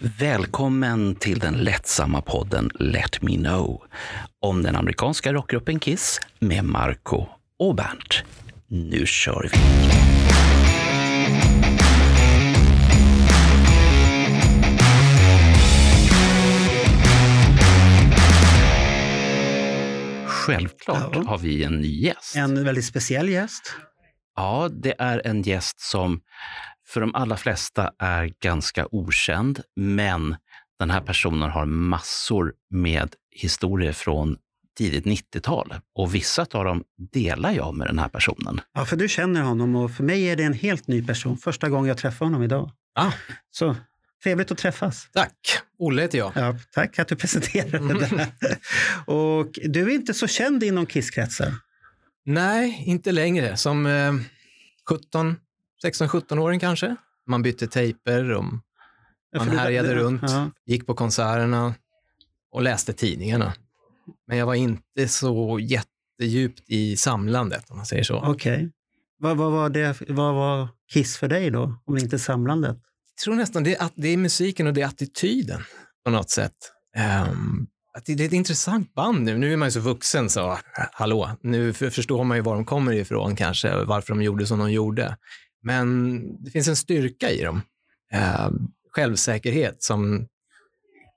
Välkommen till den lättsamma podden Let Me Know om den amerikanska rockgruppen Kiss med Marco och Bernt. Nu kör vi! Självklart Ja. har vi en ny gäst. En väldigt speciell gäst. Ja, det är en gäst som för de allra flesta är ganska okänd, men den här personen har massor med historier från tidigt 90-tal och vissa av dem delar jag med den här personen. Ja, för du känner honom och för mig är det en helt ny person. Första gången jag träffar honom idag. Ah, Så trevligt att träffas. tack. Olle heter jag. Ja, tack att du presenterade det. Och du är inte så känd inom Kisskretsar. Nej, inte längre. Som eh, 17, 16-17-åring kanske. Man bytte tejper och man härjade runt, Ja, gick på konserterna och läste tidningarna. Men jag var inte så jättedjupt i samlandet, om man säger så. Okej. Vad, vad, var det, vad var Kiss för dig då, om det inte samlandet? Jag tror nästan det att det är musiken och det är attityden på något sätt. Ehm, att det, det är ett intressant band nu. Nu är man ju så vuxen så, hallå, nu för- förstår man ju var de kommer ifrån kanske varför de gjorde som de gjorde. Men det finns en styrka i dem. Ehm, självsäkerhet som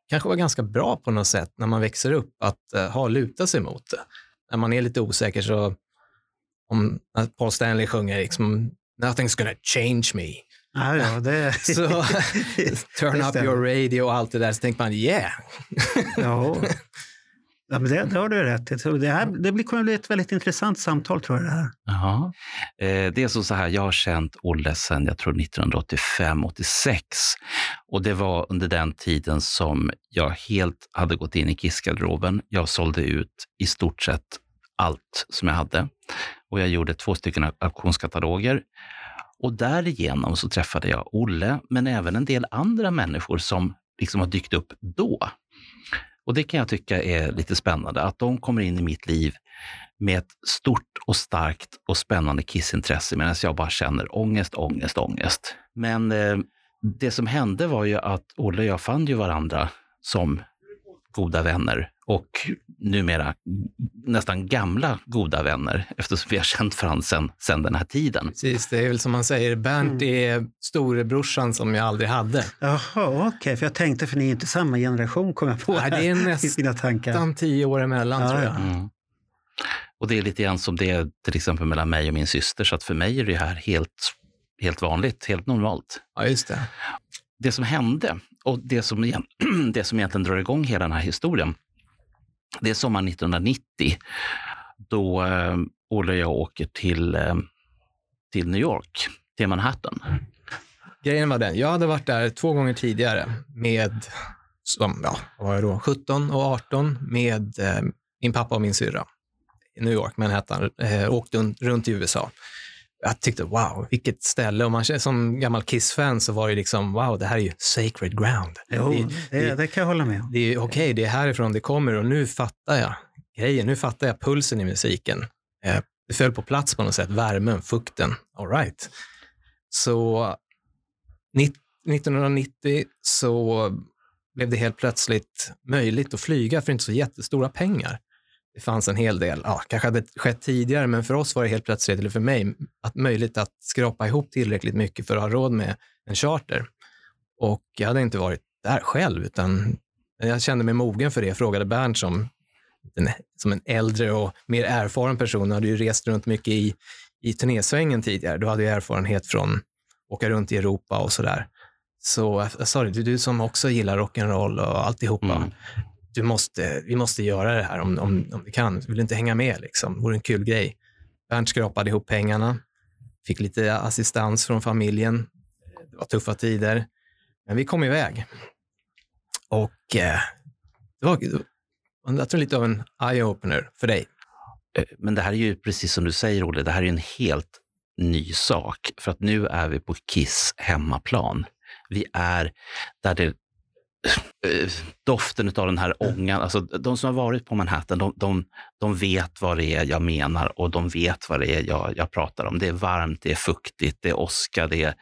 kanske var ganska bra på något sätt när man växer upp att uh, ha luta sig mot det. När man är lite osäker så, om Paul Stanley sjunger liksom, nothing's gonna change me. Ja, ja, det... Så turn up your radio och allt det där, så tänker man yeah. ja. ja men det, det har du rätt i. Det, här, det blir, kommer bli ett väldigt intressant samtal tror jag det här. Jaha. Eh, det är så, så här, jag har känt Olle sedan jag tror 1985-86. Och det var under den tiden som jag helt hade gått in i Kissgarderoben. Jag sålde ut i stort sett allt som jag hade. Och jag gjorde två stycken auktionskataloger. Och därigenom så träffade jag Olle, men även en del andra människor som liksom har dykt upp då. Och det kan jag tycka är lite spännande, att de kommer in i mitt liv med ett stort och starkt och spännande kissintresse medan jag bara känner ångest, ångest, ångest. Men eh, det som hände var ju att Olle och jag fann ju varandra som goda vänner och numera nästan gamla goda vänner eftersom vi har känt varandra sedan, sedan den här tiden. Precis, det är väl som man säger, Bernt är storebrorsan som jag aldrig hade. Jaha, okej. För jag tänkte, för ni är inte samma generation kom jag på. Nej, det är. Nästan tio år emellan Ja, tror jag. ja. Mm. Och det är lite grann som det är till exempel mellan mig och min syster, så att för mig är det här helt, helt vanligt, helt normalt. Ja, just det. det som hände och det som, igen- det som egentligen drar igång hela den här historien, det är sommaren 1990 då eh, Olle och jag åker till, eh, till New York, till Manhattan. Mm. Grejen var den, jag hade varit där två gånger tidigare med, som, ja, vad var jag då, 17 och 18 med eh, min pappa och min syrra i New York, Manhattan, eh, åkte runt i USA. Jag tyckte wow, vilket ställe. Och man, som gammal Kiss-fan så var det liksom wow, det här är ju sacred ground. Jo, Det- det, det kan jag hålla med om. Det är okej, det är härifrån det kommer och nu fattar jag grejen. Nu fattar jag pulsen i musiken. Eh, det föll på plats på något sätt, värmen, fukten. All right. Så nitt- 1990 så blev det helt plötsligt möjligt att flyga för inte så jättestora pengar. Det fanns en hel del, ja, kanske hade skett tidigare, men för oss var det helt plötsligt, eller för mig, att möjligt att skrapa ihop tillräckligt mycket för att ha råd med en charter. Och jag hade inte varit där själv, utan jag kände mig mogen för det. Jag frågade Bernt som, en, som en äldre och mer erfaren person, hade ju rest runt mycket i, i turnésvängen tidigare. Du hade ju erfarenhet från att åka runt i Europa och sådär. Så jag sa det, du, du som också gillar rock'n'roll och alltihopa, Mm du måste, vi måste göra det här om, om, om vi kan. Vill du inte hänga med? Liksom? Det vore en kul grej. Bernt skrapade ihop pengarna, fick lite assistans från familjen. Det var tuffa tider, men vi kom iväg. Och eh, det var jag tror lite av en eye-opener för dig. Eh, men det här är ju precis som du säger, Olle, det här är en helt ny sak. För att nu är vi på Kiss hemmaplan. Vi är där det doften av den här ångan, alltså de som har varit på Manhattan, de, de, de vet vad det är jag menar och de vet vad det är jag, jag pratar om. Det är varmt, det är fuktigt, det är åska, det är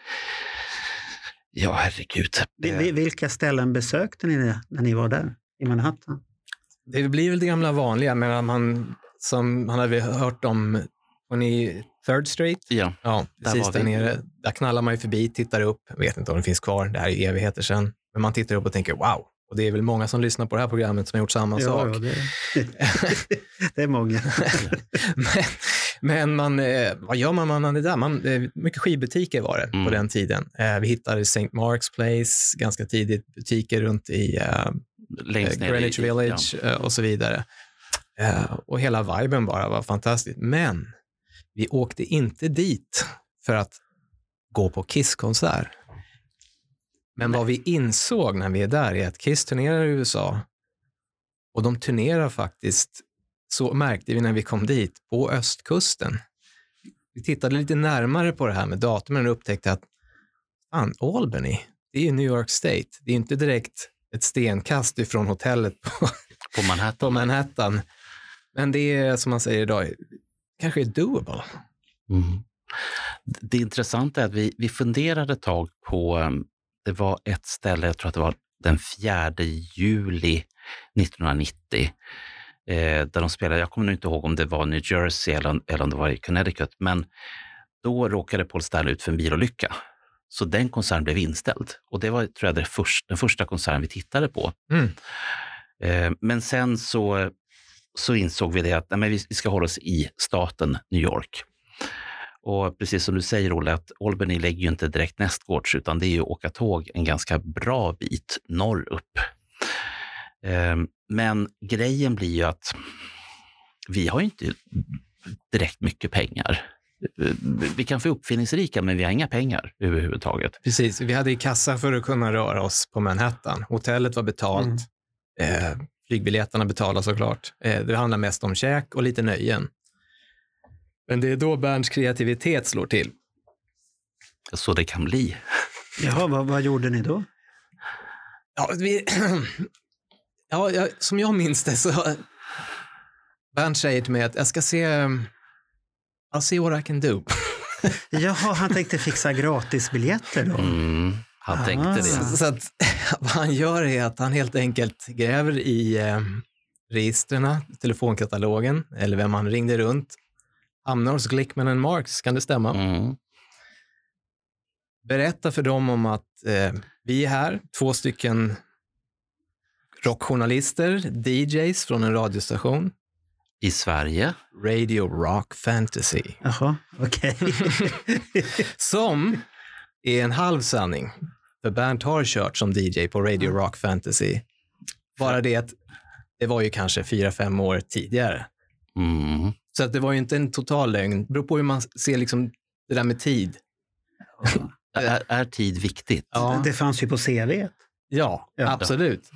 Ja, herregud. Vi- Eh, vi- Vilka ställen besökte ni när ni var där i Manhattan? Det blir väl det gamla vanliga, men man, som man hade hört om, var ni Third Street? Ja, Ja, Där precis där vi. nere. Där knallar man ju förbi, tittar upp, vet inte om det finns kvar, det här är evigheter sedan. Men man tittar upp och tänker wow. Och det är väl många som lyssnar på det här programmet som har gjort samma sak. ja, det, det är många. men, men man, eh, vad gör man när man är där? Man, eh, mycket skivbutiker var det Mm. på den tiden. Eh, vi hittade St. Mark's Place ganska tidigt, butiker runt i längst ner Greenwich i, Village eh, och så vidare. Och hela viben bara var fantastisk. Men vi åkte inte dit för att gå på Kiss-konsert. Men vad vi insåg när vi är där är att Kiss turnerar i USA och de turnerar faktiskt, så märkte vi när vi kom dit, på östkusten. Vi tittade lite närmare på det här med datumen och upptäckte att fan, Albany, det är ju New York State. Det är inte direkt ett stenkast ifrån hotellet på, på Manhattan. på Manhattan. Men det är som man säger idag, kanske är doable. Mm. Det intressanta är att vi, vi funderade ett tag på, um, det var ett ställe, jag tror att det var den 4 juli 1990, eh, där de spelade, jag kommer nu inte ihåg om det var New Jersey eller, eller om det var i Connecticut, men då råkade Paul Stanley ut för en bilolycka. Så den konserten blev inställd. Och det var tror jag, det först, den första konserten vi tittade på. Mm. Eh, men sen så, så insåg vi det att nej, men vi, vi ska hålla oss i staten New York. Och precis som du säger, Olle, att Albany lägger ju inte direkt nästgårds, utan det är ju att åka tåg en ganska bra bit norrut. Eh, men grejen blir ju att vi har ju inte direkt mycket pengar. Eh, Vi kan få uppfinningsrika, men vi har inga pengar överhuvudtaget. Precis, vi hade i kassa för att kunna röra oss på Manhattan. Hotellet var betalt. Eh, flygbiljetterna betalade såklart. Eh, det handlar mest om käk och lite nöjen. Men det är då Berns kreativitet slår till. Så det kan bli. Jaha, vad, vad gjorde ni då? Ja, vi, ja, jag, som jag minns det så Bernt säger till mig att jag ska se I'll see what I can do. Jaha, han tänkte fixa gratisbiljetter då? Mm, han Ah. tänkte det. Så, så att, vad han gör är att han helt enkelt gräver i eh, registren, telefonkatalogen eller vem han ringde runt. Hamnar hos Glickman and Marks, kan det stämma? Mm. Berätta för dem om att eh, vi är här, två stycken rockjournalister, DJs från en radiostation, I Sverige. Radio Rock Fantasy, Jaha, okej. som är en halv sanning. För Bernt har kört som DJ på Radio Rock Fantasy. Bara det att det var ju kanske fyra, fem år tidigare. Mm. Så att det var ju inte en total lögn. Det beror på hur man ser liksom det där med tid. Är, är tid viktigt? Ja, Det fanns ju på CV. ja, Ja. absolut.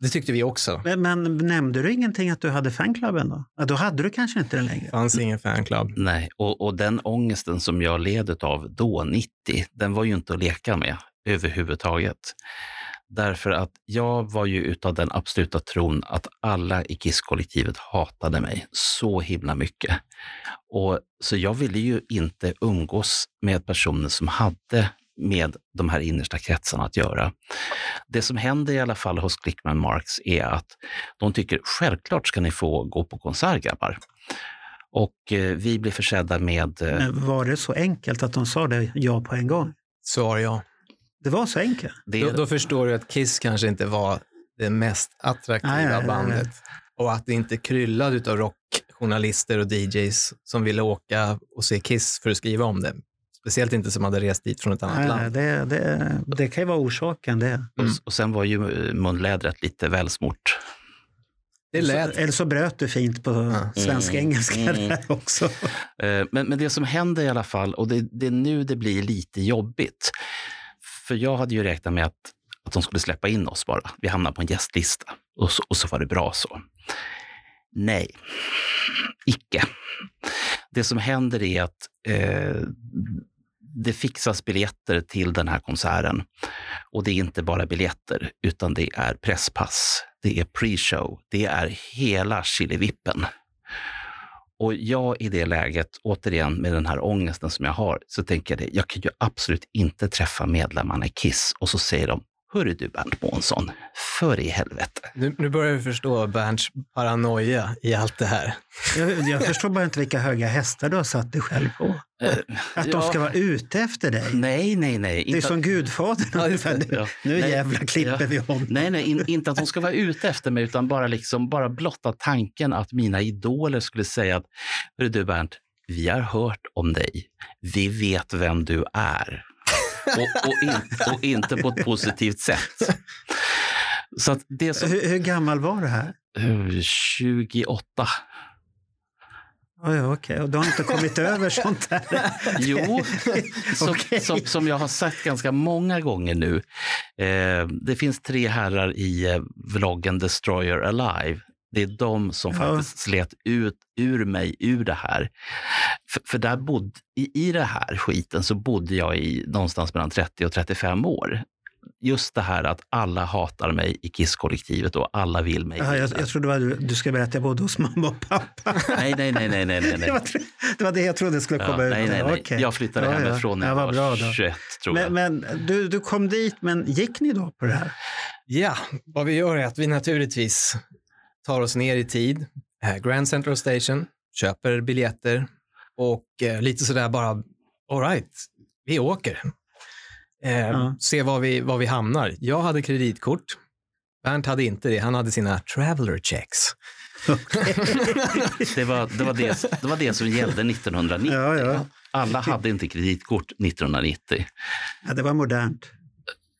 Det tyckte vi också. Men, men nämnde du ingenting att du hade fanklubben då? Ja, då hade du kanske inte den längre. Det fanns ingen fanclub. Nej, och, och den ångesten som jag led av då, 90, den var ju inte att leka med överhuvudtaget. Därför att jag var ju utav den absoluta tron att alla i KISS-kollektivet hatade mig så himla mycket. Och, så jag ville ju inte umgås med personer som hade med de här innersta kretsarna att göra. Det som händer i alla fall hos Glickman Marks är att de tycker självklart ska ni få gå på konsert grabbar. Och eh, vi blir försedda med... Eh, Men var det så enkelt att de sa det ja på en gång? Svar ja. Det var så enkelt? det, Då, då förstår du att Kiss kanske inte var det mest attraktiva Nej, nej, bandet. nej. Och att det inte kryllade av rockjournalister och DJs som ville åka och se Kiss för att skriva om det. Speciellt inte som hade rest dit från ett annat Nej, land. det, det, det kan ju vara orsaken det. och, och sen var ju eh, munlädret lite välsmort. Det lät... Så, eller så bröt du fint på svensk-engelska Mm. där också. Eh, Men, men det som händer i alla fall, och det, det är nu det blir lite jobbigt. För jag hade ju räknat med att, att de skulle släppa in oss bara. Vi hamnade på en gästlista och så, och så var det bra så. Nej, icke. Det som händer är att eh, det fixas biljetter till den här konserten. Och det är inte bara biljetter, utan det är presspass, det är pre-show, det är hela Killevippen. Och jag i det läget, återigen med den här ångesten som jag har, så tänker jag det, jag kan ju absolut inte träffa medlemmarna i Kiss och så säger de, Hörru du Bernt Månsson, för i helvete. Nu, nu börjar vi förstå Bernts paranoia i allt det här. Jag, jag förstår bara inte vilka höga hästar du har satt dig själv på. Eh, Att de ska vara ute efter dig. Nej, nej, nej. Det är Inte- som Gudfadern Ja, ungefär. Ja. Nu Nej, jävla klipper ja. vi om. Nej, nej, in, inte att de ska vara ute efter mig, utan bara, liksom, bara blotta tanken att mina idoler skulle säga att Hörru du Bernt, vi har hört om dig. Vi vet vem du är. Och, och, in, och inte på ett positivt sätt. Så det som... Hur, hur gammal var du här? eh, 28. Oh, ja, okej. Och du har inte kommit över sånt där? Jo, som, som, som jag har sagt ganska många gånger nu. Eh, det finns tre herrar i eh, vloggen Destroyer Alive. Det är de som Ja. faktiskt slet ut ur mig ur det här. För, för där bodde, i, i det här skiten så bodde jag i någonstans mellan 30 och 35 år. Just det här att alla hatar mig i Kiss-kollektivet och alla vill mig Ja, jag, jag trodde var, du, du skulle berätta att jag bodde hos mamma och pappa. Nej, nej, nej, nej, nej, nej. Det var, det var det jag trodde skulle komma Ja, ut. nej, nej, nej. Okej. Jag flyttade Ja, hemifrån när Ja, jag var då. 21, tror jag. Men, men du, du kom dit, men gick ni då på det här? Ja, vad vi gör är att vi naturligtvis tar oss ner i tid, eh, Grand Central Station, köper biljetter och eh, lite sådär bara, all right, vi åker. Eh, Ja. Se var vi, var vi hamnar. Jag hade kreditkort. Bernt hade inte det. Han hade sina traveler checks. Det var det, var det, det var det som gällde 1990. Ja, ja. Alla hade inte kreditkort 1990. ja, det var modernt.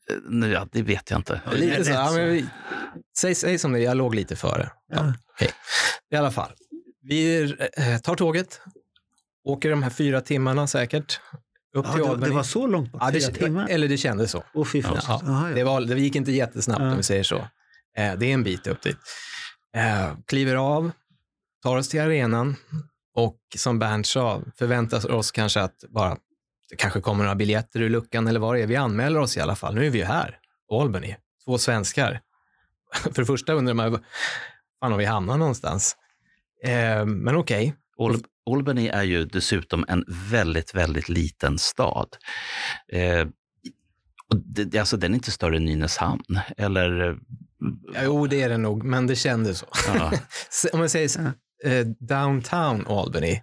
Eh, Nu, ja, det vet jag inte. lite så, ja, men vi, säg, säg som det jag låg lite före. Ja. I alla fall, vi eh, tar tåget, åker de här fyra timmarna säkert, upp Ja, till det, Albany. det var så långt bort? Ja, Fyra det, timmar? eller det kändes så. Åh, fy fan. Ja, ja. Det, var, det gick inte jättesnabbt Ja. om vi säger så. Eh, det är en bit upp dit. Kliver av, tar oss till arenan och som Bernt sa, förväntar oss kanske att bara det kanske kommer några biljetter ur luckan eller vad det är. Vi anmäler oss i alla fall. Nu är vi ju här, Albany, två svenskar. För det första undrar man, fan har vi hamnat någonstans? Eh, men okej, Al- Albany är ju dessutom en väldigt, väldigt liten stad. Eh, och det, alltså, den är inte större än Nynäshamn. Eller, eh, jo det är det nog, men det kändes så. ja, Om man säger så, eh, downtown Albany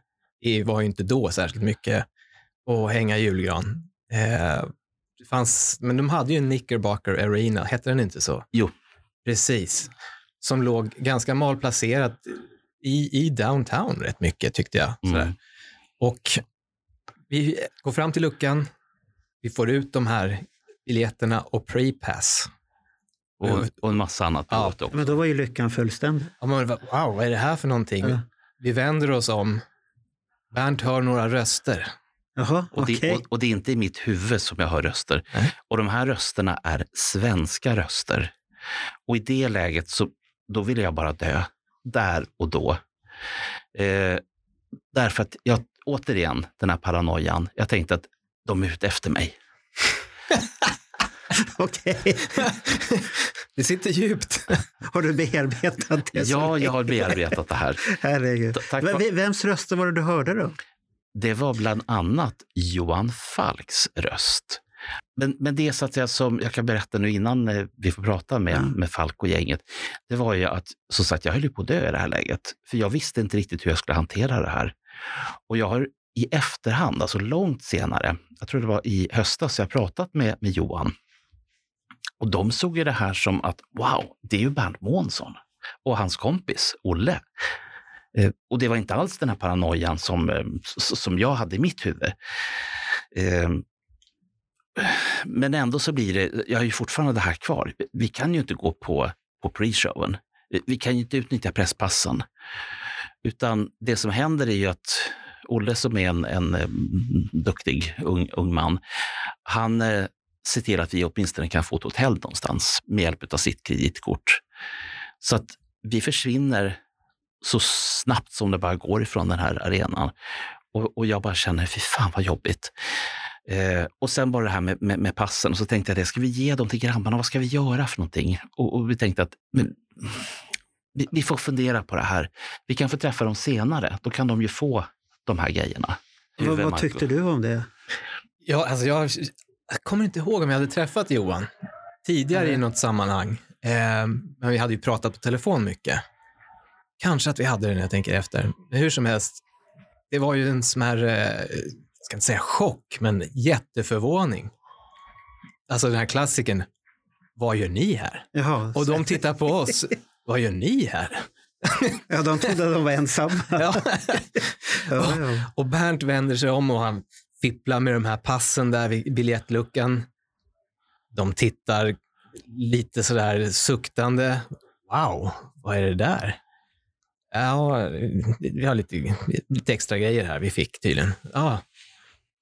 var ju inte då särskilt mycket att hänga julgran. Eh, det fanns, men de hade ju en Knickerbocker Arena, hette den inte så? Jo. Precis. Som låg ganska malplacerat i, i downtown rätt mycket tyckte jag. Mm. Och vi går fram till luckan, vi får ut de här biljetterna och prepass. och, och en massa annat Ja. också. Men då var ju lyckan fullständig. Ja, men, wow, vad är det här för någonting? Ja. Vi vänder oss om. Bernt hör några röster. Jaha, Och det, och, och det är inte i mitt huvud som jag hör röster. Nej. Och de här rösterna är svenska röster. Och i det läget så då ville jag bara dö. Där och då. Eh, därför att jag, återigen, den här paranoian. Jag tänkte att de är ute efter mig. Okej. det sitter djupt. Har du bearbetat det? Ja, jag har bearbetat det här. Herregud. Vems röster var det du hörde då? Det var bland annat Johan Falks röst. Men, men det så att säga, som jag kan berätta nu innan eh, vi får prata med, Ja. med Falk och gänget, det var ju att som sagt, jag höll på att dö i det här läget. För jag visste inte riktigt hur jag skulle hantera det här. Och jag har i efterhand, alltså långt senare, jag tror det var i höstas, jag pratat med, med Johan. Och de såg ju det här som att wow, det är ju Bernt Månsson och hans kompis Olle. Eh, och det var inte alls den här paranoian som, eh, som jag hade i mitt huvud. Ehm, men ändå så blir det, jag har ju fortfarande det här kvar. Vi kan ju inte gå på, på pre-showen. Vi- kan ju inte utnyttja presspassen. Utan det som händer är ju att Olle som är en, en eh, duktig ung, ung man, han eh, ser till att vi åtminstone kan få ett hotell någonstans med hjälp av sitt kreditkort. Så att vi försvinner så snabbt som det bara går ifrån den här arenan. Och, och jag bara känner, fy fan vad jobbigt. Eh, och sen var det här med, med, med passen och så tänkte jag, det ska vi ge dem till grabbarna? Vad ska vi göra för någonting? Och, och vi tänkte att men, vi, vi får fundera på det här. Vi kan få träffa dem senare. Då kan de ju få de här grejerna. Vad, Huve vad Marco. tyckte du om det? Ja, alltså jag, jag kommer inte ihåg om jag hade träffat Johan tidigare i Nej. något sammanhang. Eh, men vi hade ju pratat på telefon mycket. Kanske att vi hade det när jag tänker efter. Men hur som helst, det var ju en smärre, jag ska inte säga chock, men jätteförvåning. Alltså den här klassikern, vad gör ni här? Jaha, Och de tittar på oss, vad gör ni här? ja, de trodde att de var ensamma. Ja. Ja. Och Bernt vänder sig om och han fipplar med de här passen där vid biljettluckan. De tittar lite sådär suktande. Wow, vad är det där? Ja, vi har lite, lite extra grejer här vi fick tydligen. Ja.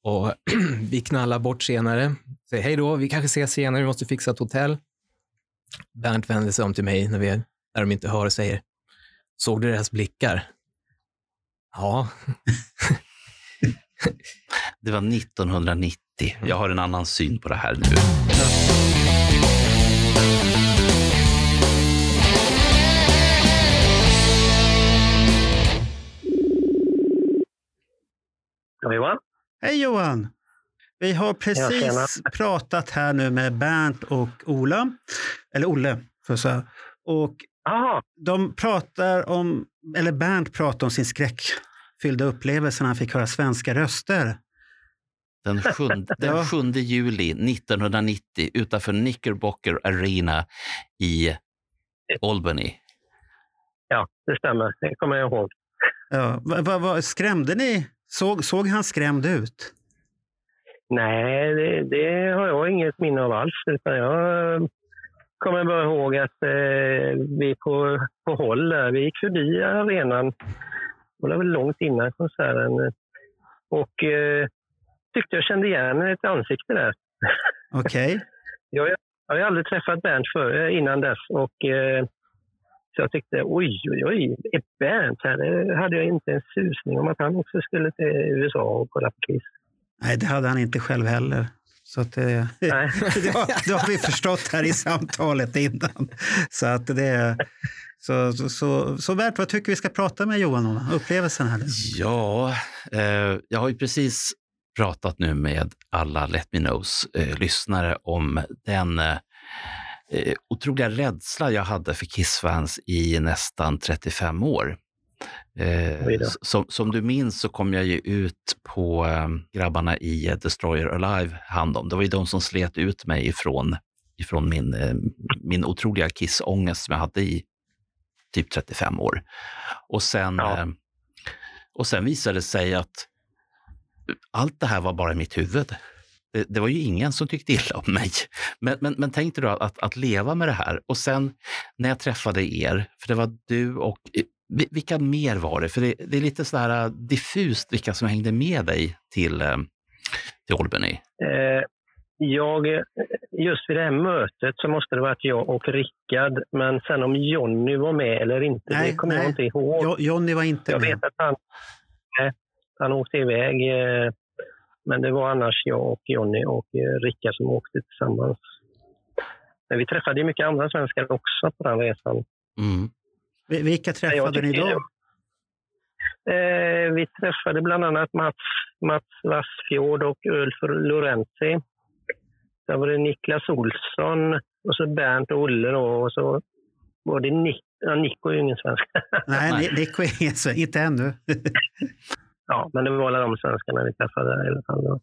Och vi knallar bort senare. Säger hej då, vi kanske ses senare, vi måste fixa ett hotell. Bernt vänder sig om till mig när, vi, när de inte hör och säger, såg du deras blickar? Ja, Det var 1990. Jag har en annan syn på det här nu. Ja, Johan? Hej Johan! Vi har precis tjena. pratat här nu med Bernt och Ola, eller Olle, för att säga. Och Jaha, de pratar om, eller Bernt pratar om sin skräckfyllda upplevelse när han fick höra svenska röster. Den 7, den Ja. 7 juli 1990 utanför Knickerbocker Arena i Albany. ja, det stämmer. Det kommer jag ihåg. Ja, vad, vad, vad, skrämde ni? Såg, såg han skrämd ut? Nej, det, det har jag inget minne av alls. Utan jag kommer bara ihåg att eh, vi på, på håll där, vi gick förbi arenan. Det var väl långt innan konserten. Och eh, tyckte jag kände igen ett ansikte där. Okej. Jag, jag har aldrig träffat Bernt för, innan dess. Och, eh, så jag tyckte, oj, oj, oj, Bernt här? Det hade jag inte en susning om att han också skulle till USA och kolla på Kiss. Nej, det hade han inte själv heller. Så att det, Nej. det, har, det har vi förstått här i samtalet innan. Så att det så, så, så, så Bert, vad tycker vi ska prata med Johan om? Upplevelsen här. nu? Ja, eh, jag har ju precis pratat nu med alla Let Me Knows eh, lyssnare om den eh, eh, otroliga rädsla jag hade för Kiss-fans i nästan 35 år. Eh, som, som du minns så kom jag ju ut på eh, grabbarna i eh, Destroyer Alive hand om. Det var ju de som slet ut mig ifrån, ifrån min, eh, min otroliga Kiss-ångest som jag hade i typ 35 år. Och sen, Ja. eh, och sen visade det sig att allt det här var bara i mitt huvud. Det, det var ju ingen som tyckte illa om mig. Men, men, men tänk dig då att, att leva med det här. Och sen när jag träffade er, för det var du och vi- vilka mer var det? För det, det är lite så här äh, diffust vilka som hängde med dig till, eh, till Albany. Eh, jag, just vid det här mötet så måste det varit jag och Rickard. Men sen om Jonny var med eller inte, Nej, det kommer nej. jag inte ihåg. Jo, Johnny var inte jag med. vet att han, nej, han åkte iväg. Eh, men det var annars jag och Jonny och eh, Rickard som åkte tillsammans. Men vi träffade ju mycket andra svenskar också på den resan. Mm. Vi- Vilka träffade ni då? Eh, vi träffade bland annat Mats, Mats Wassfjord och Ulf Lorenzi. Sen var det Niklas Olsson och så Bernt och Olle då, och så var det Nick, ja, Nico är ju ingen svensk. Nej, Nej. Ni- Nico är ingen svensk. Inte ännu. ja, men det var alla de svenskarna vi träffade i alla fall.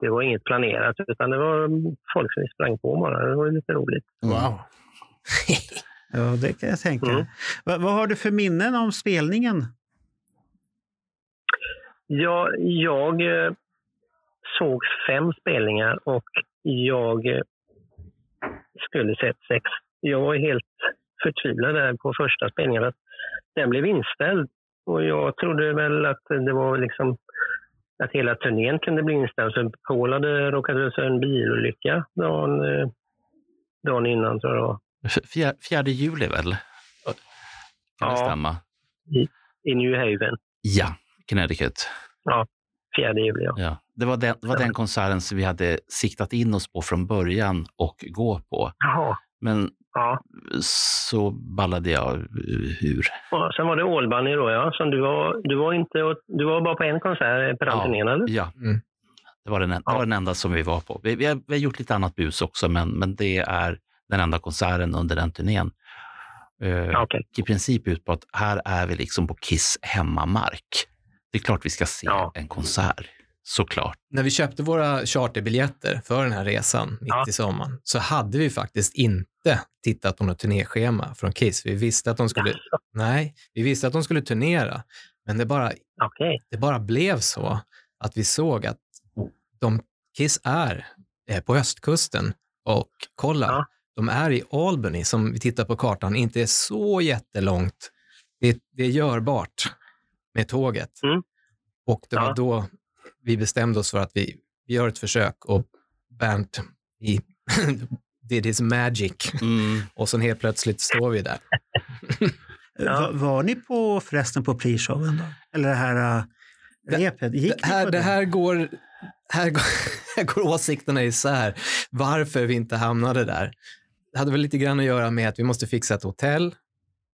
Det var inget planerat utan det var folk som vi sprang på bara. Det var lite roligt. wow. Ja, det kan jag tänka. Mm. Va, vad har du för minnen om spelningen? Ja, jag eh, såg fem spelningar och jag eh, skulle sett sex. Jag var helt förtvivlad där på första spelningen. Att den blev inställd och jag trodde väl att det var liksom att hela turnén kunde bli inställd. Så Paul hade råkat ut för en bilolycka dagen, eh, dagen innan tror jag det. Fjär, fjärde juli väl? Kan det Ja. stämma? I New Haven. Ja, Connecticut. Fjärde juli, ja. Ja. Det var, den, det var den konserten som vi hade siktat in oss på från början och gå på. Jaha. Men Ja. så ballade jag ur. Och sen var det All då, ja. Som du, var, du, var inte, du var bara på en konsert på den Ja. turnén, eller? Ja, Mm. det var den, det var den enda som vi var på. Vi, vi, har, vi har gjort lite annat bus också, men, men det är den enda konserten under den turnén. Eh, Ja, okej. I princip ut på att här är vi liksom på Kiss hemmamark. Det är klart vi ska se Ja. en konsert, såklart. När vi köpte våra charterbiljetter för den här resan mitt Ja. i sommaren så hade vi faktiskt inte tittat på något turnéschema från Kiss. Vi visste att de skulle, nej, vi visste att de skulle turnera, men det bara, Okej. det bara blev så att vi såg att de, Kiss är på östkusten och kolla, Ja. de är i Albany som vi tittar på kartan, inte är så jättelångt. Det, det är görbart med tåget. Mm. Och det var Ja. då vi bestämde oss för att vi, vi gör ett försök och Bernt i, did his magic Mm. och sen helt plötsligt står vi där. Ja. Va- Var ni på förresten på pre-showen då? Eller det här uh, Det- repet? Gick Det här, det här går, här går, här går åsikterna isär. Varför vi inte hamnade där. Det hade väl lite grann att göra med att vi måste fixa ett hotell.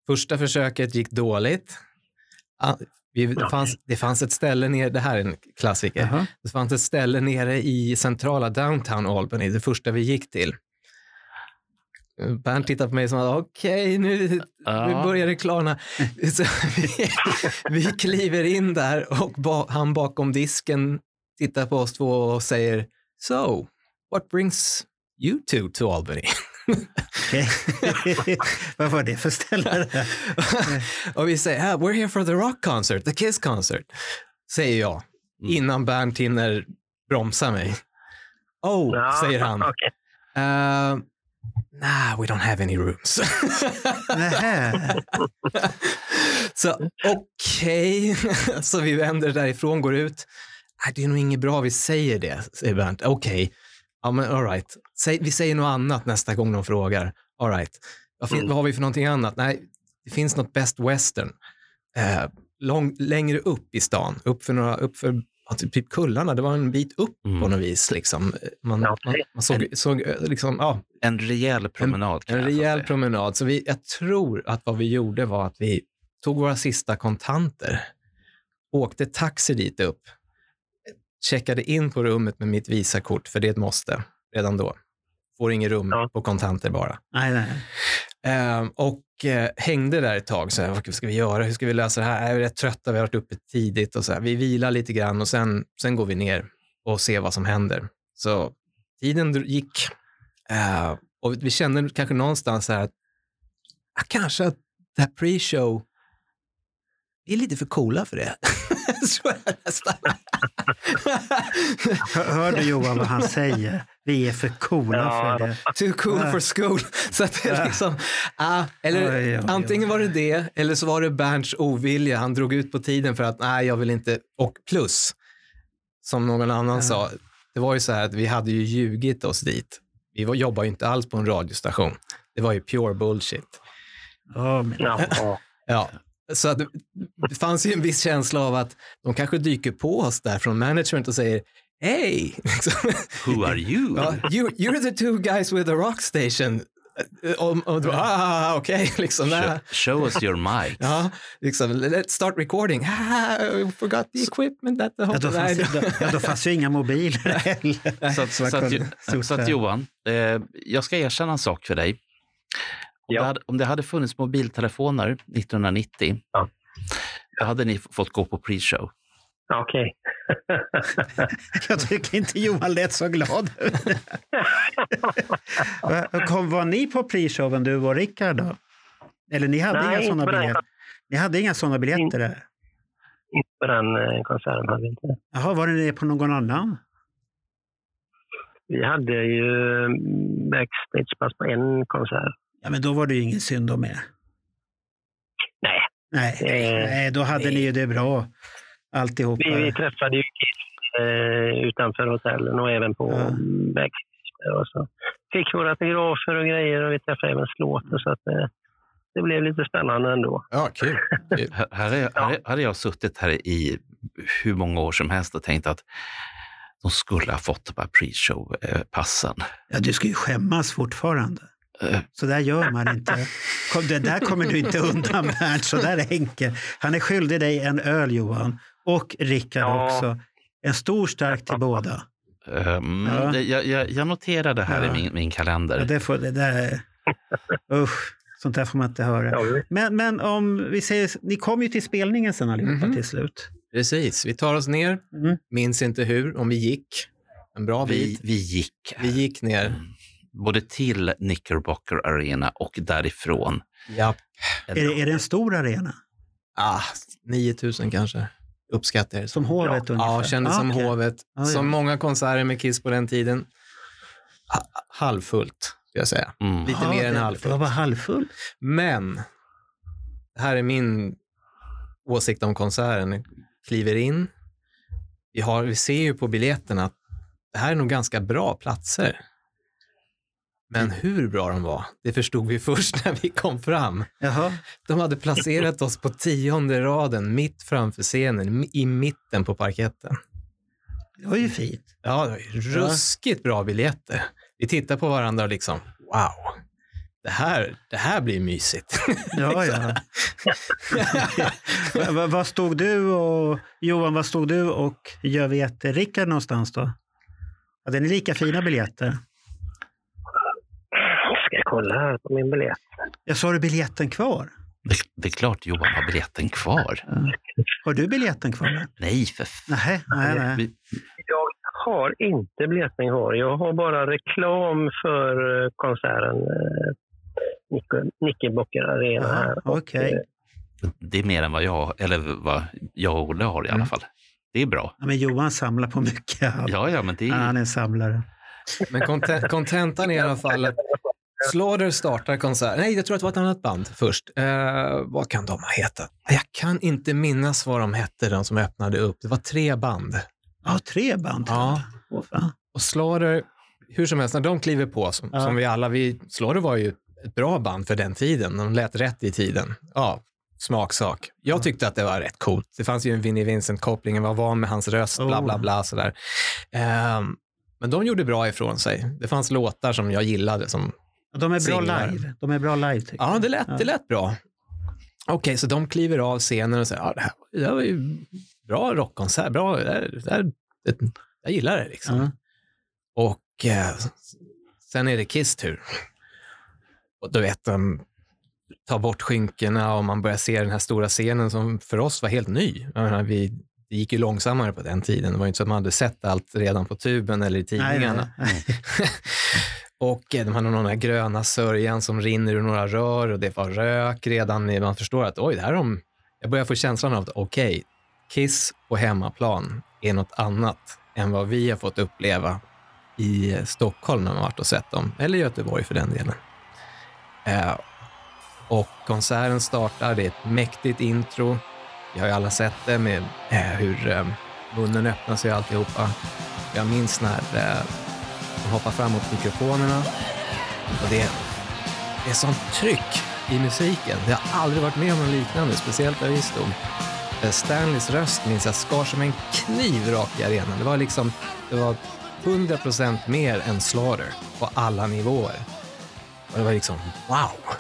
Första försöket gick dåligt. Vi, det, fanns, det fanns ett ställe nere, det här är en klassiker. Jaha. Det fanns ett ställe nere i centrala downtown Albany, det första vi gick till. Bernt tittar på mig som att okej, nu, nu Ja. börjar det klarna. Så vi, vi kliver in där och ba, han bakom disken tittar på oss två och säger So, what brings you two to Albany? Vad var det för ställe? och vi säger ah, We're here for the rock concert, the Kiss concert, säger jag Mm. innan Bernt hinner bromsa mig. Oh, Ja, säger han. okej. Uh, nah, we don't have any rooms. Så okej, så vi vänder därifrån, går ut. Nej, det är nog inget bra vi säger det, säger Bernt. Okej, ja men all right. Säg, vi säger något annat nästa gång de frågar. All right. Vad, fin- Mm. vad har vi för någonting annat? Nej, det finns något Best Western. Eh, lång, längre upp i stan, upp för, några, upp för typ- typ kullarna. Det var en bit upp Mm. på något vis. Liksom. Man, Ja, man, man såg, såg eh, liksom, ja, En rejäl promenad. en få rejäl säga. promenad. Så vi, jag tror att vad vi gjorde var att vi tog våra sista kontanter, åkte taxi dit upp, checkade in på rummet med mitt Visakort, för det är ett måste redan då. Får inget rum Ja. på kontanter bara. Nej, nej. Ehm, och eh, hängde där ett tag. Så här, vad ska vi göra? Hur ska vi lösa det här? Jag är rätt trötta, vi har varit uppe tidigt. och så här. Vi vilar lite grann och sen, sen går vi ner och ser vad som händer. Så tiden gick eh, och vi kände kanske någonstans så här att ah, kanske att det här pre-show vi är lite för coola för det. så är det nästan. Hör, du Johan vad han säger? Vi är för coola Ja. för det. Too cool for school. Så att det är liksom, ah, eller Oj, oj, oj. antingen var det det, eller så var det Bernts ovilja. Han drog ut på tiden för att, nej, jag vill inte. Och plus, som någon annan Ja. sa, det var ju så här att vi hade ju ljugit oss dit. Vi var, jobbade ju inte alls på en radiostation. Det var ju pure bullshit. Ja, men, Ja, ja. Ja, så att det, fanns ju en viss känsla av att de kanske dyker på oss där från management och säger! Liksom. Who are you? Ja, you, you're the two guys with the rock station. Och, och då, ah, okej, liksom. Show, show us your mic. Ja, liksom, let's start recording. Ah, we forgot the equipment at the ja, då, fanns, Nej, ja, då fanns ju inga mobiler heller. Så, att, Så att, så, att. Johan, eh, jag ska erkänna en sak för dig. Om, Ja. det hade, om det hade funnits mobiltelefoner 1990, Ja. då hade ni fått gå på pre-show. Okej. Jag tycker inte Johan lät så glad. Kom, var ni på pre-showen du och Rickard då? Eller ni hade Nej, inga sådana biljetter? Ni hade inga sådana biljetter där? Inte på den eh, konserten hade vi inte. Jaha, var ni på någon annan? Vi hade ju mm, backstagepass på en konsert. Ja, men då var det ju ingen synd om er. Nej, Nej, Eh, nej då hade ni ju det bra alltihopa. vi, vi träffade ju Kiss eh, utanför hotellen och även på Ja. Och så fick våra autografer och grejer och vi träffade även Slaughter. Så att, eh, det blev lite spännande ändå. Ja, kul. kul. Här, här, är, här, är- här har jag suttit här i hur många år som helst och tänkt att de skulle ha fått de här pre-show-passen. Ja, du ska ju skämmas fortfarande. Så där gör man inte. Kom, det där kommer du inte undan Bernt, så där enkelt. Han är skyldig dig en öl Johan. Och Rickard Ja. också. En stor stark till båda. Um, Ja. det, jag, jag, jag noterar det här Ja. i min, min kalender. Ja, det, får, det där... Usch, sånt där får man inte höra. Men, men om vi säger, ni kom ju till spelningen sen allihopa Mhm. till slut. Precis, vi tar oss ner, Mm. minns inte hur, om vi gick en bra vi, bit. vi gick Vi gick ner. Både till Knickerbocker Arena och därifrån. Ja, Är, det, är det en stor arena? ah, 9000 kanske. Uppskattar jag det Som Hovet ungefär? Ja, kändes Ah, som okej. Hovet. Ja, ja. Som många konserter med Kiss på den tiden. Ha, halvfullt, skulle jag säga. Mm. Lite Ja, mer än det- Det var halvfullt. halvfull. Men, det här är min åsikt om konserten. Kliver in. Vi, har, vi ser ju på biljetterna att det här är nog ganska bra platser. Men hur bra de var, det förstod vi först när vi kom fram. Jaha. De hade placerat oss på tionde raden, mitt framför scenen, i mitten på parketten. Det var ju fint. Ja, det var ju ruskigt bra biljetter. Vi tittar på varandra och liksom, wow, det här, det här blir mysigt. Ja, ja. Va- Vad stod du och Johan, vad stod du och jag vet Rickard någonstans då? Hade ni lika fina biljetter? Kolla här på min biljett? Jag sa du biljetten kvar? Det, det är klart Johan har biljetten kvar. Har du biljetten kvar? Nej, för. Nej, nej, nej. Vi, Jag har inte biljetten kvar. Jag har bara reklam för eh, konserten eh, Nicke- Nickelbocker Arena. Här. Och, okej. eh, det är mer än vad jag, eller vad jag och Olle har i alla Mm. fall. Det är bra. Ja, men Johan samlar på mycket. Ja, ja, men det Ja, är, han är en samlare. Men konten- kontentan i alla fall att Slaughter startar konsert. Nej, jag tror att det var ett annat band först. Eh, vad kan de ha hetat? Jag kan inte minnas vad de hette, de som öppnade upp. Det var tre band. Ja, tre band. Ja. och Slaughter, hur som helst, när de kliver på, som, Ja. som vi alla, vi, Slaughter var ju ett bra band för den tiden. De lät rätt i tiden. Ja, smaksak. Jag tyckte att det var rätt coolt. Det fanns ju en Vinnie Vincent-koppling, jag var van med hans röst, bla bla Oh. bla. Sådär. Ehm, men de gjorde bra ifrån sig. Det fanns låtar som jag gillade. Som, De är bra Singlar. live. De är bra live tycker ja, jag. det lät, Ja. det lät bra. Okej, så de kliver av scenen och säger, ja, det, här, det här var ju bra rockkonsert. Bra, det här, det här, det, jag gillar det liksom. Ja. Och eh, sen är det Kiss tur. Och du vet, de tar bort skynkena och man börjar se den här stora scenen som för oss var helt ny. Jag menar, vi, det gick ju långsammare på den tiden. Det var ju inte så att man hade sett allt redan på tuben eller i Nej, tidningarna. nej, nej. och eh, de hade någon här gröna sörjan som rinner ur några rör och det var rök redan. Man förstår att oj, det här är de... Jag börjar få känslan av att okej, Kiss på hemmaplan är något annat än vad vi har fått uppleva i eh, Stockholm när man varit och sett dem, eller Göteborg för den delen. Eh, och konserten startar, det är ett mäktigt intro. Vi har ju alla sett det med eh, hur eh, munnen öppnar sig och alltihopa. Jag minns när eh, eh, de hoppar fram mot mikrofonerna och det, det är sånt tryck i musiken. Jag har aldrig varit med om något liknande, speciellt där vi stod. Eh, Stanleys röst minns jag skar som en kniv rakt i arenan. Det var liksom, det var 100% mer än Slaughter på alla nivåer. Och det var liksom, wow!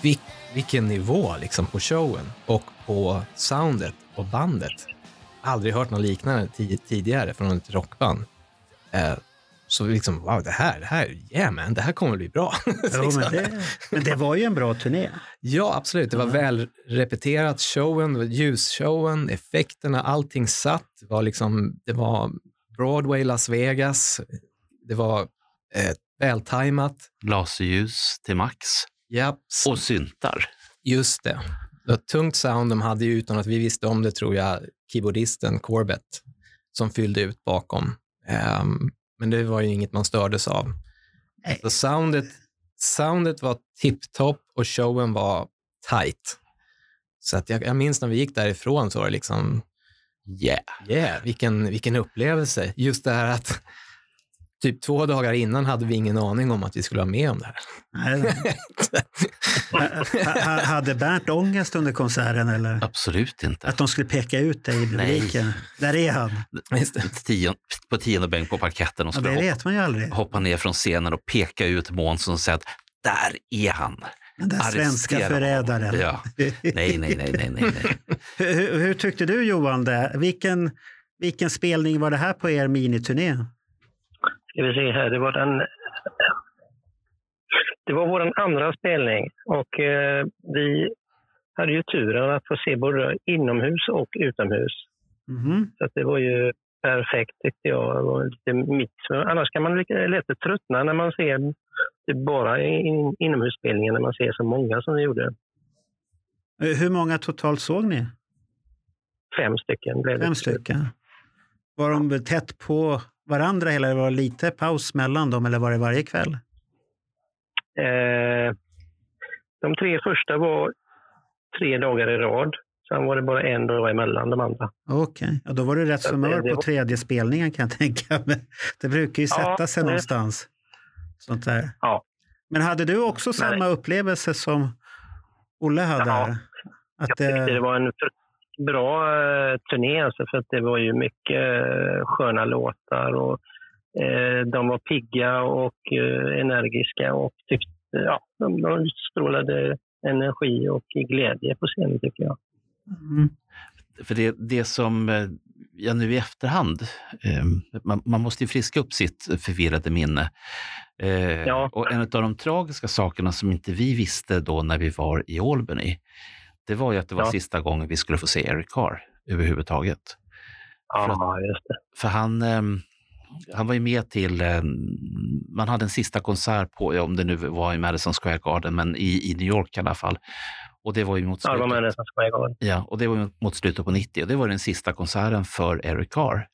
Vil, vilken nivå liksom på showen och på soundet och bandet. Aldrig hört något liknande tidigare från ett rockband. Eh, så liksom, wow, det här, det här, yeah man, det här kommer bli bra. Jo, Liksom. men, det, men det var ju en bra turné. Ja, absolut. Det var väl repeterat, showen, ljusshowen, effekterna, allting satt. Det var, liksom, det var Broadway, Las Vegas. Det var eh, vältajmat. laserljus till max Japp, och syntar. just det. Det var ett tungt sound. De hade utan att vi visste om det, tror jag, keyboardisten Corbett som fyllde ut bakom. Ehm, men det var ju inget man stördes av. Nej. Så soundet, soundet var tipptopp och showen var tight. Så att jag, jag minns när vi gick därifrån så var det liksom, Yeah. yeah, vilken, vilken upplevelse. Just det här att typ två dagar innan hade vi ingen aning om att vi skulle vara med om det här. Nej, nej. Ha- ha- Hade Bernt ångest under konserten eller? Absolut inte. Att de skulle peka ut dig i publiken? Där är han. Tion, på tionde bänk på parketten och Ja, skulle det hoppa, vet man ju aldrig. hoppa ner från scenen och peka ut Månsson och säga att där är han. Den där svenska förrädaren. Ja. Nej, nej, nej, nej, nej. nej. hur, hur, hur tyckte du Johan det? Vilken, vilken spelning var det här på er miniturné? Ska vi se här, det var den... Det var vår andra spelning och eh, vi hade ju turen att få se både inomhus och utomhus. Mhm. Så det var ju perfekt tyckte jag. Det var lite mix. Annars kan man lite lätt tröttna när man ser det bara in, inomhusspelningen, när man ser så många som vi gjorde. Hur många totalt såg ni? Fem stycken blev det. Fem stycken. Var de tätt på varandra eller var det lite paus mellan dem eller var det varje kväll? Eh, de tre första var tre dagar i rad. Sen var det bara en dag emellan de andra. Okej, ja, då var det rätt Så så det- mör det på var- tredje spelningen kan jag tänka mig. Det brukar ju sätta Ja, sig det- någonstans. Sånt där. Ja. Men hade du också Nej. samma upplevelse som Olle hade? Ja? Att Jag tyckte det var en bra eh, turné, alltså, för att det var ju mycket eh, sköna låtar. Och, eh, de var pigga och energiska och tyckte, ja, de, de strålade energi och glädje på scenen tycker jag. Mm. För det, det som jag nu i efterhand, eh, man, man måste ju friska upp sitt förvirrade minne. Ja. Och en av de tragiska sakerna som inte vi visste då när vi var i Albany, det var ju att det var Ja. sista gången vi skulle få se Eric Carr överhuvudtaget. För att- Ja, just det. För han, eh, han var ju med till, eh, man hade en sista konsert på, ja, om det nu var i Madison Square Garden, men i, i New York i alla fall. Och det var ju mot Ja, var slutet, Square Garden. ja, och det var mot slutet på 90 och det var den sista konserten för Eric Carr.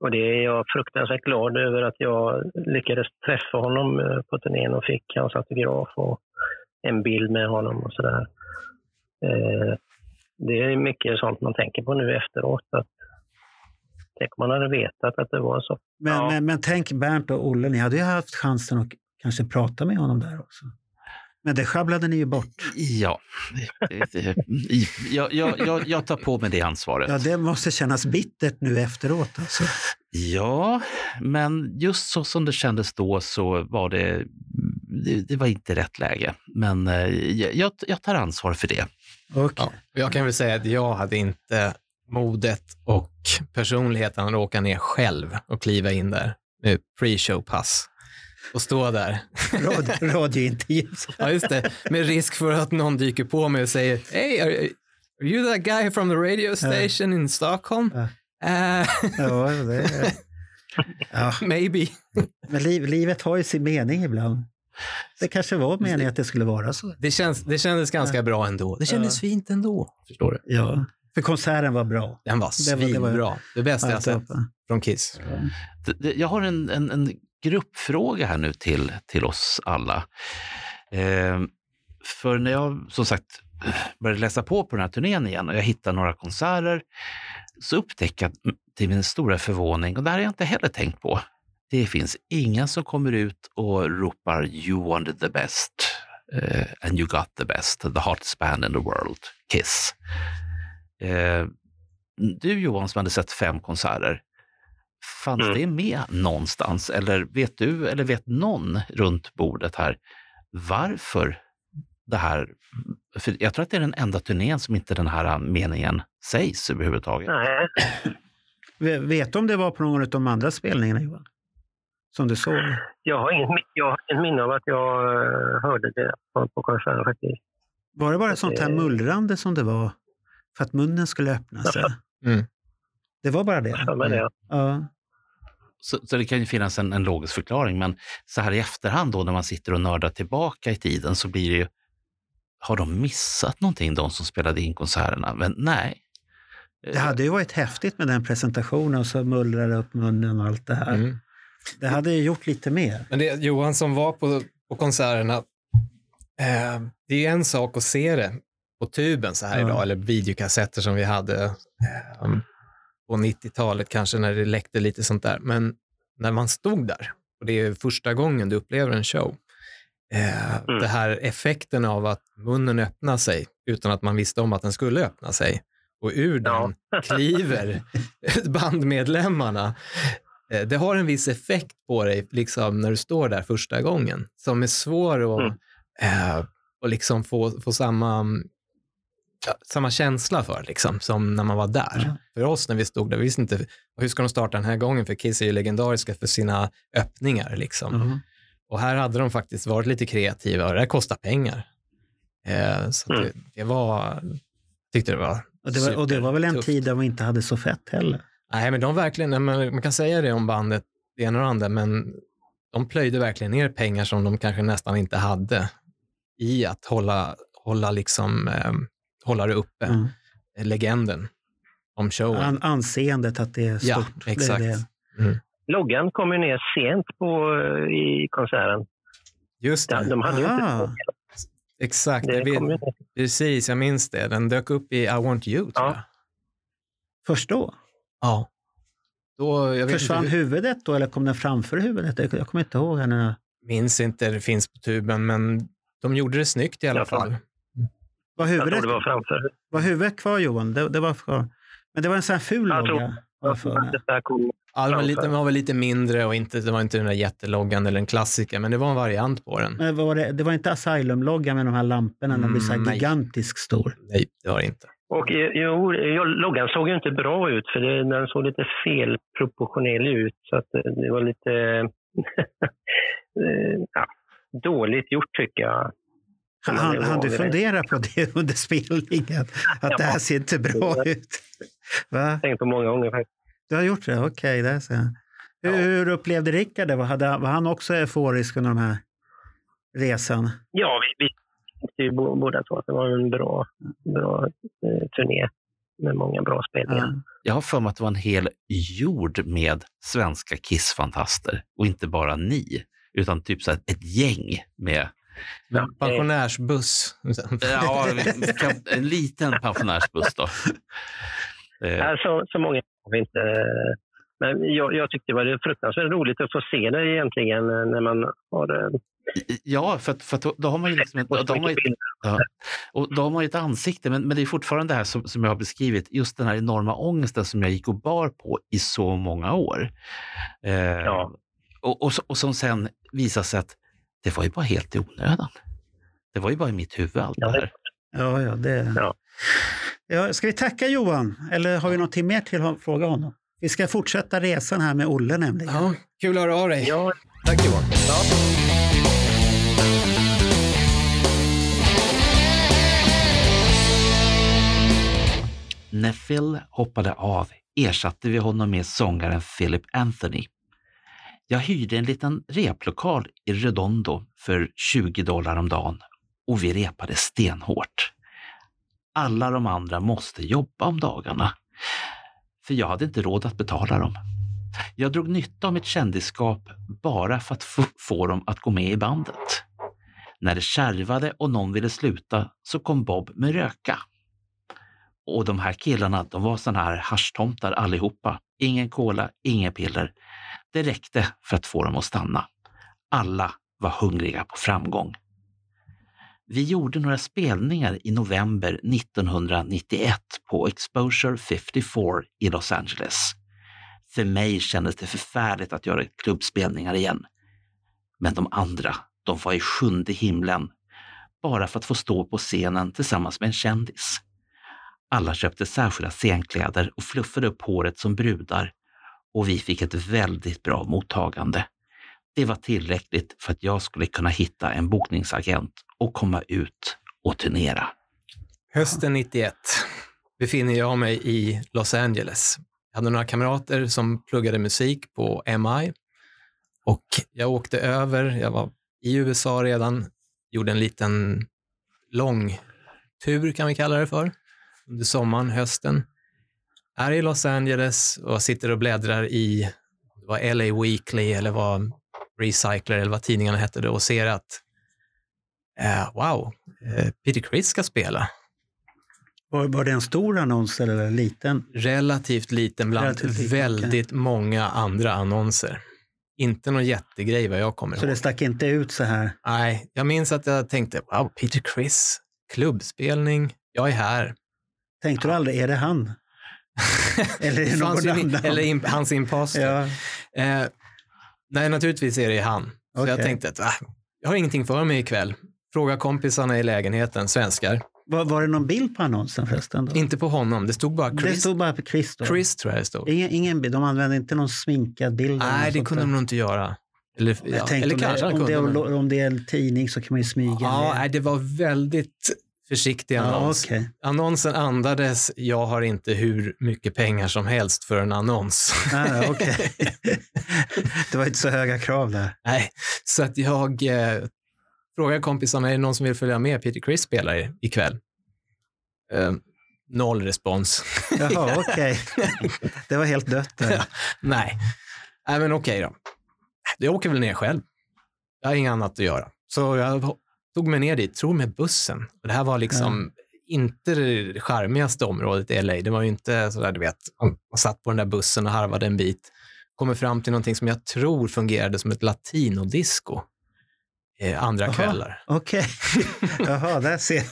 Och det är jag fruktansvärt glad över att jag lyckades träffa honom eh, på turnén och fick hans autograf och en bild med honom och sådär. Eh, Det är mycket sånt man tänker på nu efteråt. Att tänk om man hade vetat att det var så. Men, Ja. men, men tänk Bernt och Olle, ni hade ju haft chansen att kanske prata med honom där också. Men det sjabblade ni ju bort. Ja, jag, jag, jag, jag tar på mig det ansvaret. Ja, det måste kännas bittert nu efteråt. Alltså. Ja, men just så som det kändes då så var det, det, det var inte rätt läge. Men eh, jag, jag tar ansvar för det. Okej. Ja. Jag kan väl säga att jag hade inte modet och personligheten att åka ner själv och kliva in där med pre-show-pass och stå där. Rad, radiointervju. Ja, just det. Med risk för att någon dyker på mig och säger Hey, are, are you that guy from the radio station in Stockholm? Ja. Uh, Ja, det är... ja, maybe. men liv, livet har ju sin mening ibland. Det kanske var meningen att det skulle vara så. Det, känns, det kändes ganska bra ändå. Det kändes fint ändå. Förstår du? Ja, för konserten var bra. Den var Det var- det var- svinbra. Det bästa jag sett från Kiss. Det- Jag har en, en, en gruppfråga här nu till, till oss alla. Eh, för när jag som sagt började läsa på på den här turnén igen och jag hittade några konserter så upptäckte jag till min stora förvåning, och det här har jag inte heller tänkt på, det finns ingen som kommer ut och ropar “You wanted the best” eh, “and you got the best”, “the hottest band in the world”, Kiss. Eh, du Johan som hade sett fem konserter, fanns Mm. det med någonstans? Eller vet du, eller vet någon runt bordet här varför det här... För jag tror att det är den enda turnén som inte den här meningen sägs överhuvudtaget. Nej, Vet du om det var på någon av de andra spelningarna Johan? Som du såg? jag har inget, jag har inget minne av att jag eh, hörde det på, på konserten faktiskt. Var det bara sånt här mullrande som det var för att munnen skulle öppna sig? Mm. Det var bara det? Det. Ja. Så, så det kan ju finnas en, en logisk förklaring, men så här i efterhand då när man sitter och nördar tillbaka i tiden så blir det ju, har de missat någonting de som spelade in konserterna? Men nej. Det hade ju varit häftigt med den presentationen och så mullrar upp munnen och allt det här. Mm. Det hade ju gjort lite mer. Men det, Johan som var på, på konserterna, eh, det är en sak att se det på tuben så här Ja. idag, eller videokassetter som vi hade eh, på 90-talet kanske när det läckte lite sånt där. Men när man stod där, och det är första gången du upplever en show, eh, Mm. det här effekten av att munnen öppnar sig utan att man visste om att den skulle öppna sig och ur den Ja. kliver bandmedlemmarna Det har en viss effekt på dig liksom, när du står där första gången som är svår att Mm. eh, och liksom få, få samma, samma känsla för liksom, som när man var där. Ja. För oss när vi stod där, vi visste inte hur ska de starta den här gången för Kiss är ju legendariska för sina öppningar. Liksom. Ja. Och här hade de faktiskt varit lite kreativa och det här kostar pengar. Eh, så Mm. det, det var, tyckte det var Och, det var, och det var väl en tid där man inte hade så fett heller. Nej, men de verkligen, man kan säga det om bandet, det ena och det andra, men de plöjde verkligen ner pengar som de kanske nästan inte hade i att hålla, hålla, liksom, eh, hålla det uppe, Mm. legenden om showen. An, anseendet att det är stort. Ja, Det är exakt. det. Loggan kom ju ner sent på, eh, i konserten. Just det, de hade ju inte Aha. exakt. det. Det, vi, precis, jag minns det. Den dök upp i I want you, tror Ja. jag. Först då? Ja. Då, jag vet Försvann inte, huvudet då eller kom den framför huvudet? Jag kommer inte ihåg. Henne. minns inte, det finns på tuben, men de gjorde det snyggt i alla Jag fall. Var Jag tror huvudet, det var framför. var huvudet kvar Johan? Det, det var kvar. Men det var en sån här ful Jag logga. Ja, den var, lite, Framför. den var väl lite mindre och inte, det var inte den där jätteloggan eller en klassiker, men det var en variant på den. Men var det, det var inte Asylum-loggan med de här lamporna, den blir så här Mm, nej. gigantisk stor. Nej, det var det inte. Och jo, loggan såg ju inte bra ut för det, den såg lite felproportionerlig ut. Så att eh, det var lite eh, ja, dåligt gjort tycker jag. Han, Ja, han, du fundera på det under spelningen? Att det här ser inte bra ut. Va? Tänkt på många gånger faktiskt. Du har gjort det? Okej, där ser jag. Hur, Ja. hur upplevde Rickard det? Var, hade, var han också euforisk under den här resan? Ja, vi, vi tyckte ju båda två att det var en bra, bra eh, turné med många bra spelningar. Ja. Jag har för mig att det var en hel jord med svenska Kiss-fantaster och inte bara ni, utan typ så här ett gäng med Ja, Pensionärsbuss. ja, en liten pensionärsbuss. Då. Nej, så, så många har vi inte. Men jag, jag tyckte det var fruktansvärt roligt att få se det egentligen eh, när man har eh, Ja, för, att, för att då, har man ju liksom då har man ju, ja, och då har man ett ansikte, men, men det är fortfarande det här som, som jag har beskrivit, just den här enorma ångesten som jag gick och bar på i så många år. Eh, Ja. och, och, och som sen visade sig att det var ju bara helt i onödan. Det var ju bara i mitt huvud allt Ja, det här. Ja, ja, det... Ja. Ja, ska vi tacka Johan? Eller har vi någonting mer till att fråga honom? Vi ska fortsätta resan här med Olle nämligen. Ja, kul att höra av dig. Ja, Tack Johan. När Phil hoppade av ersatte vi honom med sångaren Philip Anthony. Jag hyrde en liten replokal i Redondo för 20 dollar om dagen och vi repade stenhårt. Alla de andra måste jobba om dagarna, för jag hade inte råd att betala dem. Jag drog nytta av mitt kändisskap bara för att få dem att gå med i bandet. När det kärvade och någon ville sluta så kom Bob med röka. Och de här killarna, de var såna här haschtomtar allihopa. Ingen cola, inget piller. Det räckte för att få dem att stanna. Alla var hungriga på framgång. Vi gjorde några spelningar i november 1991 på Exposure 54 i Los Angeles. För mig kändes det förfärligt att göra klubbspelningar igen. Men de andra, de var i sjunde himlen. Bara för att få stå på scenen tillsammans med en kändis. Alla köpte särskilda scenkläder och fluffade upp håret som brudar och vi fick ett väldigt bra mottagande. Det var tillräckligt för att jag skulle kunna hitta en bokningsagent och komma ut och turnera. Hösten 91 befinner jag mig i Los Angeles. Jag hade några kamrater som pluggade musik på MI och jag åkte över. Jag var i USA redan, gjorde en liten lång tur kan vi kalla det för, under sommaren, hösten. Är i Los Angeles och sitter och bläddrar i var LA Weekly eller vad Recycler eller vad tidningarna hette då och ser att eh, wow, eh, Peter Criss ska spela. Var, var det en stor annons eller en liten? relativt liten bland Relativt liten, väldigt många andra annonser. Inte någon jättegrej vad jag kommer Så ihåg. det stack inte ut så här? Nej, jag minns att jag tänkte, wow, Peter Criss, klubbspelning, jag är här. Tänkte du aldrig, är det han? Eller är det Det någon annan? Eller in, hans imposter. Ja, Eh, nej, naturligtvis är det han. Så jag Okej. tänkte att ah, jag har ingenting för mig ikväll. Fråga kompisarna i lägenheten, svenskar. var, var det någon bild på annonsen förresten? Då? Inte på honom, det stod bara Det Chris. stod bara på Chris då? Chris tror jag det stod. Ingen, ingen bild, de använde inte någon sminkad bild? Nej, det kunde där? de nog inte göra. Eller, Jag ja, eller om, kanske det, om, det, om det är en tidning så kan man ju smyga Ja, nej, det var väldigt försiktig Ja, annons. okej. Annonsen andades, jag har inte hur mycket pengar som helst för en annons. Ah, okej. det var inte så höga krav där. Nej, så att jag eh, frågar kompisarna, är det någon som vill följa med? Peter Chris spelar ikväll. Eh, noll respons. Jaha, okej. Det var helt dött där. Nej, Nej men okej då. Jag åker väl ner själv. Jag har inget annat att göra. Så jag tog mig ner dit, tror med bussen. Och det här var liksom inte det charmigaste området i LA. Det var ju inte sådär, du vet, man satt på den där bussen och harvade en bit. Kommer fram till någonting som jag tror fungerade som ett latinodisco eh, andra Jaha. kvällar. Okej. Jaha, där ser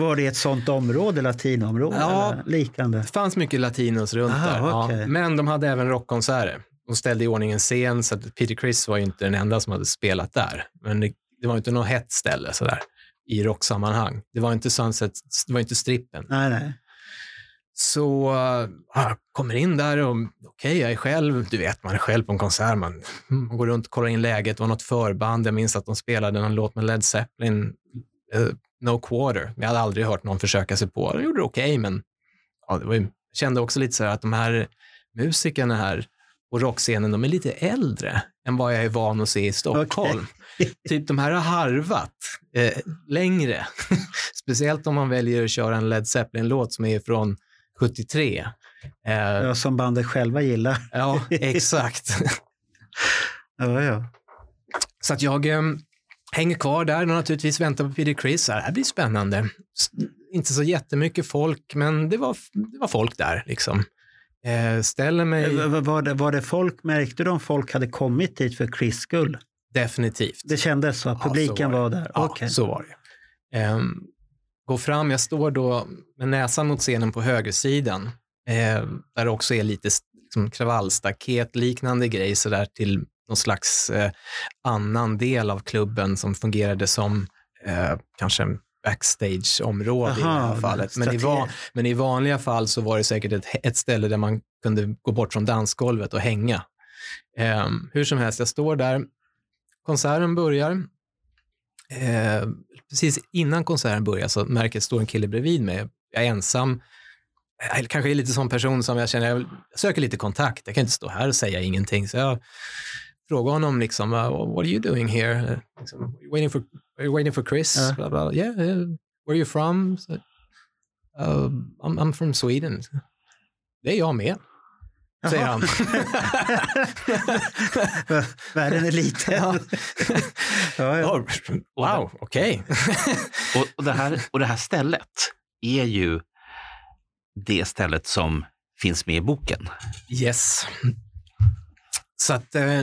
Var det ett sånt område, latinområde? Ja. eller liknande? Det fanns mycket latinos runt Aha, där. Ja. okej. Men de hade även rockkonserter. De ställde i ordning en scen, så att Peter Criss var ju inte den enda som hade spelat där. Men det, det var inte något hett ställe sådär i rocksammanhang. Det var inte Sunset, det var inte strippen. Nej, nej. Så uh, jag kommer in där och okej, jag är själv. Du vet, man är själv på en konsert. Man, man går runt och kollar in läget. Det var något förband. Jag minns att de spelade en låt med Led Zeppelin, eh, No Quarter. Jag hade aldrig hört någon försöka sig på. De gjorde det okej, men ja, det var ju, jag kände också lite så här att de här musikerna här på rockscenen, de är lite äldre än vad jag är van att se i Stockholm. typ de här har harvat eh, längre. Speciellt om man väljer att köra en Led Zeppelin-låt som är från 73. Eh, Ja, som bandet själva gillar. ja, exakt. Ja, ja. Så att jag eh, hänger kvar där och naturligtvis väntar på Peter Chris. Det här blir spännande. Inte så jättemycket folk, men det var, det var folk där. Liksom. Eh, ställer mig Eh, Var det, var det folk, märkte du om folk hade kommit dit för Chris skull? Definitivt. Det kändes så, så publiken var var, det. där? Ja, Okej. så var det. Ehm, går fram, jag står då med näsan mot scenen på högersidan, eh, där det också är lite liksom, kravallstaket liknande grej så där till någon slags eh, annan del av klubben som fungerade som eh, kanske backstageområde i det här fallet. Men i, va- men i vanliga fall så var det säkert ett, ett ställe där man kunde gå bort från dansgolvet och hänga. Ehm, hur som helst, jag står där. Konserten börjar. Eh, precis innan konserten börjar så märker jag att det står en kille bredvid mig. Jag är ensam. Jag kanske är lite sån person som jag känner, jag söker lite kontakt. Jag kan inte stå här och säga ingenting. Så jag frågar honom liksom, uh, what are you doing here? Uh, Liksom, waiting for, are you waiting for Chris? Ja. Bla, bla. Yeah, yeah. Where are you from? Så, uh, I'm, I'm from Sweden. Det är jag med, säger han. Världen är liten. Ja. Ja, ja. Oh, wow, okej. Och, och, det här, och det här stället är ju det stället som finns med i boken. Yes. Så att eh,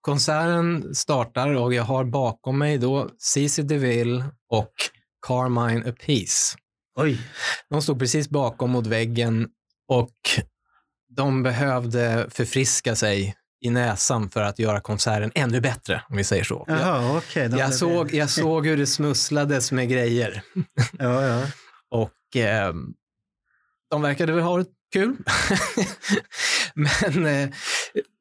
konserten startar och jag har bakom mig då Cici DeVille och Carmine Appice. Oj, De stod precis bakom mot väggen och de behövde förfriska sig i näsan för att göra konserten ännu bättre, om vi säger så. Jag, jaha, okej. Då- jag, såg, jag såg hur det smusslades med grejer. Ja, ja. Och eh, de verkade väl ha det kul. Men eh,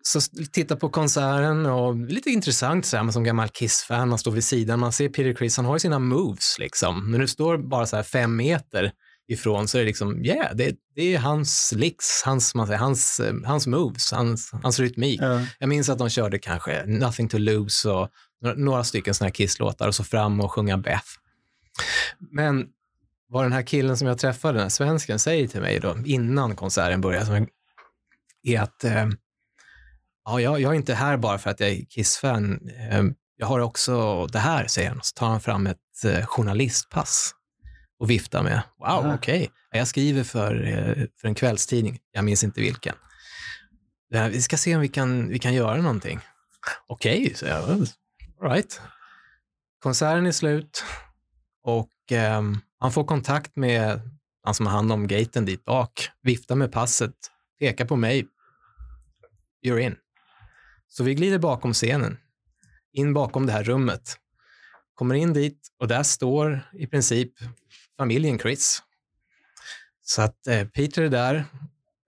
så titta på konserten och lite intressant så här, man som gammal Kiss-fan, man står vid sidan, man ser Peter Criss, han har ju sina moves liksom. Men du står bara så här fem meter ifrån så är det liksom, yeah, det, det är hans licks, hans, man säger, hans, hans moves, hans, hans rytmik. ja. Jag minns att de körde kanske Nothing to lose och några- några stycken såna här Kiss-låtar och så fram och sjunga Beth. Men vad den här killen som jag träffade, den här svensken, säger till mig då innan konserten börjar, är- att eh, ja, jag, jag är inte här bara för att jag är Kiss-fan. Eh, jag har också det här, säger han. Så tar han fram ett eh, journalistpass och viftar med. Wow, Aha. okej. Jag skriver för, eh, för en kvällstidning. Jag minns inte vilken. Eh, Vi ska se om vi kan, vi kan göra någonting. Okej, så jag. All right. Konserten är slut och ehm, han får kontakt med han som har hand om gaten dit bak, viftar med passet, pekar på mig. You're in. Så vi glider bakom scenen, in bakom det här rummet. Kommer in dit och där står i princip familjen Chris. Så att eh, Peter är där.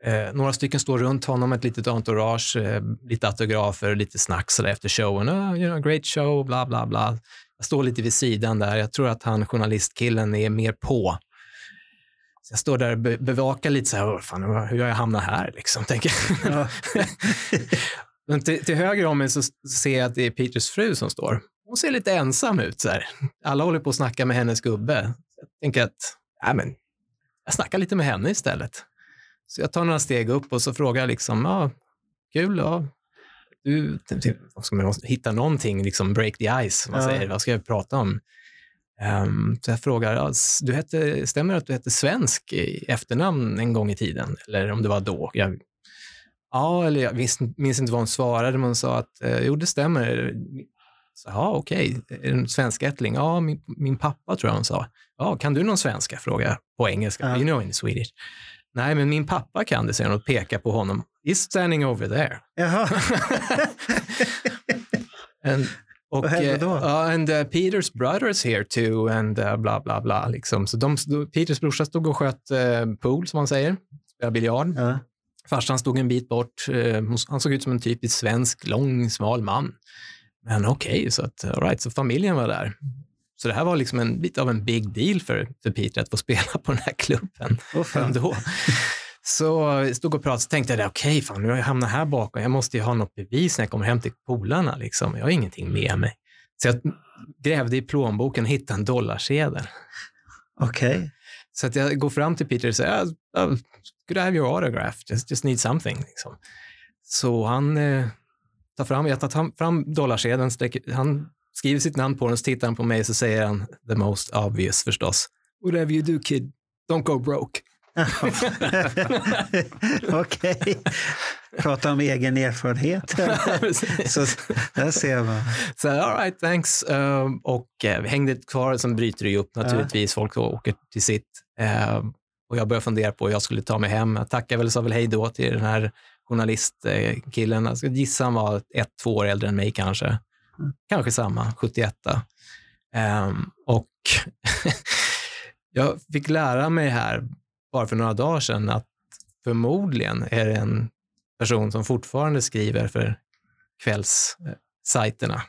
Eh, några stycken står runt honom, ett litet entourage, eh, lite autografer, lite snack efter showen. Oh, you know, great show, bla bla bla. Jag står lite vid sidan där. Jag tror att han journalistkillen är mer på. Så jag står där och be bevakar lite så här, fan, hur har jag hamnat här liksom, tänker jag. Men till, till, höger om mig så ser jag att det är Peters fru som står. Hon ser lite ensam ut. Så här. Alla håller på att snacka med hennes gubbe. Jag tänker att, nej men, jag snackar lite med henne istället. Så jag tar några steg upp och så frågar jag liksom, ja, kul, ja. Du, ska man hitta någonting, liksom break the ice, ja. säger. Vad ska jag prata om? Um, så jag frågar, ja, du hette, stämmer det att du hette Svensk i efternamn en gång i tiden? Eller om det var då? Jag, ja, eller jag visst, minns inte vad hon svarade, men hon sa att eh, jo, det stämmer. Ja, okej. Okay. En svenskättling? Ja, min, min pappa tror jag hon sa. Ja, kan du någon svenska? frågar på engelska. Ja. You know in Swedish. Nej, men min pappa kan det, säger hon och pekar på honom. He's standing over there. Jaha. and, och, Vad hände då? Uh, and uh, Peters brothers here too, and uh, bla bla bla. Liksom. Så de, Peters brorsa stod och sköt uh, pool, som man säger, spelade biljard. Ja. Farsan stod en bit bort. Uh, han såg ut som en typisk svensk, lång, smal man. Men okej, okay, så, att, all right, så familjen var där. Så det här var liksom en, lite av en big deal för, för Peter att få spela på den här klubben oh, ändå. Så stod och pratade och tänkte jag, okej, okay, fan, nu har jag hamnat här bakom. Jag måste ju ha något bevis när jag kommer hem till polarna. Liksom. Jag har ingenting med mig. Så jag grävde i plånboken och hittade en dollarsedel. Okej. Okay. Så att jag går fram till Peter och säger, uh, could I have your autograph? Just, just need something. Liksom. Så han eh, tar fram, jag tar fram dollarsedeln, han skriver sitt namn på den, så tittar han på mig och så säger han the most obvious förstås. Whatever you do kid, don't go broke. Okej. Okay. Prata om egen erfarenhet. så där ser man. Så all right, thanks. Uh, och uh, hängde kvar, sen bryter det ju upp naturligtvis. Folk åker till sitt. Uh, och jag började fundera på hur jag skulle ta mig hem. Jag tackade väl, sa väl hej då till den här journalistkillen. Jag ska gissa han var ett, två år äldre än mig kanske. Kanske samma, 71. Um, ehm, och jag fick lära mig här bara för några dagar sedan att förmodligen är det en person som fortfarande skriver för kvällssajterna.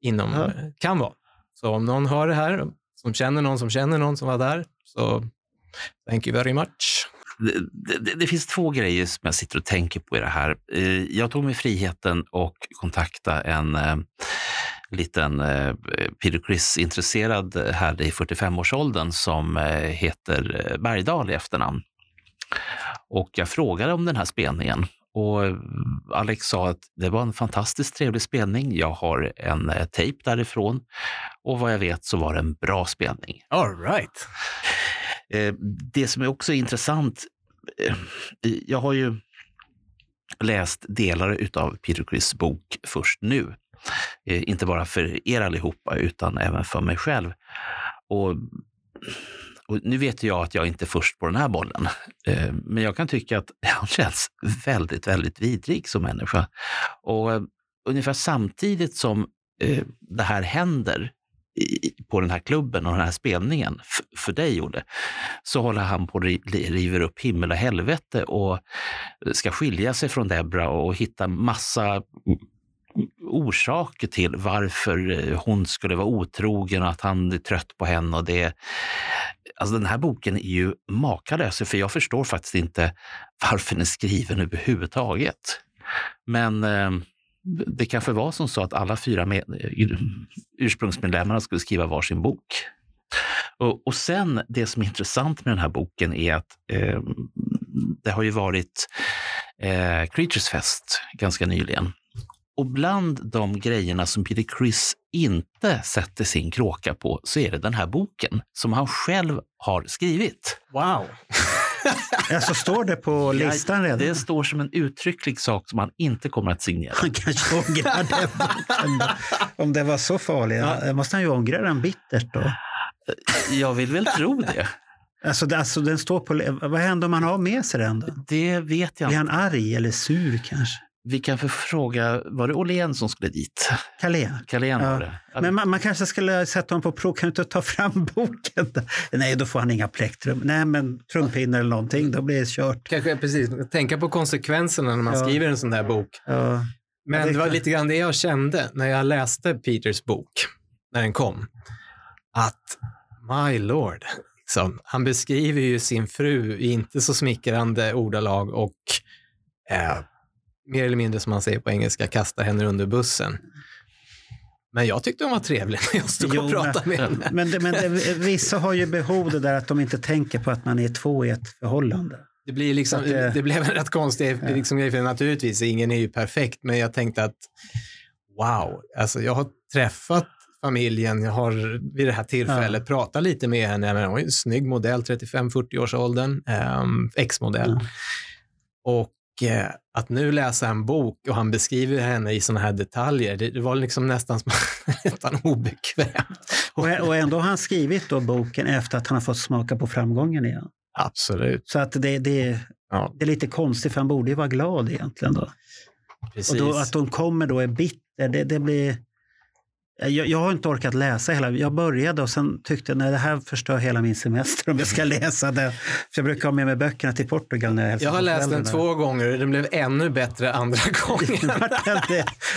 Inom, ja. Kan vara. Så om någon hör det här, som känner någon som känner någon som var där, så thank you very much. Det, det, det, finns två grejer som jag sitter och tänker på i det här. Eh, jag tog mig friheten och kontakta en eh, liten eh, Peter Criss-intresserad herre eh, i 45-årsåldern som heter Bergdahl i efternamn. Och jag frågade om den här spelningen och Alex sa att det var en fantastiskt trevlig spelning. Jag har en eh, tejp därifrån och vad jag vet så var det en bra spelning. All right. Eh, det som är också intressant, eh, jag har ju läst delar av Peter Criss bok först nu. Eh, inte bara för er allihopa, utan även för mig själv. Och, och nu vet jag att jag inte är först på den här bollen, men jag kan tycka att han känns väldigt, väldigt vidrig som människa. Och ungefär samtidigt som det här händer på den här klubben och den här spelningen för dig, Olle, så håller han på att river upp himmel och helvete och ska skilja sig från Debra och hitta massa orsaker till varför eh, hon skulle vara otrogen och att han är trött på henne. Och det, alltså den här boken är ju makalös, för jag förstår faktiskt inte varför den är skriven överhuvudtaget. Men eh, det kanske var som så att alla fyra med, eh, ursprungsmedlemmarna skulle skriva varsin bok. Och, och sen, det som är intressant med den här boken är att eh, det har ju varit eh, Creatures Fest ganska nyligen. Och bland de grejerna som Peter Criss inte sätter sin kråka på så är det den här boken som han själv har skrivit. Wow! Ja, så står det på listan redan? Det står som en uttrycklig sak som han inte kommer att signera. Han kanske ångrar det. Om det var så farligt. Ja. Måste han ju ångra den bittert då? Jag vill väl tro det. Alltså, det, alltså den står på... Vad händer om man har med sig den då? Det vet jag Blir inte. han arg eller sur kanske? Vi kan fråga, var det Åhlén som skulle dit? Carlén? Carlén Ja. var det. Men man, man kanske skulle sätta honom på prov. Kan du inte ta fram boken? Nej, då får han inga plektrum. Nej, men trumpinnar eller någonting. Då blir det kört. Kanske precis, tänka på konsekvenserna när man Ja. skriver en sån där bok. Ja. Men Ja, det det var lite grann det jag kände när jag läste Peters bok, när den kom. Att, my lord, liksom, han beskriver ju sin fru i inte så smickrande ordalag och eh, mer eller mindre som man säger på engelska, kastar henne under bussen. Men jag tyckte hon var trevlig när jag stod och Jo, pratade med men, henne. men, men det, vissa har ju behov det där att de inte tänker på att man är två i ett förhållande. Det, blir liksom, det- det, blev en rätt konstig liksom, grej, för naturligtvis, ingen är ju perfekt, men jag tänkte att wow, alltså jag har träffat familjen, jag har vid det här tillfället pratat lite med henne, men hon är en snygg modell, 35-40 års åldern, um, ex-modell. Mm. Och eh, att nu läsa en bok och han beskriver henne i sådana här detaljer, det, det var liksom nästan som nästan obekvämt. Och, och ändå har han skrivit då boken efter att han har fått smaka på framgången igen. Absolut. Så att det, det, Ja, det är lite konstigt, för han borde ju vara glad egentligen. Då. precis. Och då, att de kommer då är bitter, det, det blir... Jag, jag har inte orkat läsa hela. Jag började och sen tyckte jag nej, det här förstör hela min semester om jag ska läsa det. För jag brukar ha med mig böckerna till Portugal när jag hälsar jag har läst den två gånger och den blev ännu bättre andra gången.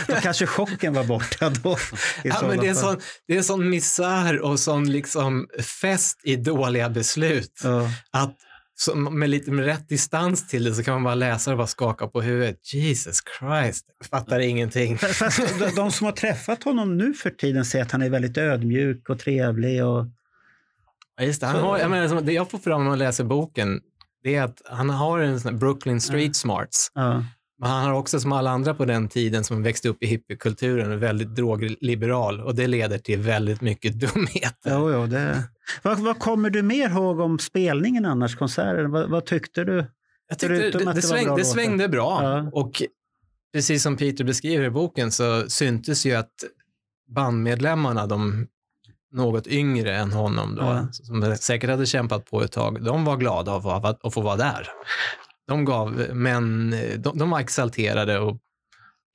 Då kanske chocken var borta då. Ja, men det, är sån, det är sån misär och sån liksom fest i dåliga beslut. Ja. Att så med lite med rätt distans till det så kan man bara läsa och bara skaka på huvudet. Jesus Christ, jag fattar ingenting. De, de som har träffat honom nu för tiden säger att han är väldigt ödmjuk och trevlig. Och, Ja, just det, han har, jag menar, det jag får fram när man läser boken det är att han har en sån Brooklyn Street Smarts. ja. Men han har också som alla andra på den tiden som växte upp i hippiekulturen, väldigt drogliberal och det leder till väldigt mycket dumheter. Jo, jo, det... vad, vad kommer du mer ihåg om spelningen annars, konserten? Vad, vad tyckte du? Jag tyckte det, det, det sväng, bra det svängde bra. Ja. Och precis som Peter beskriver i boken så syntes ju att bandmedlemmarna, de något yngre än honom, då, Ja. som säkert hade kämpat på ett tag, de var glada av att få vara där. De gav, men de, de var exalterade och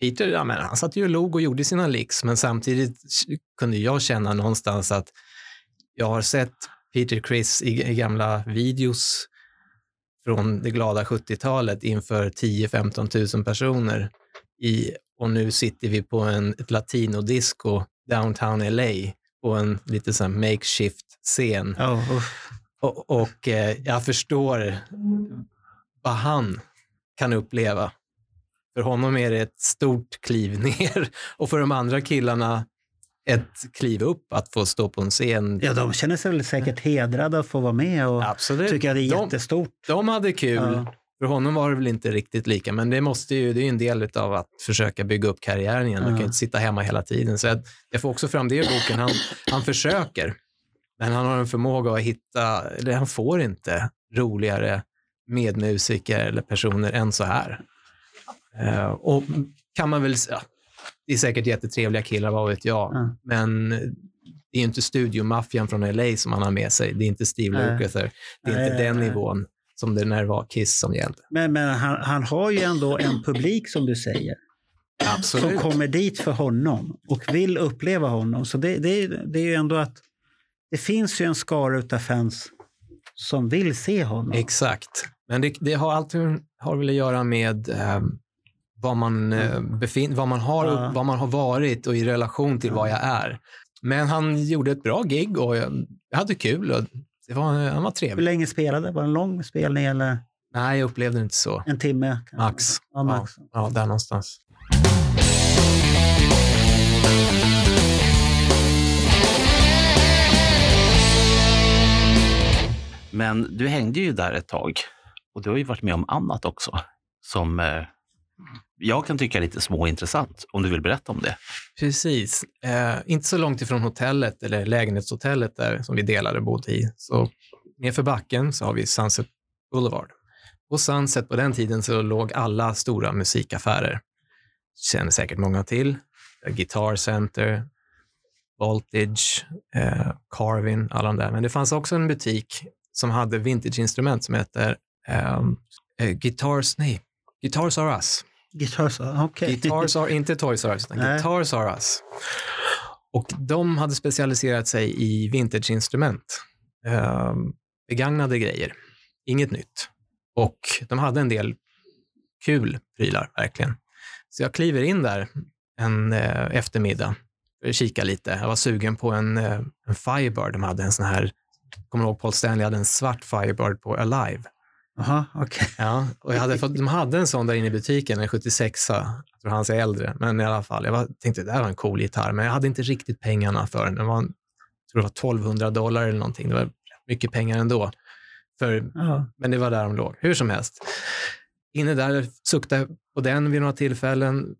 Peter, ja, men han satt ju och log och gjorde sina licks, men samtidigt kunde jag känna någonstans att jag har sett Peter Chris i, i gamla videos från det glada 70-talet inför 10-15 000 personer i, och nu sitter vi på en, ett latinodisco downtown LA på en lite sån här makeshift scen. Ja, uff. Och, och eh, jag förstår vad han kan uppleva. För honom är det ett stort kliv ner och för de andra killarna ett kliv upp att få stå på en scen. ja, de känner sig väl säkert hedrade att få vara med och Absolut. tycker att det är De- jättestort. De hade kul. Ja. För honom var det väl inte riktigt lika, men det, måste ju, det är ju en del av att försöka bygga upp karriären igen. Man kan Ja. ju inte sitta hemma hela tiden. Så jag, jag får också fram det i boken. Han, han försöker, men han har en förmåga att hitta, eller han får inte roligare medmusiker eller personer än så här. Eh, och kan man väl säga, det är säkert jättetrevliga killar, vad vet jag, Ja. men det är inte studiomaffian från LA som han har med sig. Det är inte Steve Nej. Lukather. Det är Nej, inte nej, den nej. nivån som det när det var Kiss som gällde. Men, men han, han har ju ändå en publik som du säger. Som Absolut. kommer dit för honom och vill uppleva honom. Så det, det, det är ju ändå att det finns ju en skara utav fans som vill se honom. Exakt. Men det, det har alltid har väl att göra med eh, vad, man, eh, befin, vad, man har, Ja. vad man har varit och i relation till vad jag är. Men han gjorde ett bra gig och jag, jag hade kul. Och det var, han var Hur trevlig. länge spelade? Var det en lång spelning eller Nej, jag upplevde det inte så. en timme? kanske? Max. Ja, max. Ja, ja, där någonstans. Men du hängde ju där ett tag och du har ju varit med om annat också som eh, jag kan tycka är lite småintressant om du vill berätta om det. Precis. Eh, inte så långt ifrån hotellet eller lägenhetshotellet där som vi delade bodde i. Så nedför backen så har vi Sunset Boulevard. På Sunset på den tiden så låg alla stora musikaffärer. Känner säkert många till. Eh, Guitar Center, Voltage, eh, Carvin, alla de där. Men det fanns också en butik som hade vintageinstrument som heter um, uh, Guitars, nej, Guitars Are Us. Guitars, okej. Guitars Are, inte Toys R Us, utan Nej. Guitars Are Us. Och de hade specialiserat sig i vintageinstrument. Um, begagnade grejer, inget nytt. Och de hade en del kul prylar, verkligen. Så jag kliver in där en eh, eftermiddag för att kika lite. Jag var sugen på en, eh, en Firebird. De hade en sån här, kommer du ihåg Paul Stanley hade en svart Firebird på Alive. Jaha, okej. Ja, och jag hade fått, de hade en sån där inne i butiken, en 76 Jag tror han är äldre, men i alla fall. Jag var, tänkte det här var en cool gitarr, men jag hade inte riktigt pengarna för den. Den var, jag tror det var 1200 dollar eller någonting. Det var mycket pengar ändå. För Ja. men det var där de låg. Hur som helst. Inne där, suktade på den vid några tillfällen.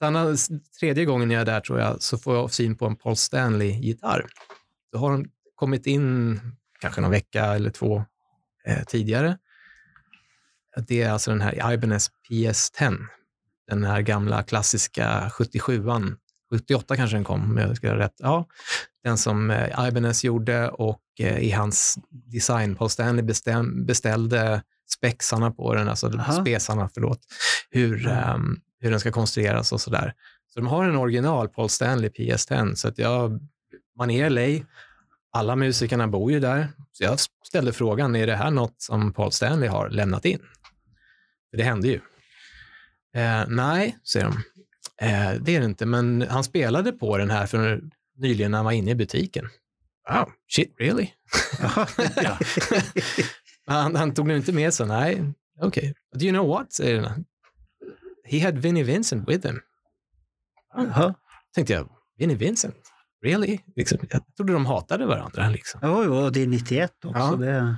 Denna, tredje gången jag är där tror jag, så får jag syn på en Paul Stanley-gitarr. Då har de kommit in kanske någon vecka eller två eh, tidigare. Det är alltså den här Ibanez PS10. Den här gamla klassiska 77an. 78 kanske den kom, om jag ska ha rätt. Ja, den som eh, Ibanez gjorde och eh, i hans design, Paul Stanley bestäm, beställde spexarna på den, alltså Aha. spesarna, förlåt, hur, ehm, hur den ska konstrueras och sådär. Så de har en original Paul Stanley PS10, så att jag, man är i LA, alla musikerna bor ju där, så jag ställde frågan, är det här något som Paul Stanley har lämnat in? För det hände ju. Eh, nej, säger de. Eh, det är det inte, men han spelade på den här för nyligen när han var inne i butiken. Wow, shit really? Han, han tog den inte med sig, nej, okej. Do you know what? säger han. He had Vinnie Vincent with him. Jaha. Tänkte jag, Vinnie Vincent? Really? Liksom, jag trodde de hatade varandra. Liksom. Jo, jo, och det är 91 också. Ja. Det...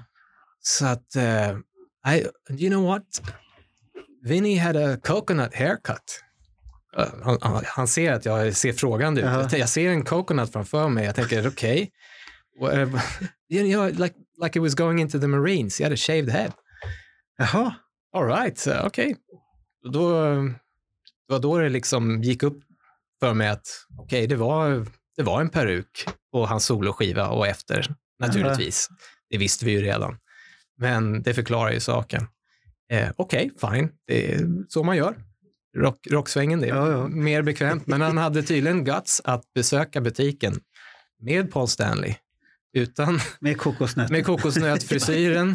Så att, uh, I, you know what? Vinnie had a coconut haircut. Uh, han, han, han ser att jag ser frågande ut. Ja. Jag, jag ser en coconut framför mig. Jag tänker, okej. Okay. you know, like, like it was going into the Marines. He had a shaved head. Jaha. All right, okej. Då, det var då det liksom gick upp för mig att okej, det, var, det var en peruk på hans soloskiva och efter, naturligtvis. Det visste vi ju redan. Men det förklarar ju saken. Eh, okej, fine. Det är så man gör. Rock, rocksvängen, det är Ja, ja. mer bekvämt. Men han hade tydligen guts att besöka butiken med Paul Stanley. Utan Med kokosnöt. med kokosnötfrisyren.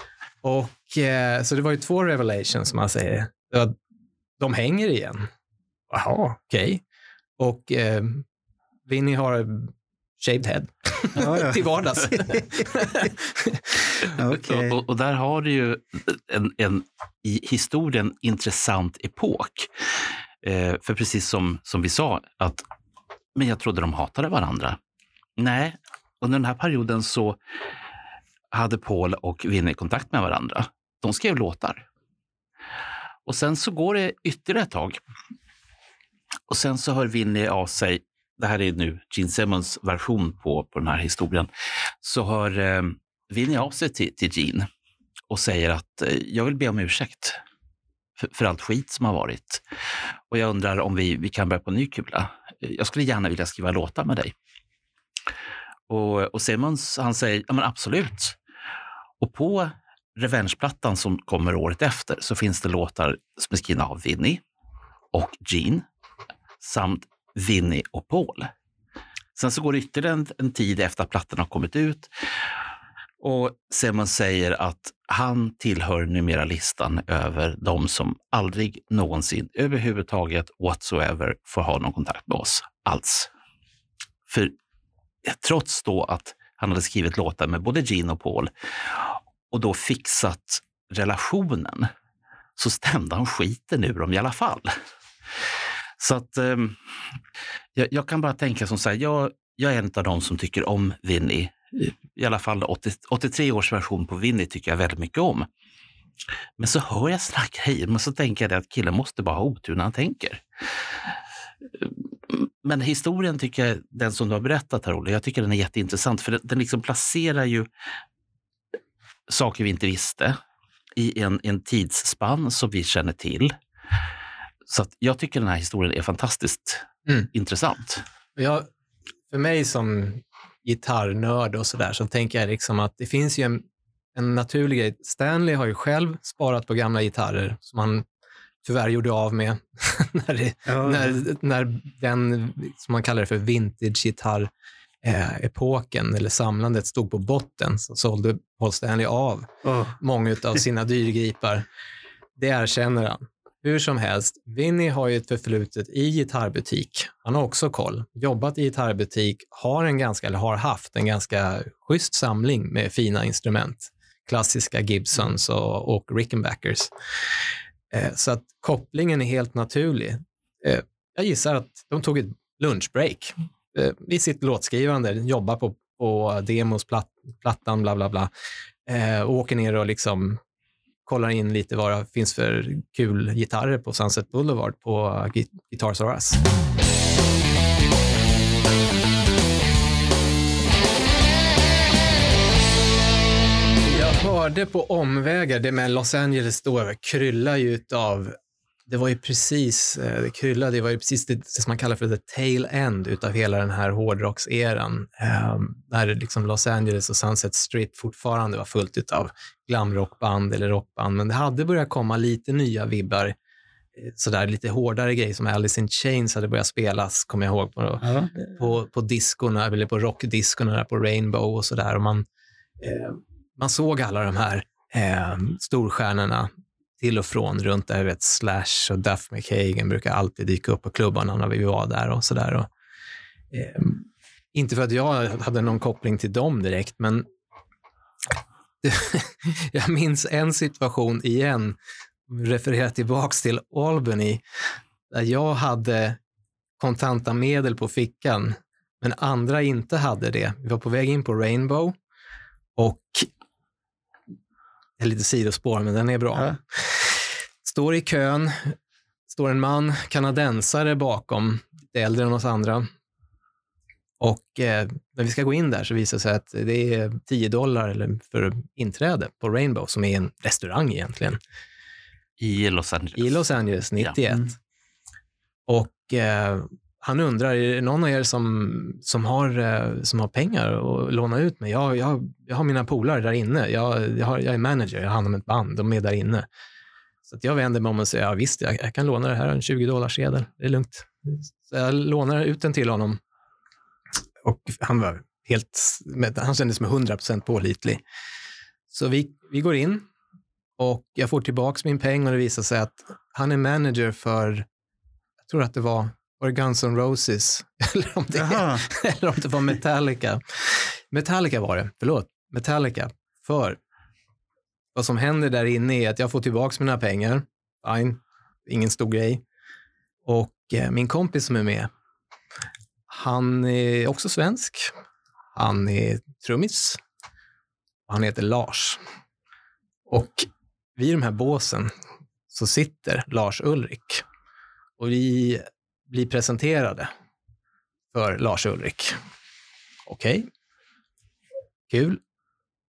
Och, eh, så det var ju två revelations, som man säger. De hänger igen. Jaha, okej. Och eh, Vinny har shaved head Ja, ja. till vardags. Okej. Och, och där har du ju en, en i historien intressant epok. Eh, för precis som, som vi sa, att men jag trodde de hatade varandra. Nej, under den här perioden så hade Paul och Vinnie kontakt med varandra. De skrev låtar. Och sen så går det ytterligare ett tag. Och sen så hör Vinnie av sig, det här är nu Gene Simmons version på, på den här historien, så hör eh, Vinnie av sig till, till Gene och säger att eh, jag vill be om ursäkt för, för allt skit som har varit. Och jag undrar om vi, vi kan börja på ny kula. Jag skulle gärna vilja skriva låtar med dig. Och, och Simmons han säger ja, men absolut. Och på Revenge-plattan som kommer året efter så finns det låtar som är skrivna av Vinnie och Gene samt Vinnie och Paul. Sen så går det ytterligare en, en tid efter att plattan har kommit ut och Simon säger att han tillhör numera listan över de som aldrig någonsin överhuvudtaget whatsoever får ha någon kontakt med oss alls. För trots då att han hade skrivit låtar med både Gene och Paul och då fixat relationen så stämde han skiten ur dem i alla fall. Så att eh, jag, jag, kan bara tänka som så här, jag, jag är en av de som tycker om Vinnie. I alla fall 80, 83 års version på Vinnie tycker jag väldigt mycket om. Men så hör jag såna här grejer, men så tänker jag att killen måste bara ha otur när han tänker. Men historien tycker jag, den som du har berättat här Olle, jag tycker den är jätteintressant för den, den liksom placerar ju saker vi inte visste i en, en tidsspann som vi känner till. Så att jag tycker den här historien är fantastiskt Mm. intressant. Jag, för mig som gitarrnörd och sådär så tänker jag liksom att det finns ju en, en naturlig grej. Stanley har ju själv sparat på gamla gitarrer som han tyvärr gjorde av med när, det, Ja. när, när den, som man kallar det för vintage-gitarr, eh, epoken eller samlandet stod på botten så sålde Paul Stanley av Åh, många av sina dyrgripar. Det erkänner han. Hur som helst, Vinny har ju ett förflutet i gitarrbutik. Han har också koll. Jobbat i gitarrbutik, har en ganska, eller har haft en ganska schysst samling med fina instrument. Klassiska Gibsons och, och Rickenbackers. Eh, så att kopplingen är helt naturlig. Eh, jag gissar att de tog ett lunchbreak eh, vid sitt låtskrivande, jobbar på, på demos, platt, plattan, bla bla bla. Eh, och åker ner och liksom kollar in lite vad det finns för kul gitarrer på Sunset Boulevard på Guitars R Us. Jag hörde på omvägar, det med Los Angeles då kryllar ju utav det var ju precis, eh, det kryllade, det var ju precis det, det som man kallar för the tail end utav hela den här hårdrockseran. Eh, där liksom Los Angeles och Sunset Strip fortfarande var fullt utav glamrockband eller rockband, men det hade börjat komma lite nya vibbar. eh, Sådär lite hårdare grejer som Alice in Chains hade börjat spelas, kommer jag ihåg, på, ja, på, på diskorna, eller på rockdiskorna på Rainbow och sådär. Och man, eh, man såg alla de här eh, storstjärnorna till och från runt där. Jag vet, Slash och Duff McKagan brukar alltid dyka upp på klubbarna när vi var där och sådär. Eh, inte för att jag hade någon koppling till dem direkt, men jag minns en situation igen, refererar tillbaks till Albany, där jag hade kontanta medel på fickan, men andra inte hade det. Vi var på väg in på Rainbow och är lite sidospår, men den är bra. Ja. Står i kön, står en man, kanadensare bakom, lite äldre än oss andra. Och eh, när vi ska gå in där så visar det sig att det är 10 dollar eller för inträde på Rainbow, som är en restaurang egentligen, I Los Angeles. i Los Angeles 91. Mm. Och eh, han undrar, är det någon av er som, som, har, eh, som har pengar att låna ut mig? Jag, jag, jag har mina polare där inne. Jag, jag, har, jag är manager, jag har hand om ett band, de är där inne. Så att jag vänder mig om och säger, ja visst, jag, jag kan låna det här, en 20 dollars sedel, det är lugnt. Så jag lånar ut den till honom. Och han var helt, han kändes som 100% pålitlig. Så vi, vi går in och jag får tillbaka min peng och det visar sig att han är manager för, jag tror att det var, var det Guns N' Roses eller om det, Jaha. eller om det var Metallica. Metallica var det, förlåt. Metallica. För vad som händer där inne är att jag får tillbaka mina pengar. Fine, ingen stor grej. Och eh, min kompis som är med, han är också svensk. Han är trummis. Han heter Lars. Och vid de här båsen så sitter Lars Ulrik. Och vi blir presenterade för Lars Ulrik. Okej. Kul.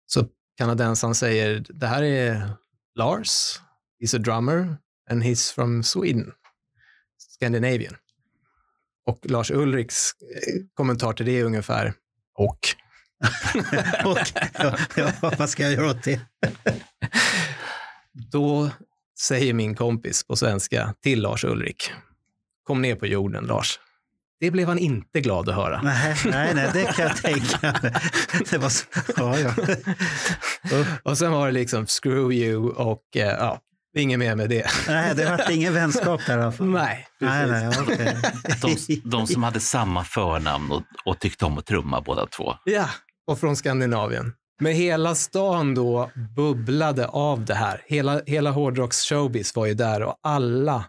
Så kanadensaren säger, det här är Lars. He's a drummer and he's from Sweden. Scandinavian. Och Lars Ulriks eh, kommentar till det är ungefär, och. Och, ja, ja, vad ska jag göra åt det? Då säger min kompis på svenska till Lars Ulrik, kom ner på jorden Lars. Det blev han inte glad att höra. Nej, nej, nej, det kan jag tänka. Det var så, ja, ja. Och sen var det liksom screw you och eh, ja, inget mer med det. Nej, det vart ingen vänskap där i alla fall. Nej, Nej, nej, okej. De, de som hade samma förnamn och, och tyckte om att trumma båda två. Ja, och från Skandinavien. Men hela stan då bubblade av det här. Hela, hela hårdrocks showbiz var ju där och alla,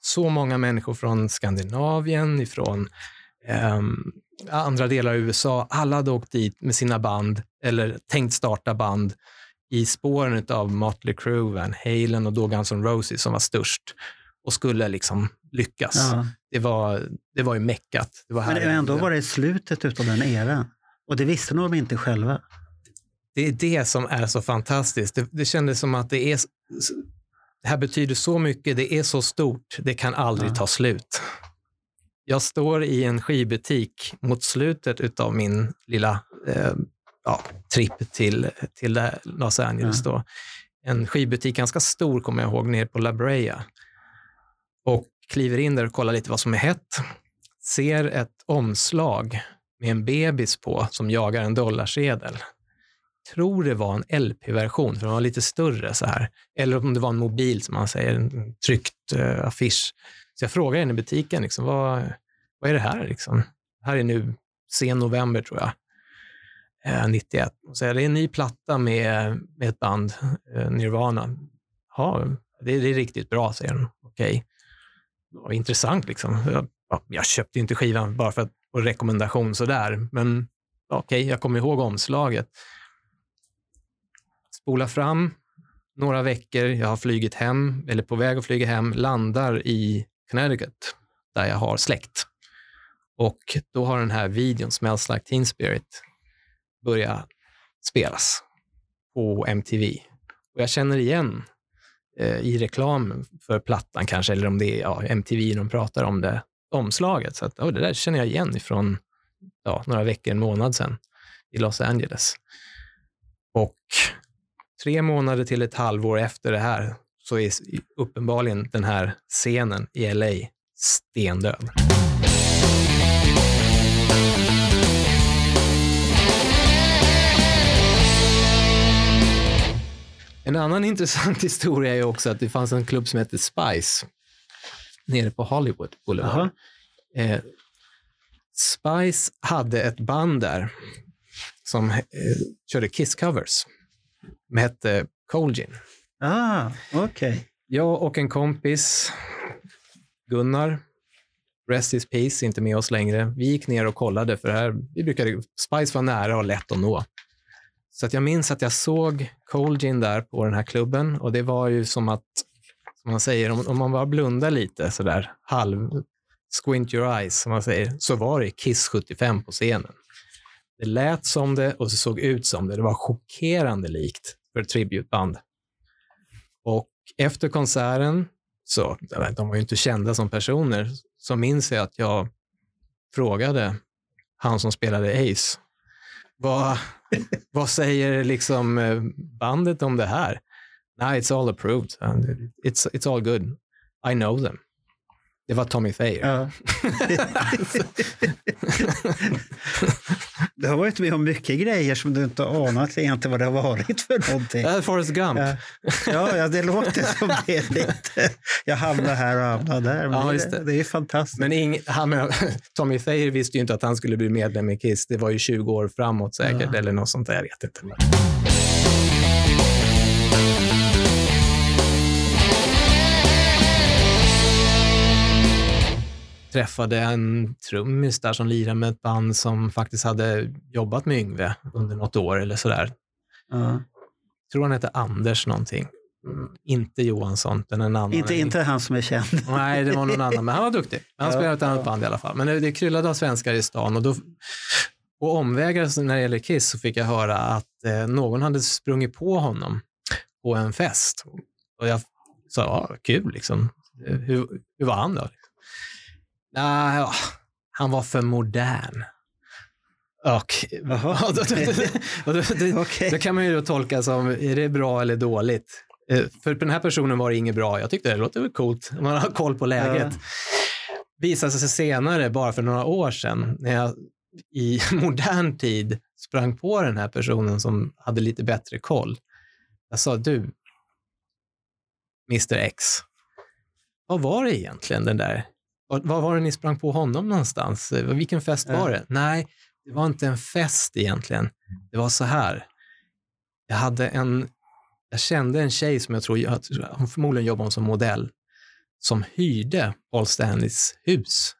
så många människor från Skandinavien, ifrån ehm, andra delar av USA, alla hade åkt dit med sina band eller tänkt starta band i spåren av Motley Crue, Van Halen och då Guns N' Roses som var störst och skulle liksom lyckas. Ja. Det, var, det var ju meckat. Det var Men ändå var det slutet av den eran. Och det visste nog de inte själva. Det är det som är så fantastiskt. Det, det kändes som att det är det här betyder så mycket, det är så stort, det kan aldrig Ja. ta slut. Jag står i en skivbutik mot slutet av min lilla eh, ja, tripp till, till Los Angeles. Då. En skivbutik, ganska stor kommer jag ihåg, nere på La Brea. Och kliver in där och kollar lite vad som är hett. Ser ett omslag med en bebis på som jagar en dollarsedel. Tror det var en LP-version, för den var lite större så här. Eller om det var en mobil, som man säger, en tryckt uh, affisch. Så jag frågade henne i butiken, liksom, vad, vad är det här? Liksom? här är nu sen november, tror jag, eh, 91. Och säger, det är en ny platta med, med ett band, eh, Nirvana. Ja, det, det, är riktigt bra, säger hon. Okej. Okay. Intressant liksom. Jag, jag köpte inte skivan bara för att på rekommendation sådär, men okej, okay, jag kommer ihåg omslaget. Spola fram några veckor, jag har flugit hem, eller på väg att flyga hem, landar i Connecticut, där jag har släkt. Och då har den här videon, Smells Like Teen Spirit, börjat spelas på MTV. Och jag känner igen eh, i reklam för plattan kanske, eller om det är ja, MTV de pratar om det, omslaget. Så att, oh, det där känner jag igen ifrån ja, några veckor, en månad sedan i Los Angeles. Och tre månader till ett halvår efter det här så är uppenbarligen den här scenen i LA stendöd. En annan intressant historia är också att det fanns en klubb som hette Spice nere på Hollywood Boulevard. Eh, Spice hade ett band där som eh, körde Kiss-covers. Hette Cold Gin. Ah. Okay. Jag och en kompis, Gunnar, Rest is peace, inte med oss längre. Vi gick ner och kollade, för här, vi brukade, Spice var nära och lätt att nå. Så att jag minns att jag såg Cold Gin där på den här klubben och det var ju som att, som man säger, om, om man bara blundar lite sådär halv, squint your eyes, som man säger, så var det Kiss 75 på scenen. Det lät som det och det såg ut som det. Det var chockerande likt för ett tributeband. Och efter konserten, så de var ju inte kända som personer, så minns jag att jag frågade han som spelade Ace, vad, vad säger liksom eh, bandet om det här? Nej, it's all approved. It's, it's all good. I know them. Det var Tommy Thayer. Ja. du har varit med om mycket grejer som du inte anat egentligen vad det har varit för någonting. Uh, Forrest Gump. Ja, ja, det låter som det lite. Jag hamnar här och hamnar där. Ja, det, det, är fantastiskt. Men ing, han, Tommy Thayer visste ju inte att han skulle bli medlem i Kiss. Det var ju 20 år framåt säkert, ja. eller något sånt där. Jag vet inte träffade en trummis där som lirade med ett band som faktiskt hade jobbat med Yngve under något år eller sådär. Uh. tror han hette Anders någonting. Mm, inte Johansson, utan en annan. Inte, inte han som är känd. Nej, det var någon annan, men han var duktig. Han ja, spelade ett annat band i alla fall. Men det, det kryllade av svenskar i stan och då, på omvägar när det gäller Kiss så fick jag höra att eh, någon hade sprungit på honom på en fest. Och jag sa, ja, kul liksom. Hur, hur var han då? Uh, han var för modern. Och, och då, då, då, okay. då, kan man ju tolka som, är det bra eller dåligt? Uh, för den här personen var det inget bra. Jag tyckte det låter väl coolt man har koll på läget. Ja. Visade sig senare, bara för några år sedan, när jag i modern tid sprang på den här personen som hade lite bättre koll. Jag sa, du, Mr X, vad var det egentligen den där var var det ni sprang på honom någonstans? Eh, vilken fest var det? Nej, det var inte en fest egentligen. Det var så här. Jag hade en, jag kände en tjej som jag tror, hon förmodligen jobbade som modell, som hyrde Paul Stanleys hus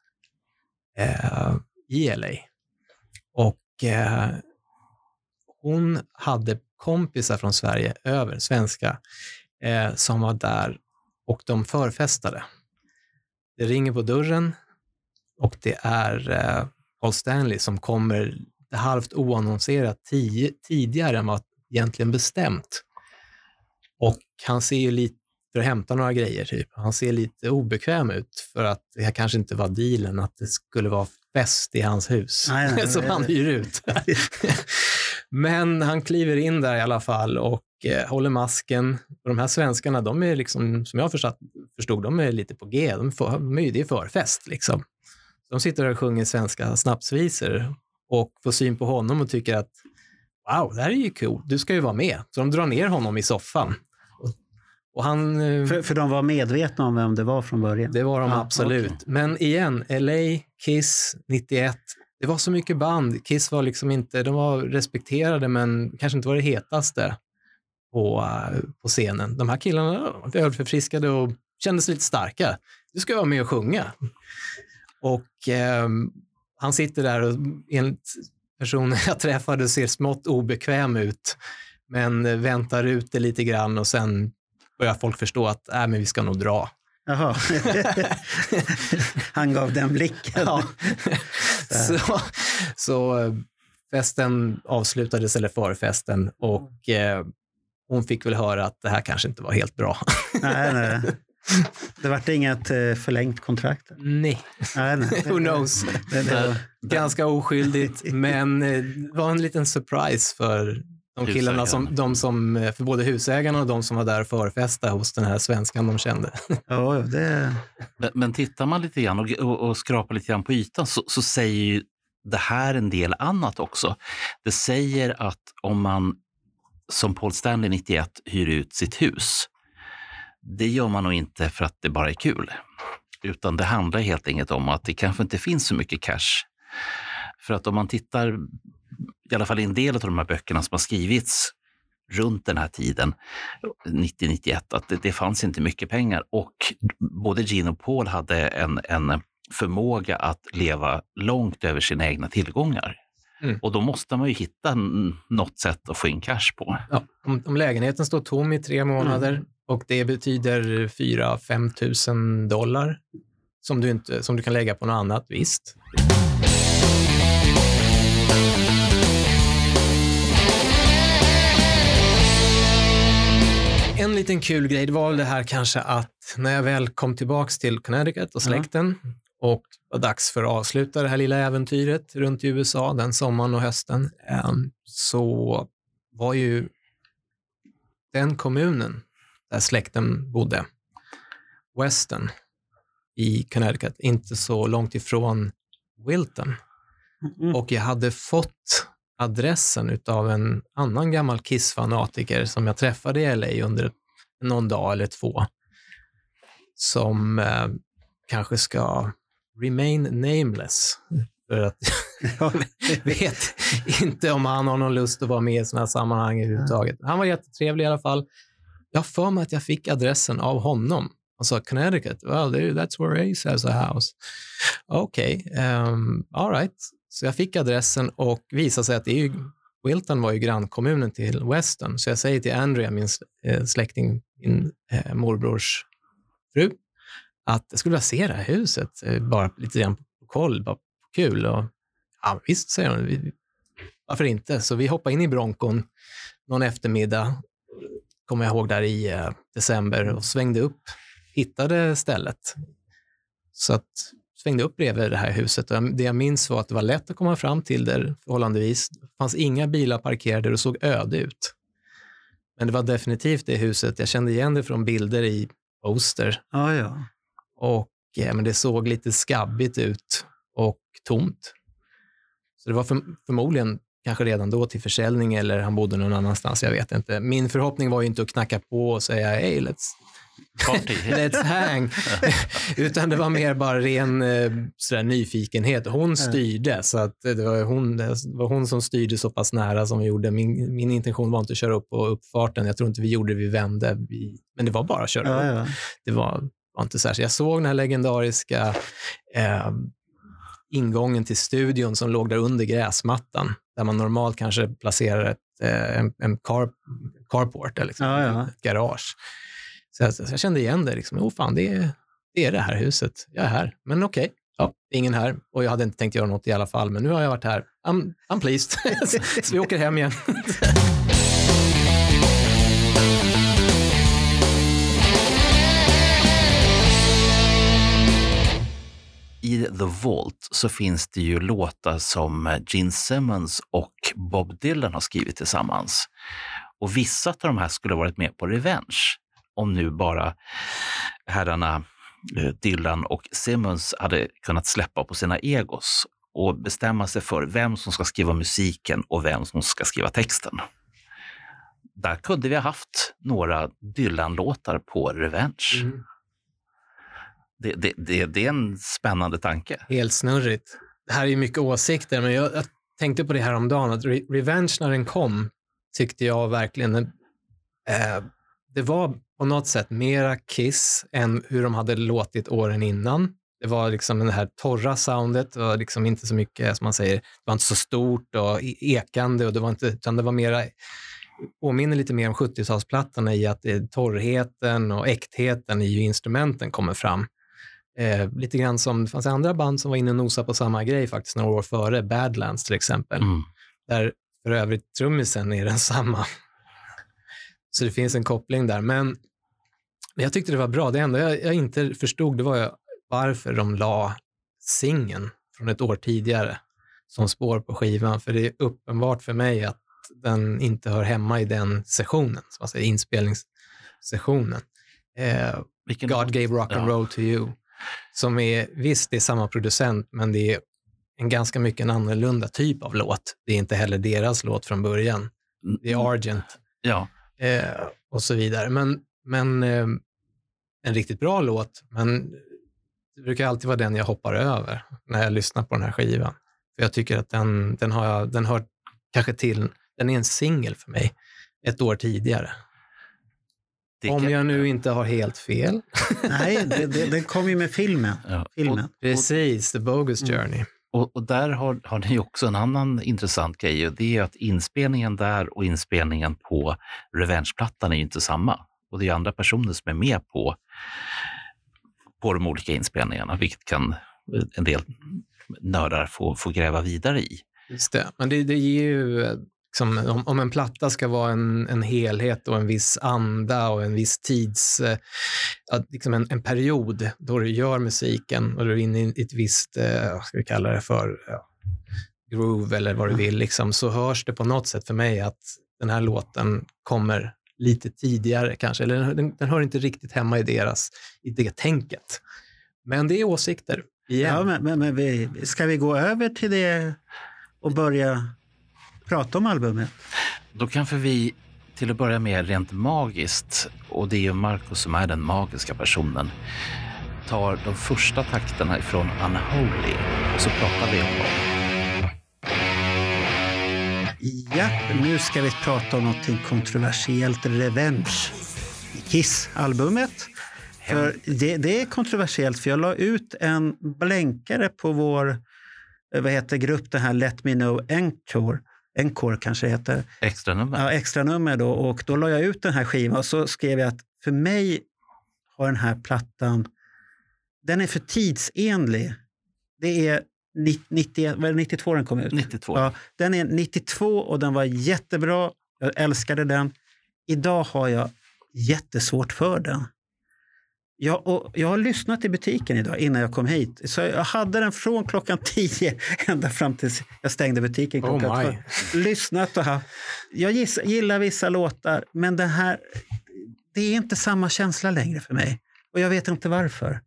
eh, i LA. Och eh, hon hade kompisar från Sverige över, svenska, eh, som var där och de förfestade. Det ringer på dörren och det är eh, Paul Stanley som kommer halvt oannonserat tidigare än vad egentligen bestämt. Och han ser ju lite, för att hämta några grejer, typ. han ser lite obekväm ut för att det kanske inte var dealen att det skulle vara fest i hans hus Nej, nej, som nej. han hyr ut. Men han kliver in där i alla fall och eh, håller masken. Och de här svenskarna, de är liksom, som jag förstått, förstod, de är lite på G. De, får, de är det är förfest liksom. De sitter och sjunger svenska snapsvisor och får syn på honom och tycker att wow, det här är ju kul, du ska ju vara med. Så de drar ner honom i soffan. Och, han... eh, För, för de var medvetna om vem det var från början? det var de Ja, absolut. okej. Men igen, LA, Kiss, 91. Det var så mycket band. Kiss var liksom inte, de var respekterade men kanske inte var det hetaste på, eh, på scenen. De här killarna var ölförfriskade och kändes lite starka. Du ska vara med och sjunga. Och ehm, han sitter där och enligt personen jag träffade ser smått obekväm ut men eh, väntar ut det lite grann och sen börjar folk förstå att äh, men vi ska nog dra. Jaha. Han gav den blicken. Ja. så, så eh, festen avslutades, eller förfesten, och eh, hon fick väl höra att det här kanske inte var helt bra. Nej, nej. Det vart inget eh, förlängt kontrakt? Nej, Nej, nej. who knows. Det, det var, Ganska oskyldigt, men eh, det var en liten surprise för de killarna, som, de som, eh, för både husägarna och de som var där och förfesta hos den här svenskan de kände. ja, det, Men, men tittar man lite grann och, och, och skrapar lite grann på ytan så, så säger ju det här en del annat också. Det säger att om man som Paul Stanley 91 hyr ut sitt hus, det gör man nog inte för att det bara är kul. Utan det handlar helt enkelt om att det kanske inte finns så mycket cash. För att om man tittar, i alla fall i en del av de här böckerna som har skrivits runt den här tiden, 90-91, att det, det fanns inte mycket pengar. Och både Gene och Paul hade en, en förmåga att leva långt över sina egna tillgångar. Mm. Och då måste man ju hitta något sätt att få in cash på. Ja, om, om lägenheten står tom i tre månader och det betyder 4-5 tusen dollar som du, inte, som du kan lägga på något annat, visst. En liten kul grej det var väl det här kanske att när jag väl kom tillbaks till Connecticut och släkten och det var dags för att avsluta det här lilla äventyret runt i USA den sommaren och hösten eh, så var ju den kommunen där släkten bodde, Weston i Connecticut, inte så långt ifrån Wilton. mm. Och jag hade fått adressen av en annan gammal Kiss-fanatiker som jag träffade i LA under någon dag eller två. Som eh, kanske ska remain nameless. För att jag vet inte om han har någon lust att vara med i sådana här sammanhang överhuvudtaget. Han var jättetrevlig i alla fall. Jag har för mig att jag fick adressen av honom. Han sa Connecticut. Well, that's where Ace has a house. Okej, okay, um, all right. Så jag fick adressen och visade sig att det är ju, Wilton var ju grannkommunen till Weston. Så jag säger till Andrea, min eh, släkting, min eh, morbrors fru, att jag skulle vilja se det här huset, eh, bara lite grann på koll, bara kul. Och, ja, visst, säger hon. Vi- Varför inte? Så vi hoppade in i Broncon någon eftermiddag, kommer jag ihåg, där i eh, december och svängde upp, hittade stället. Så att svängde upp bredvid det här huset. Och det jag minns var att det var lätt att komma fram till det förhållandevis. Det fanns inga bilar parkerade och såg öde ut. Men det var definitivt det huset. Jag kände igen det från bilder i poster. Ah, ja. Och, eh, men det såg lite skabbigt ut och tomt. Så det var för, förmodligen kanske redan då till försäljning eller han bodde någon annanstans, jag vet inte. Min förhoppning var ju inte att knacka på och säga hej, let's, let's hang. Utan det var mer bara ren eh, sådär, nyfikenhet. Hon styrde, så att det, var hon, det var hon som styrde så pass nära som vi gjorde. Min, min intention var inte att köra upp på uppfarten. Jag tror inte vi gjorde det, vi vände. Vi, men det var bara att köra upp ja, ja. det var, var inte särskilt. Jag såg den här legendariska eh, ingången till studion som låg där under gräsmattan, där man normalt kanske placerar ett, eh, en, en car, carport, eller liksom, Ja, ja. ett garage. Så jag, så jag kände igen det. Liksom. Oh, fan, det, är, det är det här huset. Jag är här. Men okej, ja, ingen här. Och jag hade inte tänkt göra något i alla fall, men nu har jag varit här. I'm, I'm pleased. så vi åker hem igen. i The Vault så finns det ju låtar som Gene Simmons och Bob Dylan har skrivit tillsammans. Och vissa av de här skulle ha varit med på Revenge om nu bara herrarna eh, Dylan och Simmons hade kunnat släppa på sina egos och bestämma sig för vem som ska skriva musiken och vem som ska skriva texten. Där kunde vi ha haft några Dylan-låtar på Revenge. Mm. Det, det, det, det är en spännande tanke. Helt snurrigt. Det här är ju mycket åsikter, men jag, jag tänkte på det här om dagen att Re Revenge när den kom tyckte jag verkligen eh, det var på något sätt mera Kiss än hur de hade låtit åren innan. Det var liksom det här torra soundet, det var liksom inte så mycket, som man säger, det var inte så stort och e-, ekande och det var inte, utan det var mera, påminner lite mer om 70-talsplattorna i att det är torrheten och äktheten i hur instrumenten kommer fram. Eh, lite grann som, det fanns andra band som var inne och nosade på samma grej faktiskt några år före, Badlands till exempel. Mm. Där för övrigt trummisen är densamma. Så det finns en koppling där. Men jag tyckte det var bra. Det enda jag, jag inte förstod det var varför de la singeln från ett år tidigare som spår på skivan. För det är uppenbart för mig att den inte hör hemma i den sessionen, säger, inspelningssessionen. Eh, God gave rock and roll to you. Som är, visst, det är samma producent, men det är en ganska mycket en annorlunda typ av låt. Det är inte heller deras låt från början. Det är Argent Ja, eh, och så vidare. Men, men eh, en riktigt bra låt, men det brukar alltid vara den jag hoppar över när jag lyssnar på den här skivan. För jag tycker att den, den, har den hör kanske till, den är en singel för mig ett år tidigare. Det Om jag nu inte har helt fel. Nej, det, det, den kom ju med filmen. ja. filmen. Precis, The Bogus Mm. Journey. Och, och där har, har ni också en annan intressant grej och det är att inspelningen där och inspelningen på Revenge-plattan är ju inte samma. Och det är andra personer som är med på, på de olika inspelningarna, vilket kan en del nördar få, få gräva vidare i. Just det. Men det, det ger ju, eh, liksom, om, om en platta ska vara en, en helhet och en viss anda och en viss tids, eh, liksom en, en period då du gör musiken och du är inne i ett visst, eh, vad ska vi kalla det för, ja, groove eller vad du vill, liksom, så hörs det på något sätt för mig att den här låten kommer lite tidigare kanske, eller den, den hör inte riktigt hemma i deras, i det tänket. Men det är åsikter, igen. Ja, men, men, men vi, ska vi gå över till det och börja prata om albumet? Då kanske vi till att börja med rent magiskt, och det är ju Marcus som är den magiska personen, tar de första takterna ifrån Unholy och så pratar vi om dem. Ja, nu ska vi prata om någonting kontroversiellt. Revenge. Kiss-albumet. För det, det är kontroversiellt, för jag la ut en blänkare på vår eh, vad heter grupp, den här Let Me Know Encore. Encore kanske det heter. Extra nummer. Ja, extra nummer då. Och då la jag ut den här skivan och så skrev jag att för mig har den här plattan, den är för tidsenlig. Det är 90, var det 92 den kom ut? 92. Ja, den är 92 och den var jättebra. Jag älskade den. Idag har jag jättesvårt för den. Jag, och jag har lyssnat i butiken idag innan jag kom hit. Så jag hade den från klockan 10 ända fram tills jag stängde butiken klockan Oh två. Lyssnat och haft. Jag giss, gillar vissa låtar, men den här, det är inte samma känsla längre för mig. Och jag vet inte varför.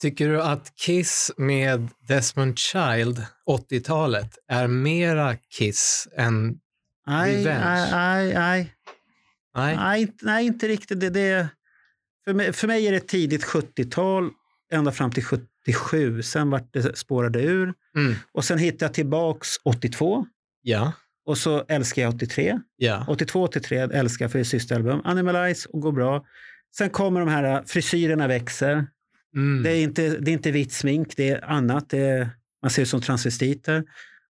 Tycker du att Kiss med Desmond Child, 80-talet, är mera Kiss än... Nej, Revenge. nej, nej, nej. Nej? Nej, inte riktigt. Det, det, för, mig, för mig är det tidigt 70-tal, ända fram till 77. Sen vart det spårade ur. Mm. Och sen hittade jag tillbaks 82. Ja. Och så älskar jag 83. Ja. 82, 83 älskar jag för det systeralbum. Animalize och går bra. Sen kommer de här frisyrerna växer. Mm. Det, är inte, det är inte vitt smink, det är annat. Det är, man ser ut som transvestiter.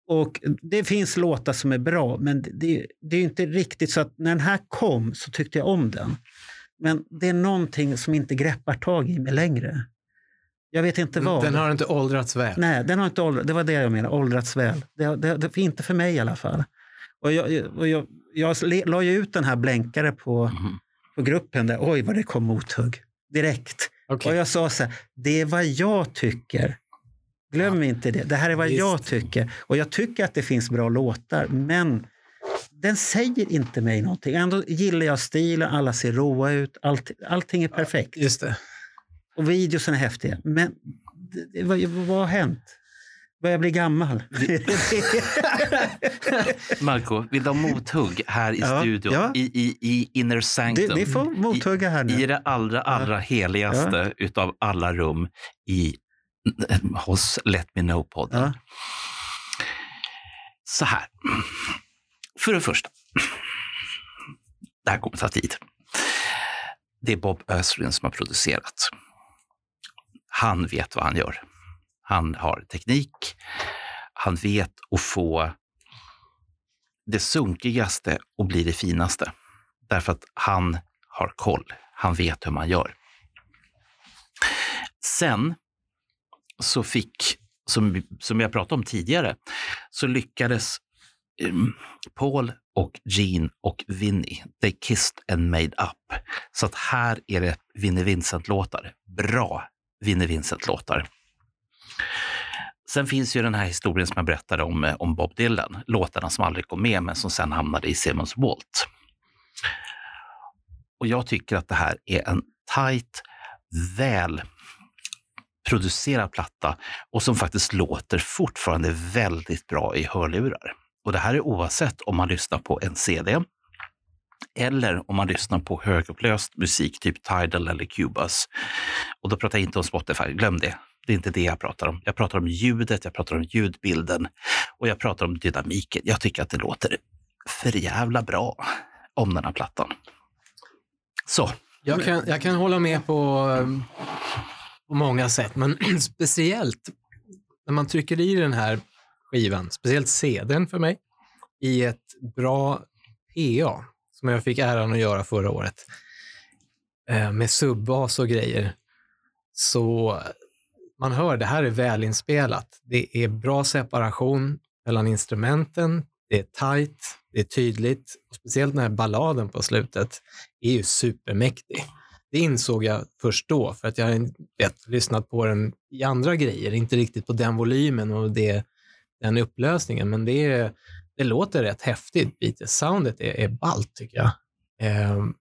Och det finns låtar som är bra, men det, det, är inte riktigt så att när den här kom så tyckte jag om den. Men det är någonting som inte greppar tag i mig längre. Jag vet inte vad. Den har inte åldrats väl. Nej, den har inte åldrats, det var det jag menade, åldrats väl. Det, det, det, inte för mig i alla fall. Och jag, och jag, jag la ju ut den här blänkare på, Mhm. på gruppen där, oj vad det kom mothugg direkt. Okej. Och jag sa så här, det är vad jag tycker Glöm inte det. Det här är vad Visst. jag tycker. Och jag tycker att det finns bra låtar, men den säger inte mig någonting. Ändå gillar jag stilen, alla ser roa ut, allt, allting är perfekt. Just det. Och videosen är häftiga. Men det, vad, vad har hänt? Börjar jag bli gammal? Marco, vill du ha mothugg här i Ja, studion? ja. I, i, I inner det, sanctum? ni får mothugga här I nu. det allra, allra heligaste utav alla rum i, hos Let Me Know-podden. Ja. Så här. För det första. Det här kommer ta tid. Det är Bob Östlund som har producerat. Han vet vad han gör. Han har teknik. Han vet att få det sunkigaste och bli det finaste. Därför att han har koll. Han vet hur man gör. Sen så fick, som, som jag pratade om tidigare, så lyckades um, Paul och Gene och Vinnie, they kissed and made up. Så att här är det Vinnie Vincent-låtar. Bra Vinnie Vincent-låtar. Sen finns ju den här historien som jag berättade om, eh, om Bob Dylan. Låtarna som aldrig kom med, men som sen hamnade i Simmons Walt. Och jag tycker att det här är en tight, väl producerad platta och som faktiskt låter fortfarande väldigt bra i hörlurar. Och det här är oavsett om man lyssnar på en CD eller om man lyssnar på högupplöst musik, typ Tidal eller Cubas. Och då pratar jag inte om Spotify, glöm det. Det är inte det jag pratar om. Jag pratar om ljudet, jag pratar om ljudbilden och jag pratar om dynamiken. Jag tycker att det låter för jävla bra om den här plattan. Så, Jag kan, jag kan hålla med på, på många sätt, men speciellt när man trycker i den här skivan, speciellt CDn för mig, i ett bra PA, som jag fick äran att göra förra året, eh, med subbas och grejer, så man hör det här är välinspelat. Det är bra separation mellan instrumenten, det är tight, det är tydligt. Och speciellt den här balladen på slutet är ju supermäktig. Det insåg jag först då, för att jag har lyssnat på den i andra grejer, inte riktigt på den volymen och det, den upplösningen, men det, är, det låter rätt häftigt. Beatles. Soundet är, är ballt tycker jag. Ehm,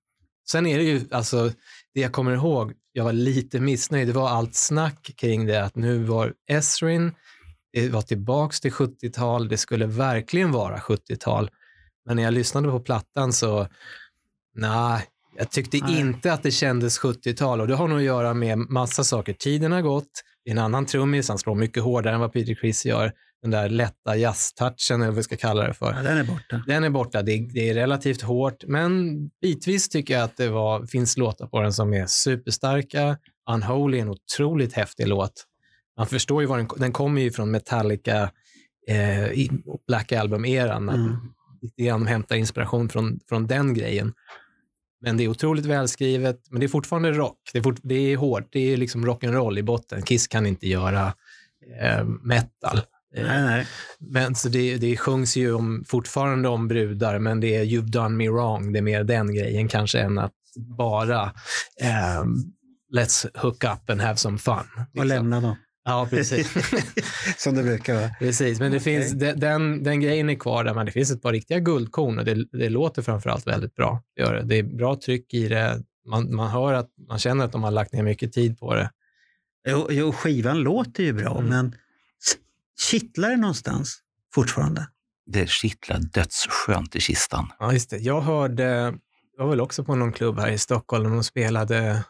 sen är det ju, alltså, det jag kommer ihåg, jag var lite missnöjd, det var allt snack kring det, att nu var Esrin, det var tillbaks till 70-tal, det skulle verkligen vara 70-tal. Men när jag lyssnade på plattan så, nej, jag tyckte Nej. inte att det kändes 70-tal och det har nog att göra med massa saker. Tiden har gått, det är en annan trummis, han slår mycket hårdare än vad Peter Criss gör. Den där lätta jazz-touchen, eller vad vi ska kalla det för. Ja, den är borta. Den är borta. Det är, det är relativt hårt, men bitvis tycker jag att det var, finns låtar på den som är superstarka. Unholy är en otroligt häftig låt. Man förstår ju var den, den kommer ju från Metallica eh, Black Album-eran. Mm. Lite grann hämtar inspiration från, från den grejen. Men det är otroligt välskrivet, men det är fortfarande rock. Det är, fort, det är hårt, det är liksom rock'n'roll i botten. Kiss kan inte göra eh, metal. Eh, Nej, nej. men så det, det sjungs ju om, fortfarande om brudar, men det är you've done me wrong. Det är mer den grejen kanske än att bara ehm, let's hook up and have some fun. Och liksom. lämna dem. Ja, precis. Som det brukar vara. precis. Men det Okej. finns, de- den, den grejen är kvar där, men det finns ett par riktiga guldkorn och det, det låter framförallt väldigt bra. Det, gör det. det är bra tryck i det. Man, man hör att man känner att de har lagt ner mycket tid på det. Jo, jo, skivan låter ju bra, Mm. men kittlar det någonstans fortfarande? det kittlar dödsskönt i kistan. Ja, just det. Jag hörde, jag var väl också på någon klubb här i Stockholm och de spelade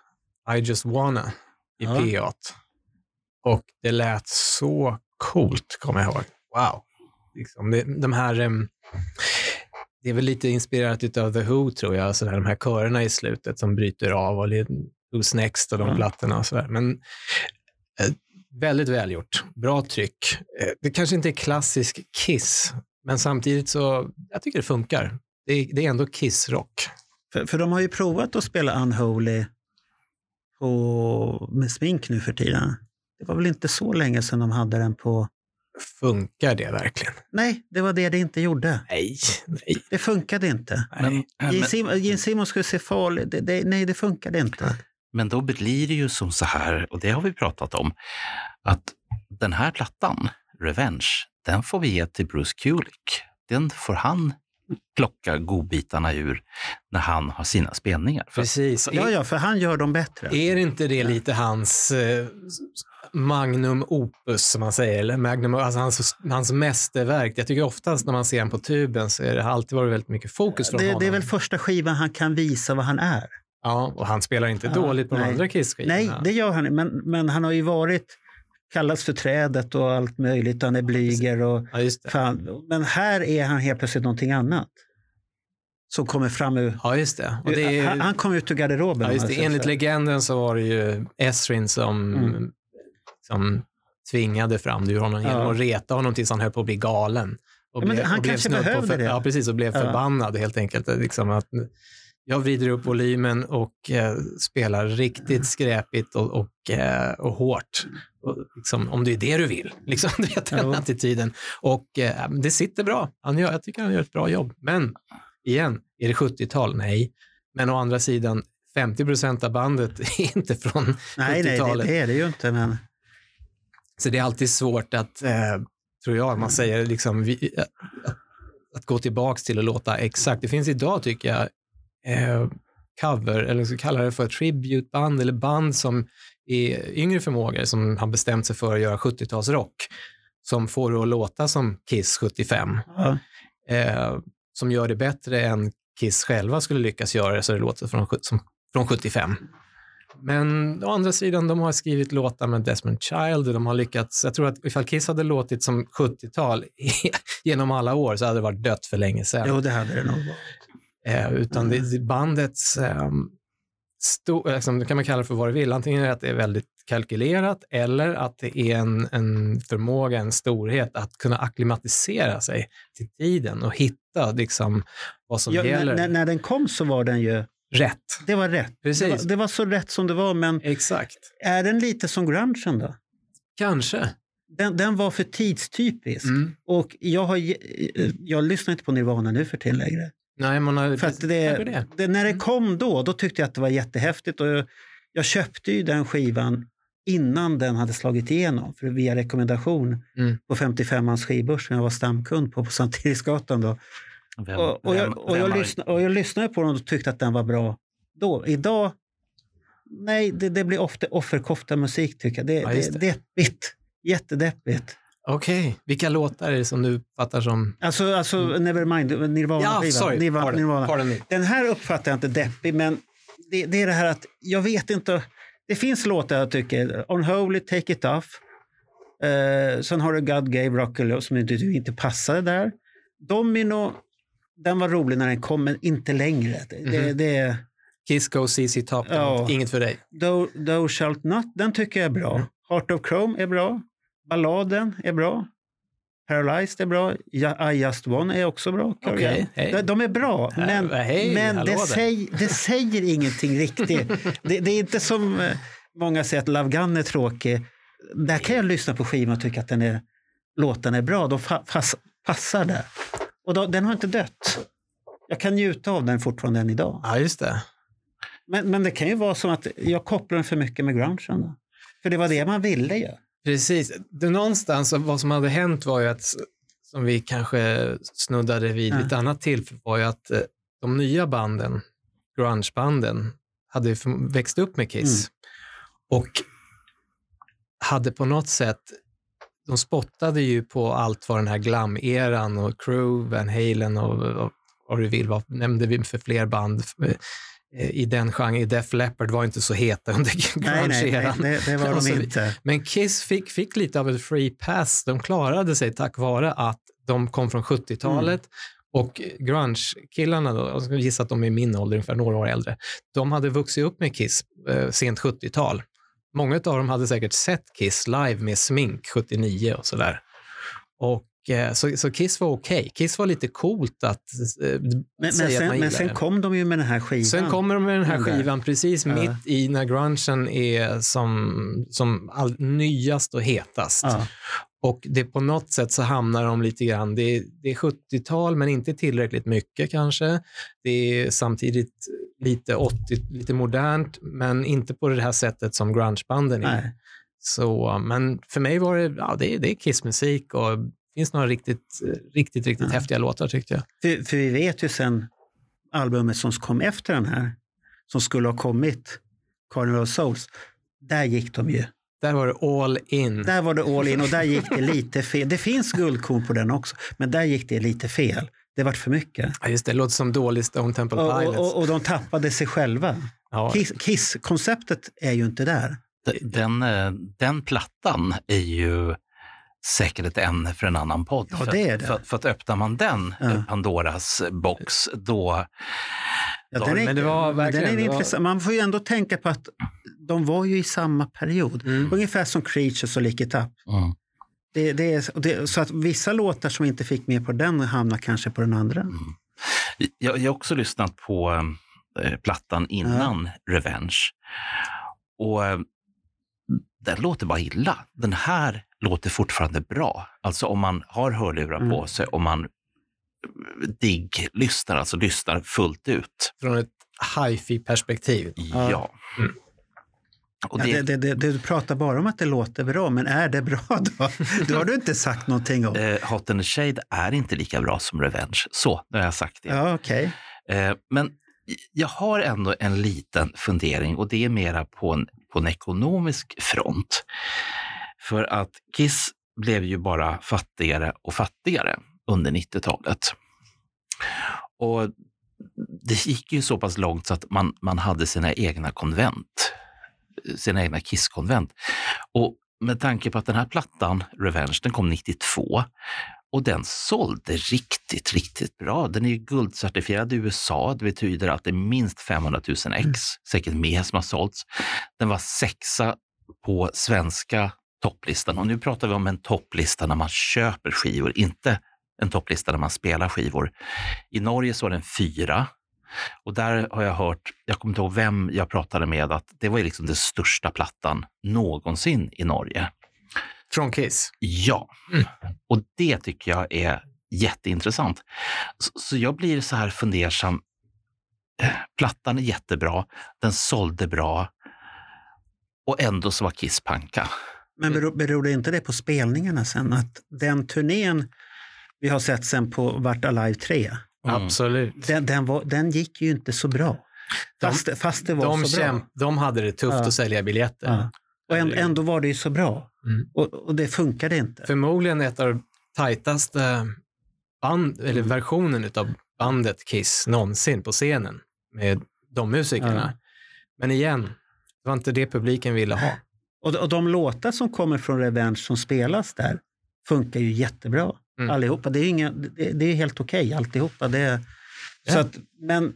I just wanna i Ja. P8. Och det lät så coolt, kommer jag ihåg. Wow. Liksom, det, de här, em, det är väl lite inspirerat av The Who, tror jag, så där, de här körerna i slutet som bryter av och lite Who's Next och de Ja. plattorna och sådär. Men eh, väldigt välgjort. Bra tryck. Eh, det kanske inte är klassisk Kiss, men samtidigt så, jag tycker det funkar. Det är, det är ändå Kiss-rock. För, för de har ju provat att spela Unholy på, med smink nu för tiden. Det var väl inte så länge sedan de hade den på... Funkar det verkligen? Nej, det var det det inte gjorde. Nej, nej. Det funkade inte. Men, nej. men, Gene Sim- Gene Simmons skulle se farlig det, det, Nej, det funkade inte. Men då blir det ju som så här, och det har vi pratat om, att den här plattan, Revenge, den får vi ge till Bruce Kulick. Den får han plocka godbitarna ur när han har sina spelningar. För Precis. Ja, ja, för han gör dem bättre. Är inte det lite hans eh, magnum opus, som man säger, eller magnum, alltså hans, hans mästerverk? Jag tycker oftast när man ser honom på tuben så är det alltid varit väldigt mycket fokus från Det, honom. det är väl första skivan han kan visa vad han är. Ja, och han spelar inte Ja, dåligt på de nej. andra Kiss-skivorna. Nej, det gör han men, men han har ju varit, kallats för trädet och allt möjligt. Han är blyger och Ja, fan. Men här är han helt plötsligt någonting annat. Som kommer fram ur... Ja, just det. Och det är, han, han kom ut ur garderoben. ja, just det. Enligt legenden så var det ju Esrin som, Mm. som tvingade fram det ur honom genom Ja. att reta honom tills han höll på att bli galen. Och Ja, men han och kanske på behövde för, det. Ja, precis. Och blev förbannad helt enkelt. Liksom att jag vrider upp volymen och eh, spelar riktigt skräpigt och, och, eh, och hårt. Och, liksom, om det är det du vill. Liksom, du vet, den Ja. attityden. Och eh, det sitter bra. Han gör, jag tycker han gör ett bra jobb. Men igen, är det 70-tal? Nej. Men å andra sidan, 50 procent av bandet är inte från Nej, nej, det, 70-talet. är det ju inte. Men... Så det är alltid svårt att, eh, tror jag, man säger liksom, vi, att, att gå tillbaks till att låta exakt. Det finns idag, tycker jag, eh, cover, eller så kallar det för tributeband eller band som är yngre förmågor som har bestämt sig för att göra 70-talsrock som får det att låta som Kiss 75. Ja. Eh, som gör det bättre än Kiss själva skulle lyckas göra det så det låter från, som, från 75. Men å andra sidan, de har skrivit låtar med Desmond Child och de har lyckats, jag tror att ifall Kiss hade låtit som 70-tal genom alla år så hade det varit dött för länge sedan. Jo, det hade det nog. Eh, utan det, det bandets, eh, sto, liksom, det kan man kalla det för vad du vill, antingen är det att det är väldigt kalkylerat eller att det är en, en förmåga, en storhet att kunna akklimatisera sig till tiden och hitta liksom, vad som Ja, gäller när, när den kom så var den ju, rätt. det var rätt. Det Precis. var, det var så rätt som det var, men Exakt. är den lite som grungen då? Kanske. Den, den var för tidstypisk. Mm. Och jag, har, jag lyssnar inte på Nirvana nu för tiden längre. Nej, man har, För att det, det. det, när det Mm. kom då, då tyckte jag att det var jättehäftigt. Och jag, jag köpte ju den skivan innan den hade slagit igenom, för via rekommendation Mm. på 55ans skivbörs som jag var stamkund på på Sankt Eriksgatan. Då. Vem, Och, och, vem- jag, och, jag, lyssnade, och jag lyssnade på den och tyckte att den var bra då. Idag, nej, det, det blir ofta offerkofta musik tycker jag. Det, Ja, det, det. deppigt. Jättedeppigt. Okej, vilka låtar är det som du fattar som... Alltså, alltså Nevermind, Nirvana. Mm. Ja, skivan. sorry. Nirvana, Pardon. Nirvana. Me. Den här uppfattar jag inte deppig, men det, det är det här att jag vet inte. Det finns låtar jag tycker, Unholy, Take It Off. Eh, sen har du God Gave Rock som inte, inte passade där. Domino, den var rolig när den kom, men inte längre. Det, det, Mhm. det, Kiss Go CC Top, Ja. inget för dig. Thou, Thou Shalt Not, den tycker jag är bra. Mm. Heart of Chrome är bra. Balladen är bra. Paralyzed är bra. I Just One är också bra. Okej, hej. De, är bra, Äh, men, hej, men hallå det, säg, det säger ingenting riktigt. det, det är inte som eh, många säger att Love Gun är tråkig. Där kan jag lyssna på skivan och tycka att den är, låten är bra. De fa, pass, passar där. Och då, den har inte dött. Jag kan njuta av den fortfarande än idag. Ja, just det. Men, men det kan ju vara som att jag kopplar den för mycket med grungen. För det var det man ville ju. Precis. Det, någonstans, vad som hade hänt var ju att, som vi kanske snuddade vid Ja. vid ett annat tillfälle, var ju att eh, de nya banden, grungebanden, hade växt upp med Kiss. Och hade på något sätt, de spottade ju på allt vad den här glam-eran och Crew, Van Halen och, och vad du vill, vad nämnde vi för fler band eh, i den genren. Def Leppard var inte så heta under Nej, nej, nej grunge-eran. det, det var de vi- inte. Men Kiss fick, fick lite av ett free pass. De klarade sig tack vare att de kom från 70-talet och grunge-killarna, då, jag skulle gissa att de är min ålder, ungefär några år äldre, de hade vuxit upp med Kiss eh, sent 70-tal. Många av dem hade säkert sett Kiss live med smink 79 och sådär. Och, eh, så, så Kiss var okej. Kiss var lite coolt att eh, Men, men, säga att sen, man men sen kom de ju med den här skivan. Sen kommer de med den här skivan precis Ja. mitt i när grungen är som, som all, nyast och hetast. Ja. Och det på något sätt så hamnar de lite grann, det är, det är 70-tal men inte tillräckligt mycket kanske. Det är samtidigt lite 80, lite modernt, men inte på det här sättet som grungebanden är. Nej. Så, men för mig var det, ja, det, det är Kiss-musik och finns några riktigt, riktigt, riktigt Ja. häftiga låtar tyckte jag. För, för vi vet ju sen albumet som kom efter den här, som skulle ha kommit, Carnival of Souls, där gick de ju. Där var det all in. Där var det all in och där gick det lite fel. Det finns guldkorn på den också, men där gick det lite fel. Det vart för mycket. Ja, just det, det låter som dålig Stone Temple Och, Pilots. och, och de tappade sig själva. ja. Kiss- Kiss-konceptet är ju inte där. Den, eh, den plattan är ju säkert ett ämne för en annan podd. Ja, för, det är det. För, för att öppnar man den, Ja. eh, Pandoras box, då... Ja, Ja, den är, men det var den är verkligen- det var- intressant. Man får ju ändå tänka på att de var ju i samma period. Mm. Ungefär som Creatures och Lick It Up. Mm. Det, det är, det, så att vissa låtar som inte fick med på den hamnar kanske på den andra. Jag, jag har också lyssnat på eh, plattan innan Revenge. Och eh, den låter bara illa. Den här låter fortfarande bra. Alltså om man har hörlurar på Mm. sig och man eh, digg-lyssnar, alltså lyssnar fullt ut. Från ett hi-fi-perspektiv. Ja. Ja. Mm. Och Ja, det, det, det, det, du pratar bara om att det låter bra, men är det bra då? Det har du inte sagt någonting om. eh, Hot and the Shade är inte lika bra som Revenge. Så, nu har jag sagt det. Ja, okej. Eh, men jag har ändå en liten fundering och det är mera på en, på en ekonomisk front. För att Kiss blev ju bara fattigare och fattigare under 90-talet. Och det gick ju så pass långt så att man, man hade sina egna konvent, sina egna Kiss-konvent. Och med tanke på att den här plattan, Revenge, den kom 92 och den sålde riktigt, riktigt bra. Den är ju guldcertifierad i USA. Det betyder att det är minst 500 000 ex, säkert mer som har sålts. Den var sexa på svenska topplistan. Och nu pratar vi om en topplista när man köper skivor, inte en topplista när man spelar skivor. I Norge så var den fyra. Och där har jag hört, jag kommer inte ihåg vem jag pratade med, att det var liksom den största plattan någonsin i Norge. Från Kiss. Ja, Mm. och det tycker jag är jätteintressant. Så, så jag blir så här fundersam. Eh, Plattan är jättebra, den sålde bra och ändå så var Kiss panka. Men beror, beror det inte det på spelningarna sen? Att den turnén vi har sett sen på Vart Alive 3, Mm. Absolut. den, den, var, den gick ju inte så bra. Fast, fast det var De, så bra. kämp, de hade det tufft Ja. att sälja biljetter. Ja. Och ändå, ändå var det ju så bra. Mm. Och, och det funkade inte. Förmodligen ett av de tajtaste band, eller Mm. versionen av bandet Kiss någonsin på scenen med de musikerna. Ja. Men igen, det var inte det publiken ville ha. Och, och de låtar som kommer från Revenge som spelas där funkar ju jättebra. Mm. Allihopa. Det är, inga, det, det är helt okej alltihopa. Det, är- så Ja. att, men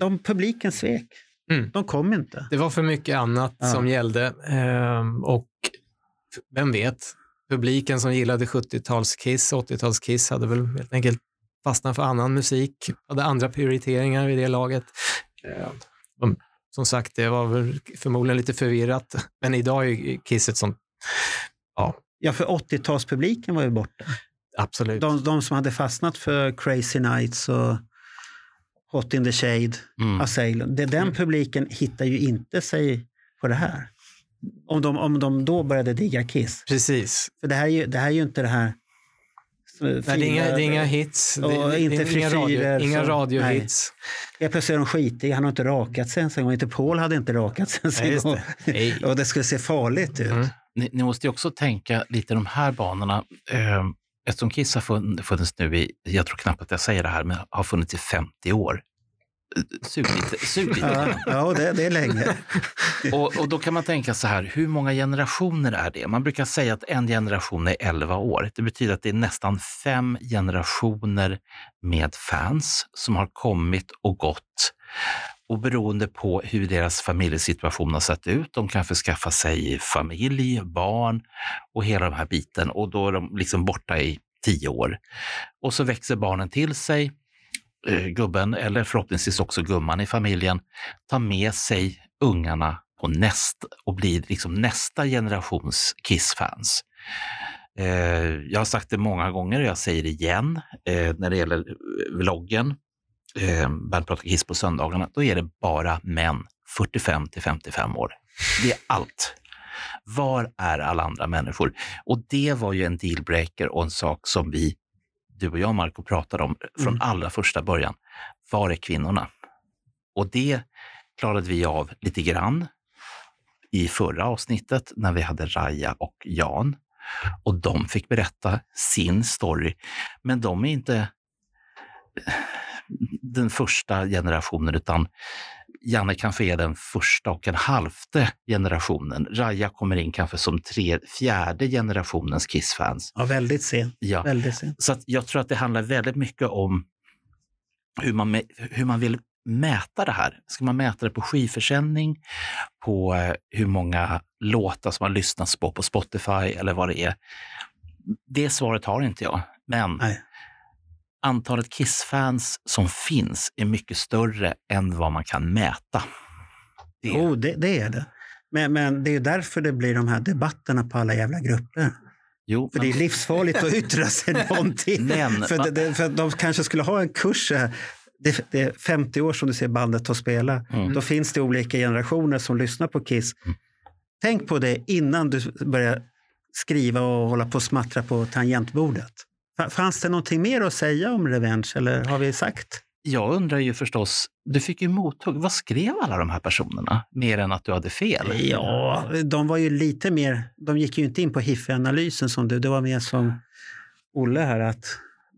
de publiken svek. Mm. De kom inte. Det var för mycket annat Ja. som gällde ehm, och vem vet, publiken som gillade 70-tals-Kiss, 80-tals-Kiss hade väl helt enkelt fastnat för annan musik, hade andra prioriteringar vid det laget. Eh, de, som sagt, det var väl förmodligen lite förvirrat, men idag är ju Kiss ett sånt, ja, Ja, för 80-talspubliken var ju borta. absolut. De, de som hade fastnat för Crazy Nights och Hot in the Shade, Mm. Asylum. Det, den Mm. publiken hittar ju inte sig på det här. Om de, om de då började digga Kiss. Precis. För det här är ju, det här är ju inte det här... Nej, det, är inga, det är inga hits, det, inte det är inga, radio, inga radiohits. Helt plötsligt är de skitiga. Han har inte rakat sig ens en gång. Inte Paul hade inte rakat sig ens en gång. det. Och det skulle se farligt ut. Mm. Ni, ni måste ju också tänka lite de här banorna. Eh, eftersom Kiss har fun- funnits nu i, jag tror knappt att jag säger det här, men har funnits i 50 år. Sug lite. Sug lite. Ja, ja det, det är länge. Och, och då kan man tänka så här, hur många generationer är det? Man brukar säga att en generation är 11 år. Det betyder att det är nästan fem generationer med fans som har kommit och gått. Och beroende på hur deras familjesituation har sett ut, de kanske skaffar sig familj, barn och hela den här biten. Och då är de liksom borta i tio år. Och så växer barnen till sig. Eh, gubben, eller förhoppningsvis också gumman i familjen, tar med sig ungarna på näst och blir liksom nästa generations Kiss-fans. Eh, jag har sagt det många gånger och jag säger det igen eh, när det gäller eh, vloggen. eh, Bernt pratar Kiss på söndagarna, då är det bara män 45 till 55 år. Det är allt. Var är alla andra människor? Och det var ju en dealbreaker och en sak som vi, du och jag Marco, pratade om från Mm. allra första början. Var är kvinnorna? Och det klarade vi av lite grann i förra avsnittet när vi hade Raja och Jan. Och de fick berätta sin story. Men de är inte den första generationen, utan Janne kanske är den första och en halvte generationen. Raja kommer in kanske som tre, fjärde generationens Kiss-fans. Ja, väldigt sent. Ja. Väldigt sent. Så jag tror att det handlar väldigt mycket om hur man, hur man vill mäta det här. Ska man mäta det på skivförsäljning, på eh, hur många låtar som har lyssnats på på Spotify eller vad det är? Det svaret har inte jag. Men Nej. Antalet Kiss-fans som finns är mycket större än vad man kan mäta. Det, Jo, det, det är det. Men, men det är ju därför det blir de här debatterna på alla jävla grupper. jo, För men- det är livsfarligt att yttra sig någonting. Men- för, det, det, för de kanske skulle ha en kurs. här. Det, det är 50 år som du ser bandet att spela. Mm. Då finns det olika generationer som lyssnar på Kiss. Tänk på det innan du börjar skriva och hålla på och smattra på tangentbordet. Fa- Fanns det någonting mer att säga om Revenge eller har vi sagt? Jag undrar ju förstås, du fick ju mothugg. Vad skrev alla de här personerna? Mer än att du hade fel? Ja, de var ju lite mer, de gick ju inte in på hifi-analysen som du, det var mer som Olle här att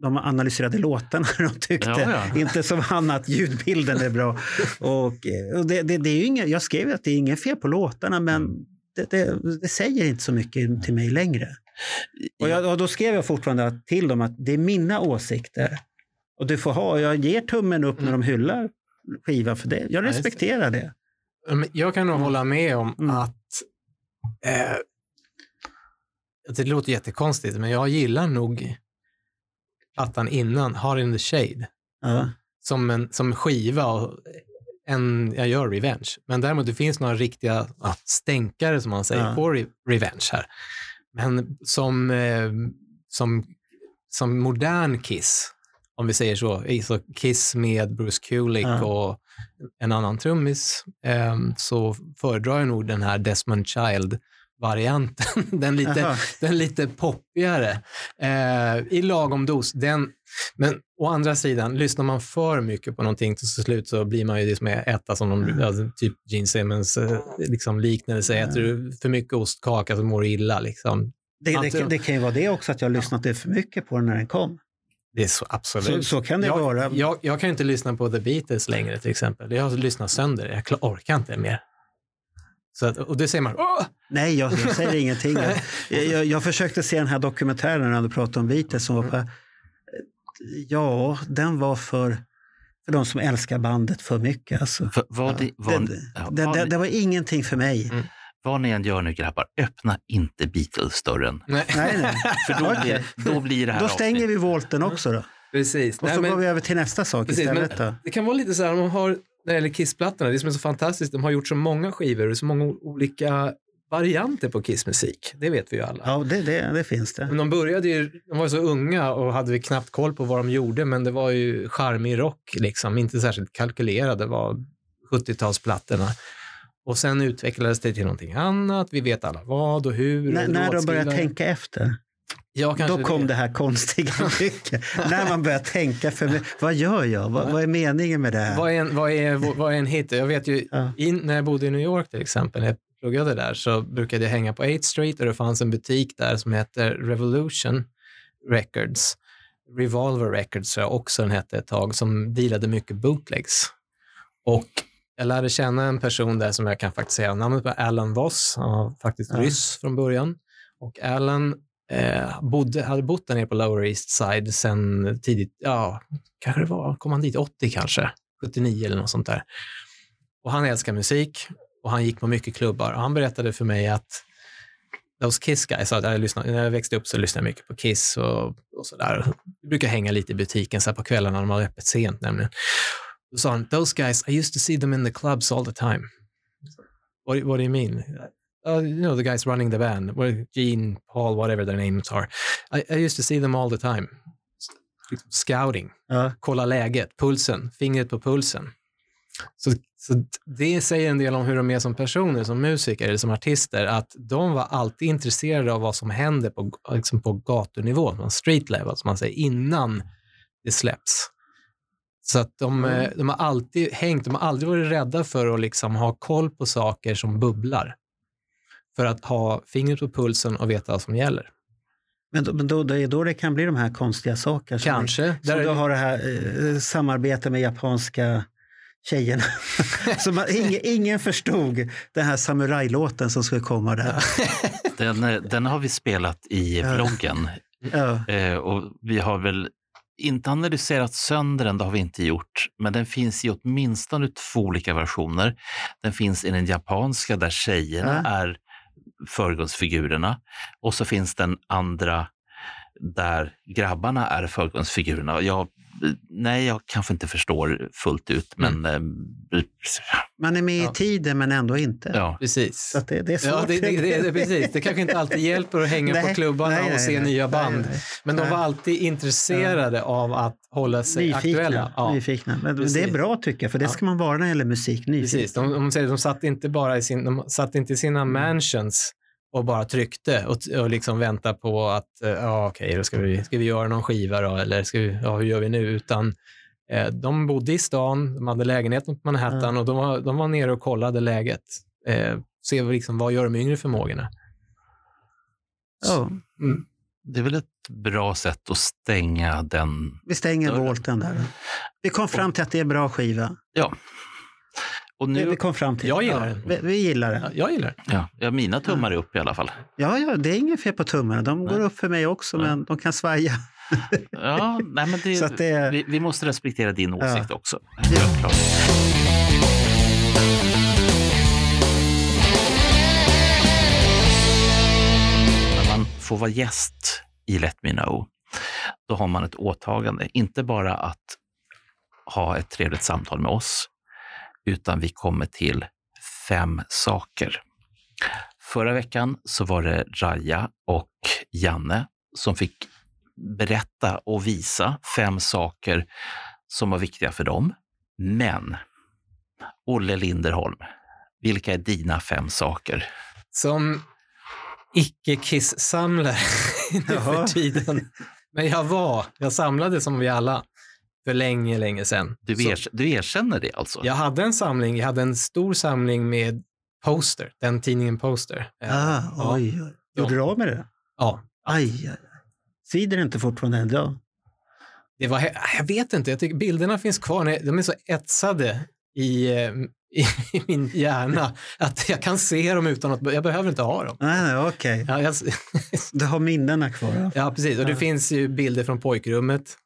de analyserade låtarna de tyckte. Ja, ja. Inte som han att ljudbilden är bra. Och, och det, det, det är ju inga, jag skrev att det är inget fel på låtarna men Mm. det, det säger inte så mycket till mig längre. Och, jag, och då skrev jag fortfarande till dem att det är mina åsikter. Och du får ha, jag ger tummen upp när de hyllar skivan för det. Jag respekterar det. Men Jag kan nog hålla med om Mm. att eh, det låter jättekonstigt, men jag gillar nog plattan innan, Hard in the Shade, Ja. som en som skiva och en, jag gör Revenge. Men däremot det finns några riktiga ja, stänkare som man säger Ja. på Re- Revenge här. Men som, eh, som, som modern Kiss, om vi säger så, så Kiss med Bruce Kulick Ja. och en annan trummis, eh, så föredrar jag nog den här Desmond Child-varianten. den, lite, den lite poppigare. Eh, I lagom dos. Den, men å andra sidan, lyssnar man för mycket på någonting till slut så blir man ju det som är äta som de, ja, typ Gene Simmons eh, liksom liknelse. Äter du för mycket ostkaka så mår du illa. Liksom. Det, det, det kan ju vara det också att jag har lyssnat för mycket på den när den kom. Det är så absolut. Så, så kan det jag, vara. Jag, jag kan inte lyssna på The Beatles längre till exempel. Jag har lyssnat sönder. Jag orkar inte mer. Så att, och det säger man, Åh! Nej, jag, jag säger ingenting. Jag, jag, jag försökte se den här dokumentären när du pratade om Beatles. Som var på, ja, den var för, för de som älskar bandet för mycket. Alltså. För, vad, det, vad, det, det, det, det var ingenting för mig. Mm. vad ni än gör nu grabbar, öppna inte Beatles-dörren. Nej. Nej, nej. För då, blir, då blir det här Då stänger avsnittet- vi volten också då. Precis. Och Nej, så men- går vi över till nästa sak Precis, istället. men Då. det kan vara lite så här, man har, när det gäller Kiss-plattorna, det som är så fantastiskt, de har gjort så många skivor och så många olika varianter på Kiss-musik. Det vet vi ju alla. Ja, det, det, det finns det. Men de började ju, de var så unga och hade vi knappt koll på vad de gjorde, men det var ju charmig rock, liksom. inte särskilt kalkylerade var 70-talsplattorna. Och sen utvecklades det till någonting annat, vi vet alla vad och hur. När, och när de börjar tänka efter. Ja, Då kom det här konstiga mycket. när man börjar tänka för. Vad gör jag? Vad, vad är meningen med det här? Vad är, en, vad, är, vad är en hit? Jag vet ju, Ja. in, när jag bodde i New York till exempel, när jag pluggade där, så brukade jag hänga på 8th Street och det fanns en butik där som hette Revolution Records. Revolver Records tror jag också den hette ett tag, som dealade mycket bootlegs. Och jag lärde känna en person där som jag kan faktiskt säga namnet på, Alan Voss. Han var faktiskt Ja. ryss från början. Och Alan eh, bodde, hade bott där nere på Lower East Side sen tidigt, ja, kanske det var, kom han dit 80 kanske, 79 eller något sånt där. Och han älskar musik och han gick på mycket klubbar och han berättade för mig att Those Kiss guys, jag lyssnade, när jag växte upp så lyssnade jag mycket på Kiss och, och sådär. Vi brukar hänga lite i butiken så här på kvällarna när de har öppet sent nämligen. Då sa han, those guys, I used to see them in the clubs all the time. What, what do you mean? Uh, you know, the guys running the band, Gene, Paul, whatever their names are. I, I used to see them all the time. scouting, Ja. kolla läget, pulsen, fingret på pulsen. Så, så det säger en del om hur de är som personer, som musiker eller som artister, att de var alltid intresserade av vad som händer på, liksom på gatunivå, street level, som man säger, innan det släpps. Så att de, Mm. eh, de har alltid hängt, de har aldrig varit rädda för att liksom ha koll på saker som bubblar. För att ha fingret på pulsen och veta vad som gäller. Men, då, men då, det är då det kan bli de här konstiga sakerna. Kanske. Som Där- du har det här eh, samarbetet med japanska tjejerna. så man, ingen, ingen förstod den här samurajlåten som skulle komma där. Den, eh, den har vi spelat i vloggen Ja. eh, och vi har väl inte analyserat sönder den, det har vi inte gjort, men den finns i åtminstone två olika versioner. Den finns i den japanska där tjejerna Ja. är förgrundsfigurerna och så finns den andra där grabbarna är förgrundsfigurerna. Jag, nej, jag kanske inte förstår fullt ut, men eh, Man är med Ja. i tiden men ändå inte. ja. Precis. Så att det, det är svårt. Ja, det, det, det, det, precis. det kanske inte alltid hjälper att hänga på Nej, klubbarna nej, och nej, se nej. nya band. Nej, nej. Men de var alltid intresserade av att hålla sig Nyfikna. aktuella. Ja, nyfikna. Men det är bra tycker jag, för det Ja. ska man vara när det gäller musik. Nyfiken. precis. De, de, säger, de satt inte bara i sin, de satt inte i sina mansions och bara tryckte och, och liksom vänta på att, eh, ja okej, då ska vi, ska vi göra någon skiva då, eller ska vi, ja, hur gör vi nu? Utan eh, de bodde i stan, de hade lägenhet på Manhattan och de var, de var nere och kollade läget. Eh, se vad liksom, vad gör de yngre förmågorna? Ja, Det är väl ett bra sätt att stänga den vi stänger Dörren. volten där. Vi kom fram till att det är bra skiva. Och nu, vi kom fram till. Jag gillar ja, den. Vi, vi gillar den. Ja, jag gillar det. ja, ja, mina tummar är upp i alla fall. Ja, ja, det är inget fel på tummarna. De går Nej. upp för mig också, Nej. men de kan svaja. Ja, nej, men det, Så att det- vi, vi måste respektera din Ja. åsikt också. Självklart. När man får vara gäst i Let Me Know, då har man ett åtagande. Inte bara att ha ett trevligt samtal med oss, utan vi kommer till fem saker. Förra veckan så var det Raja och Janne som fick berätta och visa fem saker som var viktiga för dem. Men, Olle Linderholm, vilka är dina fem saker? Som icke-kiss-samlare nu för tiden. Men jag var, jag samlade som vi alla för länge, länge sedan. Du, Så er, du erkänner det alltså? jag hade en samling, jag hade en stor samling med Poster, den tidningen Poster. Eh, Ah, ja, oj, oj. Gjorde du av med det? ja, Aj, aj, aj. Svider det inte fortfarande idag? det var, jag vet inte, jag tycker bilderna finns kvar. De är så etsade i, eh, i, i min hjärna att jag kan se dem utan att, jag behöver inte ha dem. Nej, nej, okej. Ja, jag, Du har minnena kvar? Ja. ja precis. Och det Ja. finns ju bilder från pojkrummet.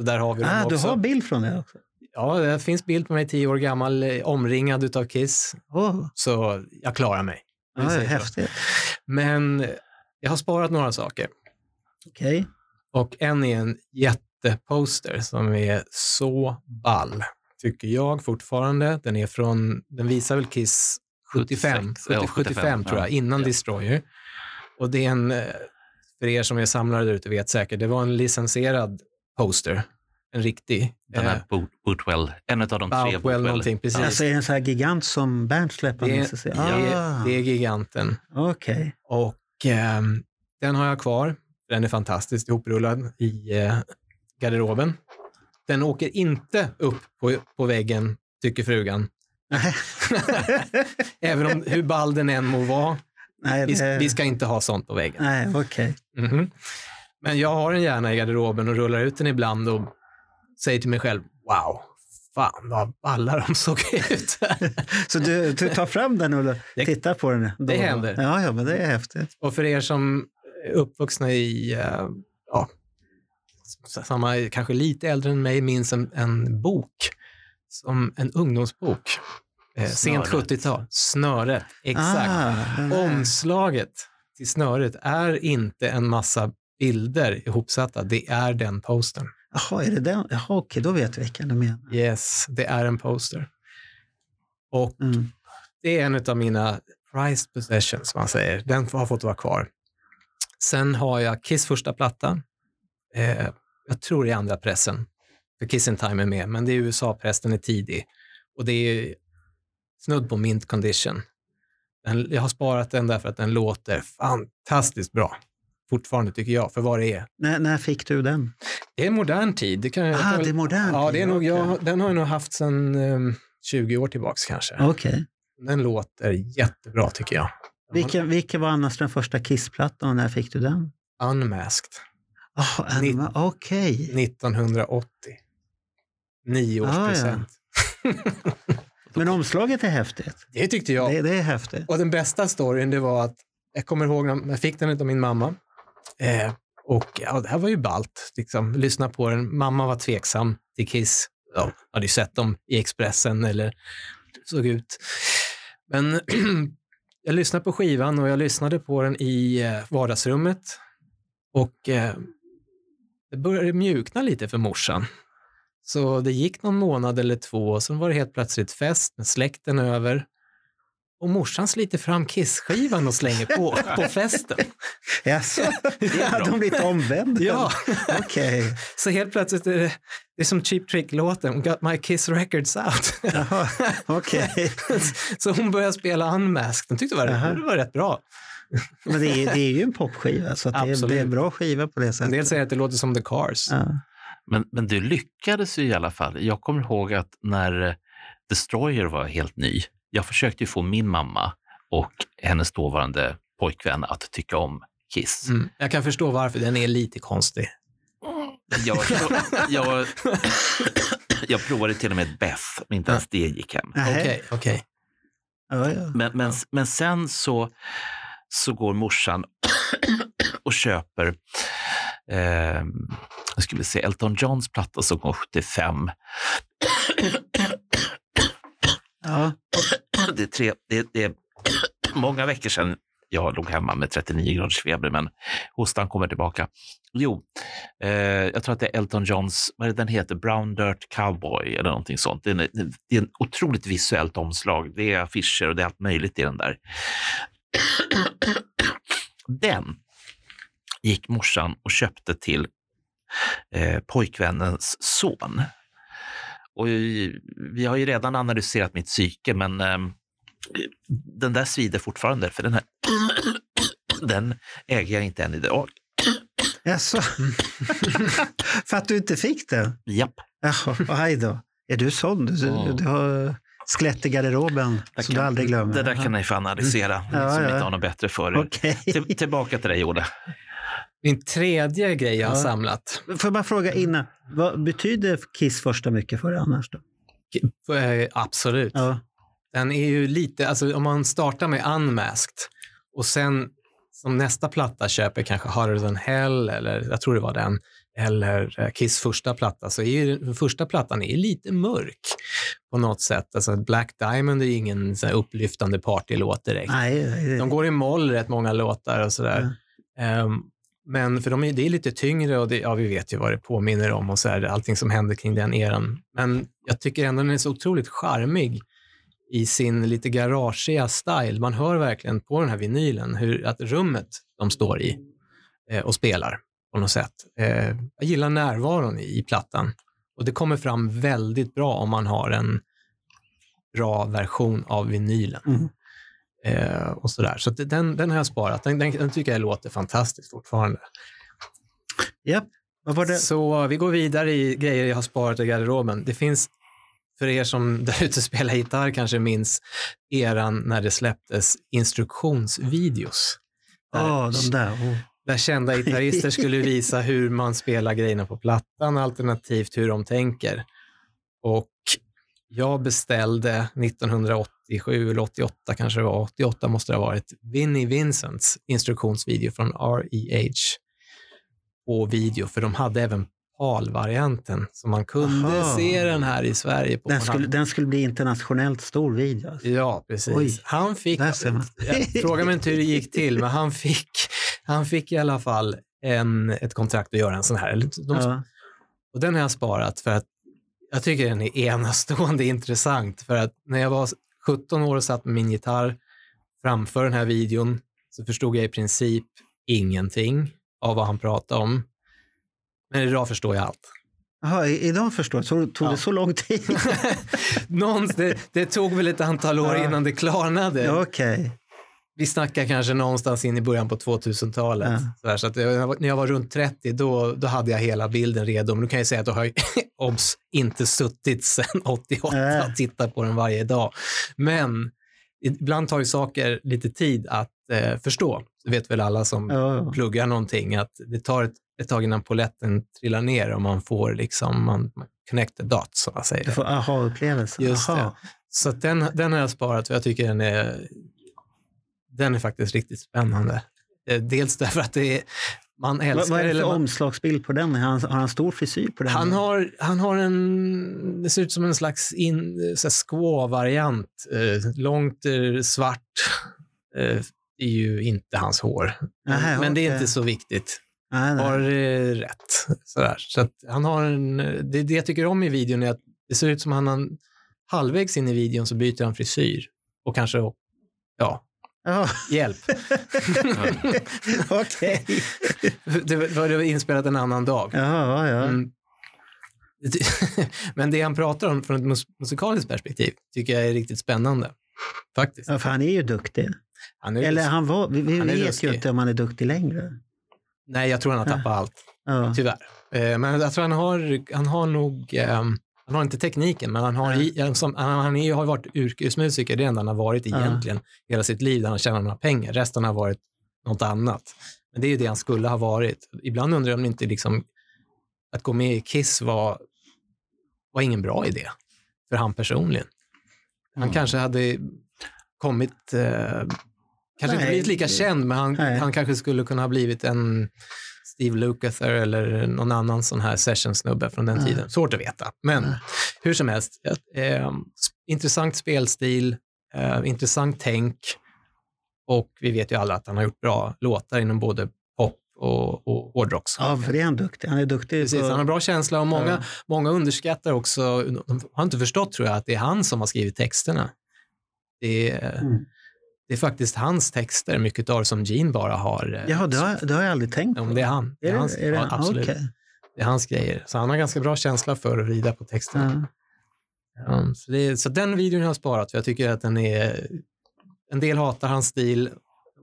Så där har vi dem Ah, du också. har bild från det också? Ja, det finns bild på mig tio år gammal, eh, omringad utav Kiss. Oh, Så jag klarar mig. Ja, säger så. häftigt. Men jag har sparat några saker. Okej. Och en är en jätteposter som är så ball, tycker jag fortfarande. Den är från, den visar väl Kiss 75, 76, ja, 70, 75 tror jag, ja. innan Ja. Destroyer. Och det är en, eh, för er som är samlare där ute vet säkert, det var en licensierad poster. En riktig. Den eh, här Boot, Bootwell, en av de tre Bootwell. någonting, precis. Alltså är det en sån här gigant som Bernt släpper? det, det, Ah, är, det är giganten. Okej. Och ehm, den har jag kvar. Den är fantastiskt ihoprullad i eh, garderoben. Den åker inte upp på, på väggen, tycker frugan. Även om hur ball den än må vara. Nej, Vi, det... vi ska inte ha sånt på väggen. Nej, okej. Mhm. Men jag har den gärna i garderoben och rullar ut den ibland och säger till mig själv, wow, fan vad ballar de såg ut. Så du, du tar fram den och Det- tittar på den? då då? händer. Ja, ja, men det är häftigt. och för er som är uppvuxna i, eh, ja, samma, kanske lite äldre än mig, minns en, en bok, som en ungdomsbok. Eh, sent Snöret. 70-tal. Snöret, exakt. Ah. Omslaget till snöret är inte en massa bilder ihopsatta, det är den postern. Jaha, är det den? Jaha, okej, då vet vi vilken du menar. Yes, det är en poster. Och Mm. det är en av mina prized possessions, man säger. Den har fått vara kvar. Sen har jag Kiss första platta. Eh, jag tror det är andra pressen. För Kiss in Time är med, men det är USA-pressen är tidig. Och det är snudd på mint condition. Den, jag har sparat den därför att den låter fantastiskt bra. Fortfarande tycker jag, för vad det är. När, när fick du den? Det är modern tid. Det kan, jag- Ah, kan- det är modern Ja, det är nog, jag, den har jag nog haft sedan um, 20 år tillbaks kanske. Okej. Den låter jättebra tycker jag. Vilken, vilken var annars den första Kiss-plattan och när fick du den? Unmasked, Oh, Ni- Okej. 1980. Nio års Ah, ja. present. Men omslaget är häftigt. Det tyckte jag. Det, det är häftigt. Och den bästa storyn det var att jag kommer ihåg när jag fick den av min mamma. Eh, och ja, det här var ju ballt. Liksom, lyssna på den. Mamma var tveksam till Kiss. Ja, hade ju sett dem i Expressen eller såg ut. Men jag lyssnade på skivan och jag lyssnade på den i eh, vardagsrummet. Och eh, det började mjukna lite för morsan. Så det gick någon månad eller två och sen var det helt plötsligt fest med släkten över. Och morsan sliter fram Kiss-skivan och slänger på på festen. Jaså? är Hade bra. de blivit omvända? Ja, Okej. så helt plötsligt är det, det är som Cheap Trick-låten, Got My Kiss Records Out. Jaha, okej. så hon började spela Unmasked. Den tyckte det var, Jaha. det var rätt bra. Men det är, det är ju en popskiva, så att det, är, det är en bra skiva på det En sättet. del säger att det låter som The Cars. Ja. Men, men du lyckades ju i alla fall. Jag kommer ihåg att när eh, Destroyer var helt ny, jag försökte ju få min mamma och hennes dåvarande pojkvän att tycka om Kiss. Mm. Jag kan förstå varför, den är lite konstig. Jag, jag, jag provade till och med Beth, men inte ens det gick hem. Nähä. Okej, okej. Ja, ja. Men, men, men sen så, så går morsan och köper eh, jag skulle säga Elton Johns platta som kom 75. Ja. Det är, tre, det, det är många veckor sedan jag låg hemma med 39 graders feber, men hostan kommer tillbaka. Jo, eh, jag tror att det är Elton Johns, vad är det den heter, Brown Dirt Cowboy eller någonting sånt. Det är, en, det är en otroligt visuellt omslag. Det är affischer och det är allt möjligt i den där. Den gick morsan och köpte till eh, pojkvännens son. Och vi har ju redan analyserat mitt psyke, men eh, den där svider fortfarande, för den, här, den äger jag inte än idag. Jaså? För att du inte fick den? Japp. Jaha, då. Är du sån? Du, Ja. du har skelett i garderoben Det som du kan- aldrig glömmer? Det där kan ni få analysera, Ja, ni som ja. inte har något bättre för. Okej. Till, tillbaka till dig, Olle. Min tredje grej jag har Ja. samlat. Får jag bara fråga innan, vad betyder Kiss första mycket för dig annars? Då? Eh, Absolut. Ja. Den är ju lite, alltså om man startar med Unmasked och sen som nästa platta köper kanske Harder than Hell eller jag tror det var den, eller eh, Kiss första platta, så är ju den första plattan är lite mörk på något sätt. Alltså Black Diamond är ju ingen så upplyftande partylåt direkt. Nej, det- De går i moll rätt många låtar och sådär. Ehm, men för de är, det är lite tyngre och det, ja, vi vet ju vad det påminner om och så här, allting som händer kring den eran. Men jag tycker ändå den är så otroligt charmig i sin lite garagiga style. Man hör verkligen på den här vinylen hur att rummet de står i eh, och spelar på något sätt. Eh, jag gillar närvaron i, i plattan och det kommer fram väldigt bra om man har en bra version av vinylen. Mm. Eh, och sådär. Så den, den har jag sparat. Den, den, den tycker jag låter fantastiskt fortfarande. Japp. Vad var det? Så vi går vidare i grejer jag har sparat i garderoben. Det finns, för er som där ute spelar gitarr kanske minns eran när det släpptes instruktionsvideos. Ja, de där. Oh. där kända gitarrister skulle visa hur man spelar grejerna på plattan alternativt hur de tänker. Och jag beställde 1987 eller 88 kanske det var, 88 måste det ha varit, Vinnie Vincents instruktionsvideo från REH på video, för de hade även PAL-varianten, så man kunde Aha. se den här i Sverige. På Den, skulle, hade- den skulle bli internationellt stor video. alltså. Ja, precis. Oj, han fick, frågar mig inte hur det gick till, men han fick, han fick i alla fall en, ett kontrakt att göra en sån här. De, Ja. Och den har jag sparat för att jag tycker den är enastående intressant. För att när jag var 17 år och satt med min gitarr framför den här videon så förstod jag i princip ingenting av vad han pratade om. Men idag förstår jag allt. Jaha, idag förstår jag. Så tog Ja. det så lång tid? Någonstans, det, det tog väl ett antal år Ja. innan det klarnade. Ja, Okej. Vi snackar kanske någonstans in i början på 2000-talet. Ja. Så, här, så att när jag var runt 30 då, då hade jag hela bilden redo. Men nu kan jag säga att jag har obs, inte suttit sedan 88 Nej. och tittat på den varje dag. Men ibland tar ju saker lite tid att eh, förstå. Det vet väl alla som ja. pluggar någonting att det tar ett, ett tag innan poletten trillar ner och man får liksom, man, man connect the dots som man säger. Du får aha-upplevelse. Just det. Aha. Så att den, den har jag sparat och jag tycker den är, den är faktiskt riktigt spännande. Eh, Dels därför att det är, man älskar vad är det för man, omslagsbild på den? Har han, har han stor frisyr på den? han, har, han har en, det ser ut som en slags in, squaw-variant. Eh, långt eh, svart. Är ju inte hans hår. Nähä, Men det är inte så viktigt. Nej, nej. har rätt. Sådär. Så han har en, det, det jag tycker om i videon är att det ser ut som han har, halvvägs in i videon så byter han frisyr. Och kanske, ja, Ja, hjälp. Okej. det, var, det var inspelat en annan dag. Ja, ja. Mm. Men det han pratar om från ett mus musikaliskt perspektiv tycker jag är riktigt spännande. Faktiskt. ja, för han är ju duktig. Han är, Eller han var, vi, vi Han vet ju inte om han är duktig längre. Nej, jag tror han har tappat allt. Ja. Tyvärr. Eh, Men jag tror han har, han har nog, ehm, han har inte tekniken, men han har, som, han, är, har varit yrkesmusiker, det är det enda han har varit egentligen hela sitt liv, där han tjänar några pengar. Resten har varit något annat. Men det är ju det han skulle ha varit. Ibland undrar jag om inte liksom, att gå med i Kiss var, var ingen bra idé för han personligen. Han Mm. kanske hade kommit, eh, kanske inte Nej, blivit lika känd, men han, han kanske skulle kunna ha blivit en Steve Lukather eller någon annan sån här sessionsnubbe från den Ja. tiden. Svårt att veta. Men Ja. hur som helst, eh, intressant spelstil, eh, intressant tänk och vi vet ju alla att han har gjort bra låtar inom både pop och, och hårdrocks. ja, för det är han duktig. Han är duktig Precis, på... han har bra känsla och många, Ja. många underskattar också, de har inte förstått tror jag, att det är han som har skrivit texterna. Det är, Mm. Det är faktiskt hans texter, mycket av som Gene bara har. eh, Ja, det har, det har jag aldrig tänkt på. men det är han. Det är, hans, är det, ja, absolut. Okej. Det är hans grejer. Så han har ganska bra känsla för att rida på texterna. Ja. Um, så, är- så den videon har jag sparat för jag tycker att den är... En del hatar hans stil,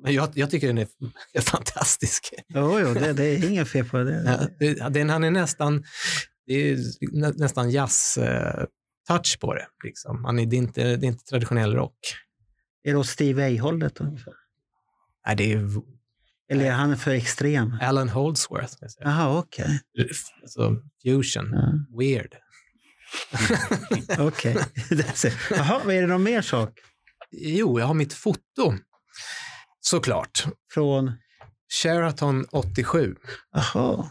men jag, jag tycker den är, fantastisk. Jo, jo, det, det är inget fel på det. Ja, den, han är nästan, det är nä, nästan jazz-touch på det. Liksom. Han är, det, är inte, det är inte traditionell rock. Är det åt Steve Vai-hållet ungefär? Nej, det är Eller är han för extrem? Alan Holdsworth. Jaha, okej. Alltså, fusion. Ja, Weird. Okej. Ser- Jaha, är det någon mer sak? Jo, jag har mitt foto. Såklart. Från... Sheraton 87. Jaha.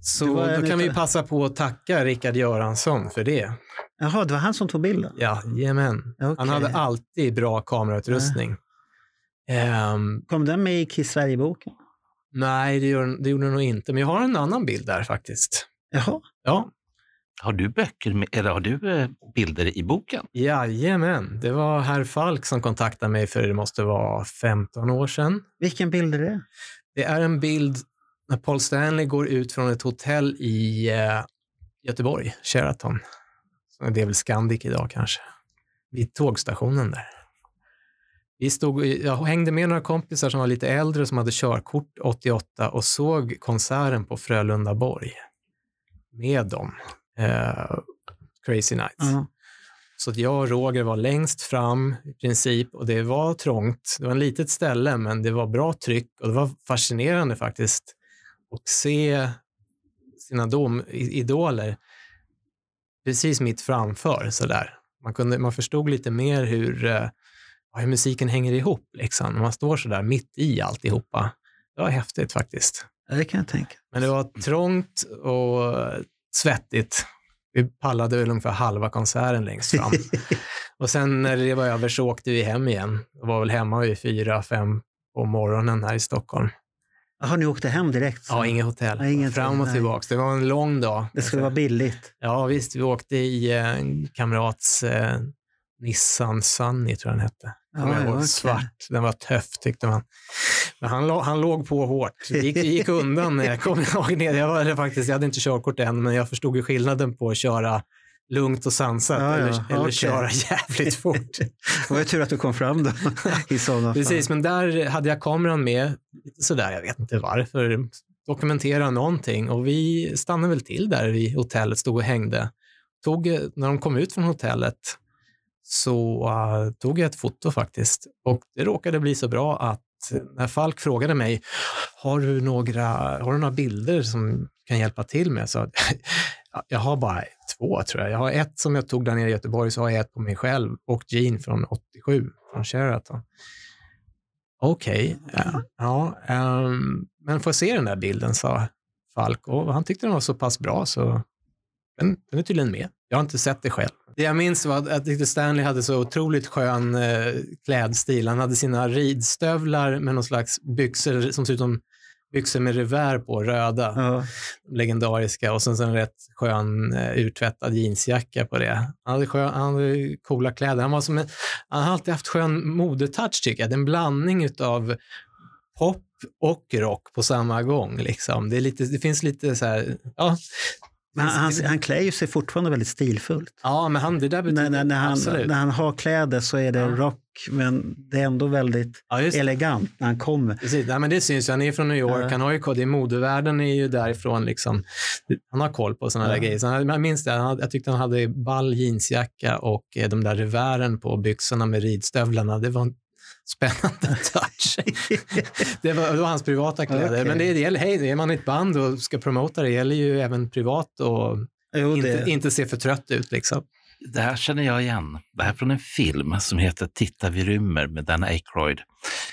Så då en kan vi passa på att tacka Rickard Göransson för det. Jaha, det var han som tog bilden? Jajamän. Han Okej. hade alltid bra kamerautrustning. Ehm, Kom den med i Kiss Sverige-boken? nej, det, gör, det gjorde den nog inte. Men jag har en annan bild där faktiskt. Jaha. Ja, Har du böcker med, eller har du eh, bilder i boken? jajamän. Det var herr Falk som kontaktade mig för det måste vara 15 år sedan. Vilken bild är det? Det är en bild när Paul Stanley går ut från ett hotell i eh, Göteborg, Sheraton. Det är väl Scandic idag kanske. Vid tågstationen där. Vi stod, jag hängde med några kompisar som var lite äldre som hade körkort 88 och såg konserten på Frölundaborg med dem. Eh, Crazy Nights. Ja. Så att jag och Roger var längst fram i princip och det var trångt. Det var ett litet ställe men det var bra tryck och det var fascinerande faktiskt att se sina dom, idoler precis mitt framför sådär. Man, kunde, man förstod lite mer hur, eh, hur musiken hänger ihop liksom. Man står sådär mitt i alltihopa. Det var häftigt faktiskt. Det kan jag tänka. Men det var trångt och svettigt. Vi pallade väl ungefär halva konserten längst fram. och sen när det var över så åkte vi hem igen. Jag var väl hemma vid fyra, fem på morgonen här i Stockholm. Jaha, ni åkte hem direkt? så? Ja, inget hotell. Ja, inget Fram och nej. tillbaks. Det var en lång dag. Det skulle vara billigt. Ja, visst. Vi åkte i eh, en kamrats eh, Nissan Sunny, tror jag den hette. Kommer jag Ja, ihåg. Svart. Den var tuff, tyckte man. Men han, han låg på hårt. Det gick, gick undan när jag kom ihåg det. Jag, var, faktiskt, jag hade inte körkort än, men jag förstod ju skillnaden på att köra lugnt och sansat Ja, ja, eller, eller okej. köra jävligt fort. Det var ju tur att du kom fram då i sådana fall. Precis, men där hade jag kameran med, sådär, jag vet inte varför, dokumentera någonting och vi stannade väl till där vid hotellet, stod och hängde. Tog, när de kom ut från hotellet så eh, tog jag ett foto faktiskt och det råkade bli så bra att när Falk frågade mig, har du några, har du några bilder som kan hjälpa till med? Så "Ja, jag har bara två tror jag. Jag har ett som jag tog där nere i Göteborg, så har jag ett på mig själv och Gene från 87, från Sheraton. Okej, ja, ja ehm, men får jag se den där bilden, sa Falk. Och han tyckte den var så pass bra så den, den är tydligen med. Jag har inte sett det själv. Det jag minns var att jag tyckte Stanley hade så otroligt skön eh, klädstil. Han hade sina ridstövlar med någon slags byxor som ser ut som byxor med revär på, röda, Ja. legendariska och sen en rätt skön eh, urtvättad jeansjacka på det. Han hade, skön, han hade coola kläder. Han, var som en, han har alltid haft skön modetouch tycker jag. En blandning av pop och rock på samma gång. Liksom. Det, är lite, det finns lite så här, ja, Men han, han, han klär ju sig fortfarande väldigt stilfullt. ja men han, det där betyder När, när, när, han, absolut. när han har kläder så är det Ja. rock, men det är ändå väldigt ja, elegant när han kommer. Precis, nej, men det syns ju. Han är från New York. Ja. Han har ju, är modevärlden är ju därifrån. Liksom. Han har koll på sådana Ja. där grejer. Så jag minns det. Han, jag tyckte han hade ball jeansjacka och eh, de där revären på byxorna med ridstövlarna. Det var en spännande touch. det, var, det var hans privata kläder. Okej. Men det, gäller, hej, är man ett band och ska promota det, gäller ju även privat och Jo, inte, inte se för trött ut. Liksom. Det här känner jag igen. Det här är från en film som heter Titta vi rymmer med Dan Aykroyd.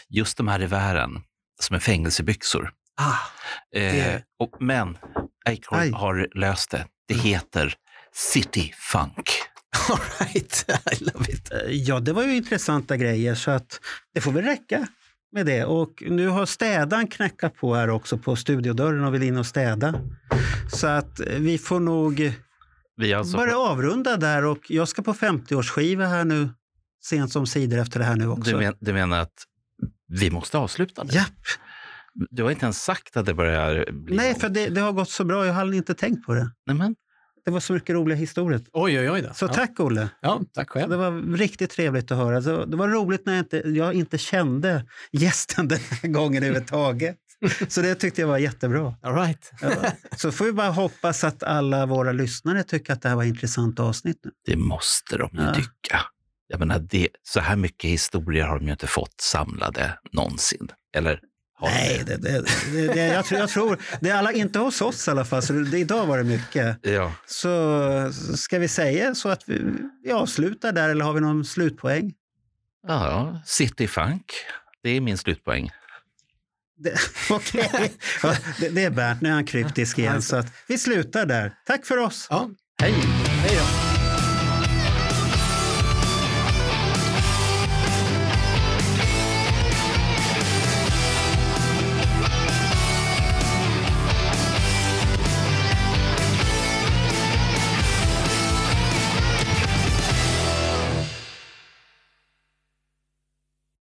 Just de här revären som är fängelsebyxor. Ah, Eh, Det- och, men Aykroyd Aj. har löst det. Det heter City Funk. all right, I love it. ja, det var ju intressanta grejer så att det får väl räcka med det. Och nu har städaren knackat på här också på studiodörren och vill in och städa. Så att eh, vi får nog Vi alltså, börja avrunda där och jag ska på 50-årsskiva här nu sent som sidor efter det här nu också. du, men, du menar att vi måste avsluta nu? Japp. Du har inte ens sagt att det börjar bli Nej, långt. för det, det har gått så bra. Jag hade inte tänkt på det. Nej, men, Det var så mycket roliga historier. Oj, oj, oj. Då. Så ja. tack Olle. Ja, tack själv. Det var riktigt trevligt att höra. Så det var roligt när jag inte, jag inte kände gästen den här gången överhuvudtaget. Så det tyckte jag var jättebra. All right. Ja. Så får vi bara hoppas att alla våra lyssnare tycker att det här var ett intressant avsnitt. Nu. det måste de ju Ja. tycka. Jag menar, det, så här mycket historier har de ju inte fått samlade någonsin. Eller Nej, det, det, det, det, jag, tror, jag tror, det är alla, inte hos oss i alla fall, så det, idag var det mycket. Ja. Så ska vi säga så att vi, vi avslutar där eller har vi någon slutpoäng? ja, City Funk. Det är min slutpoäng. Okej, ja, det, det är Bernt, nu är han kryptisk igen. Så att vi slutar där. Tack för oss. Ja, Hej! hej då.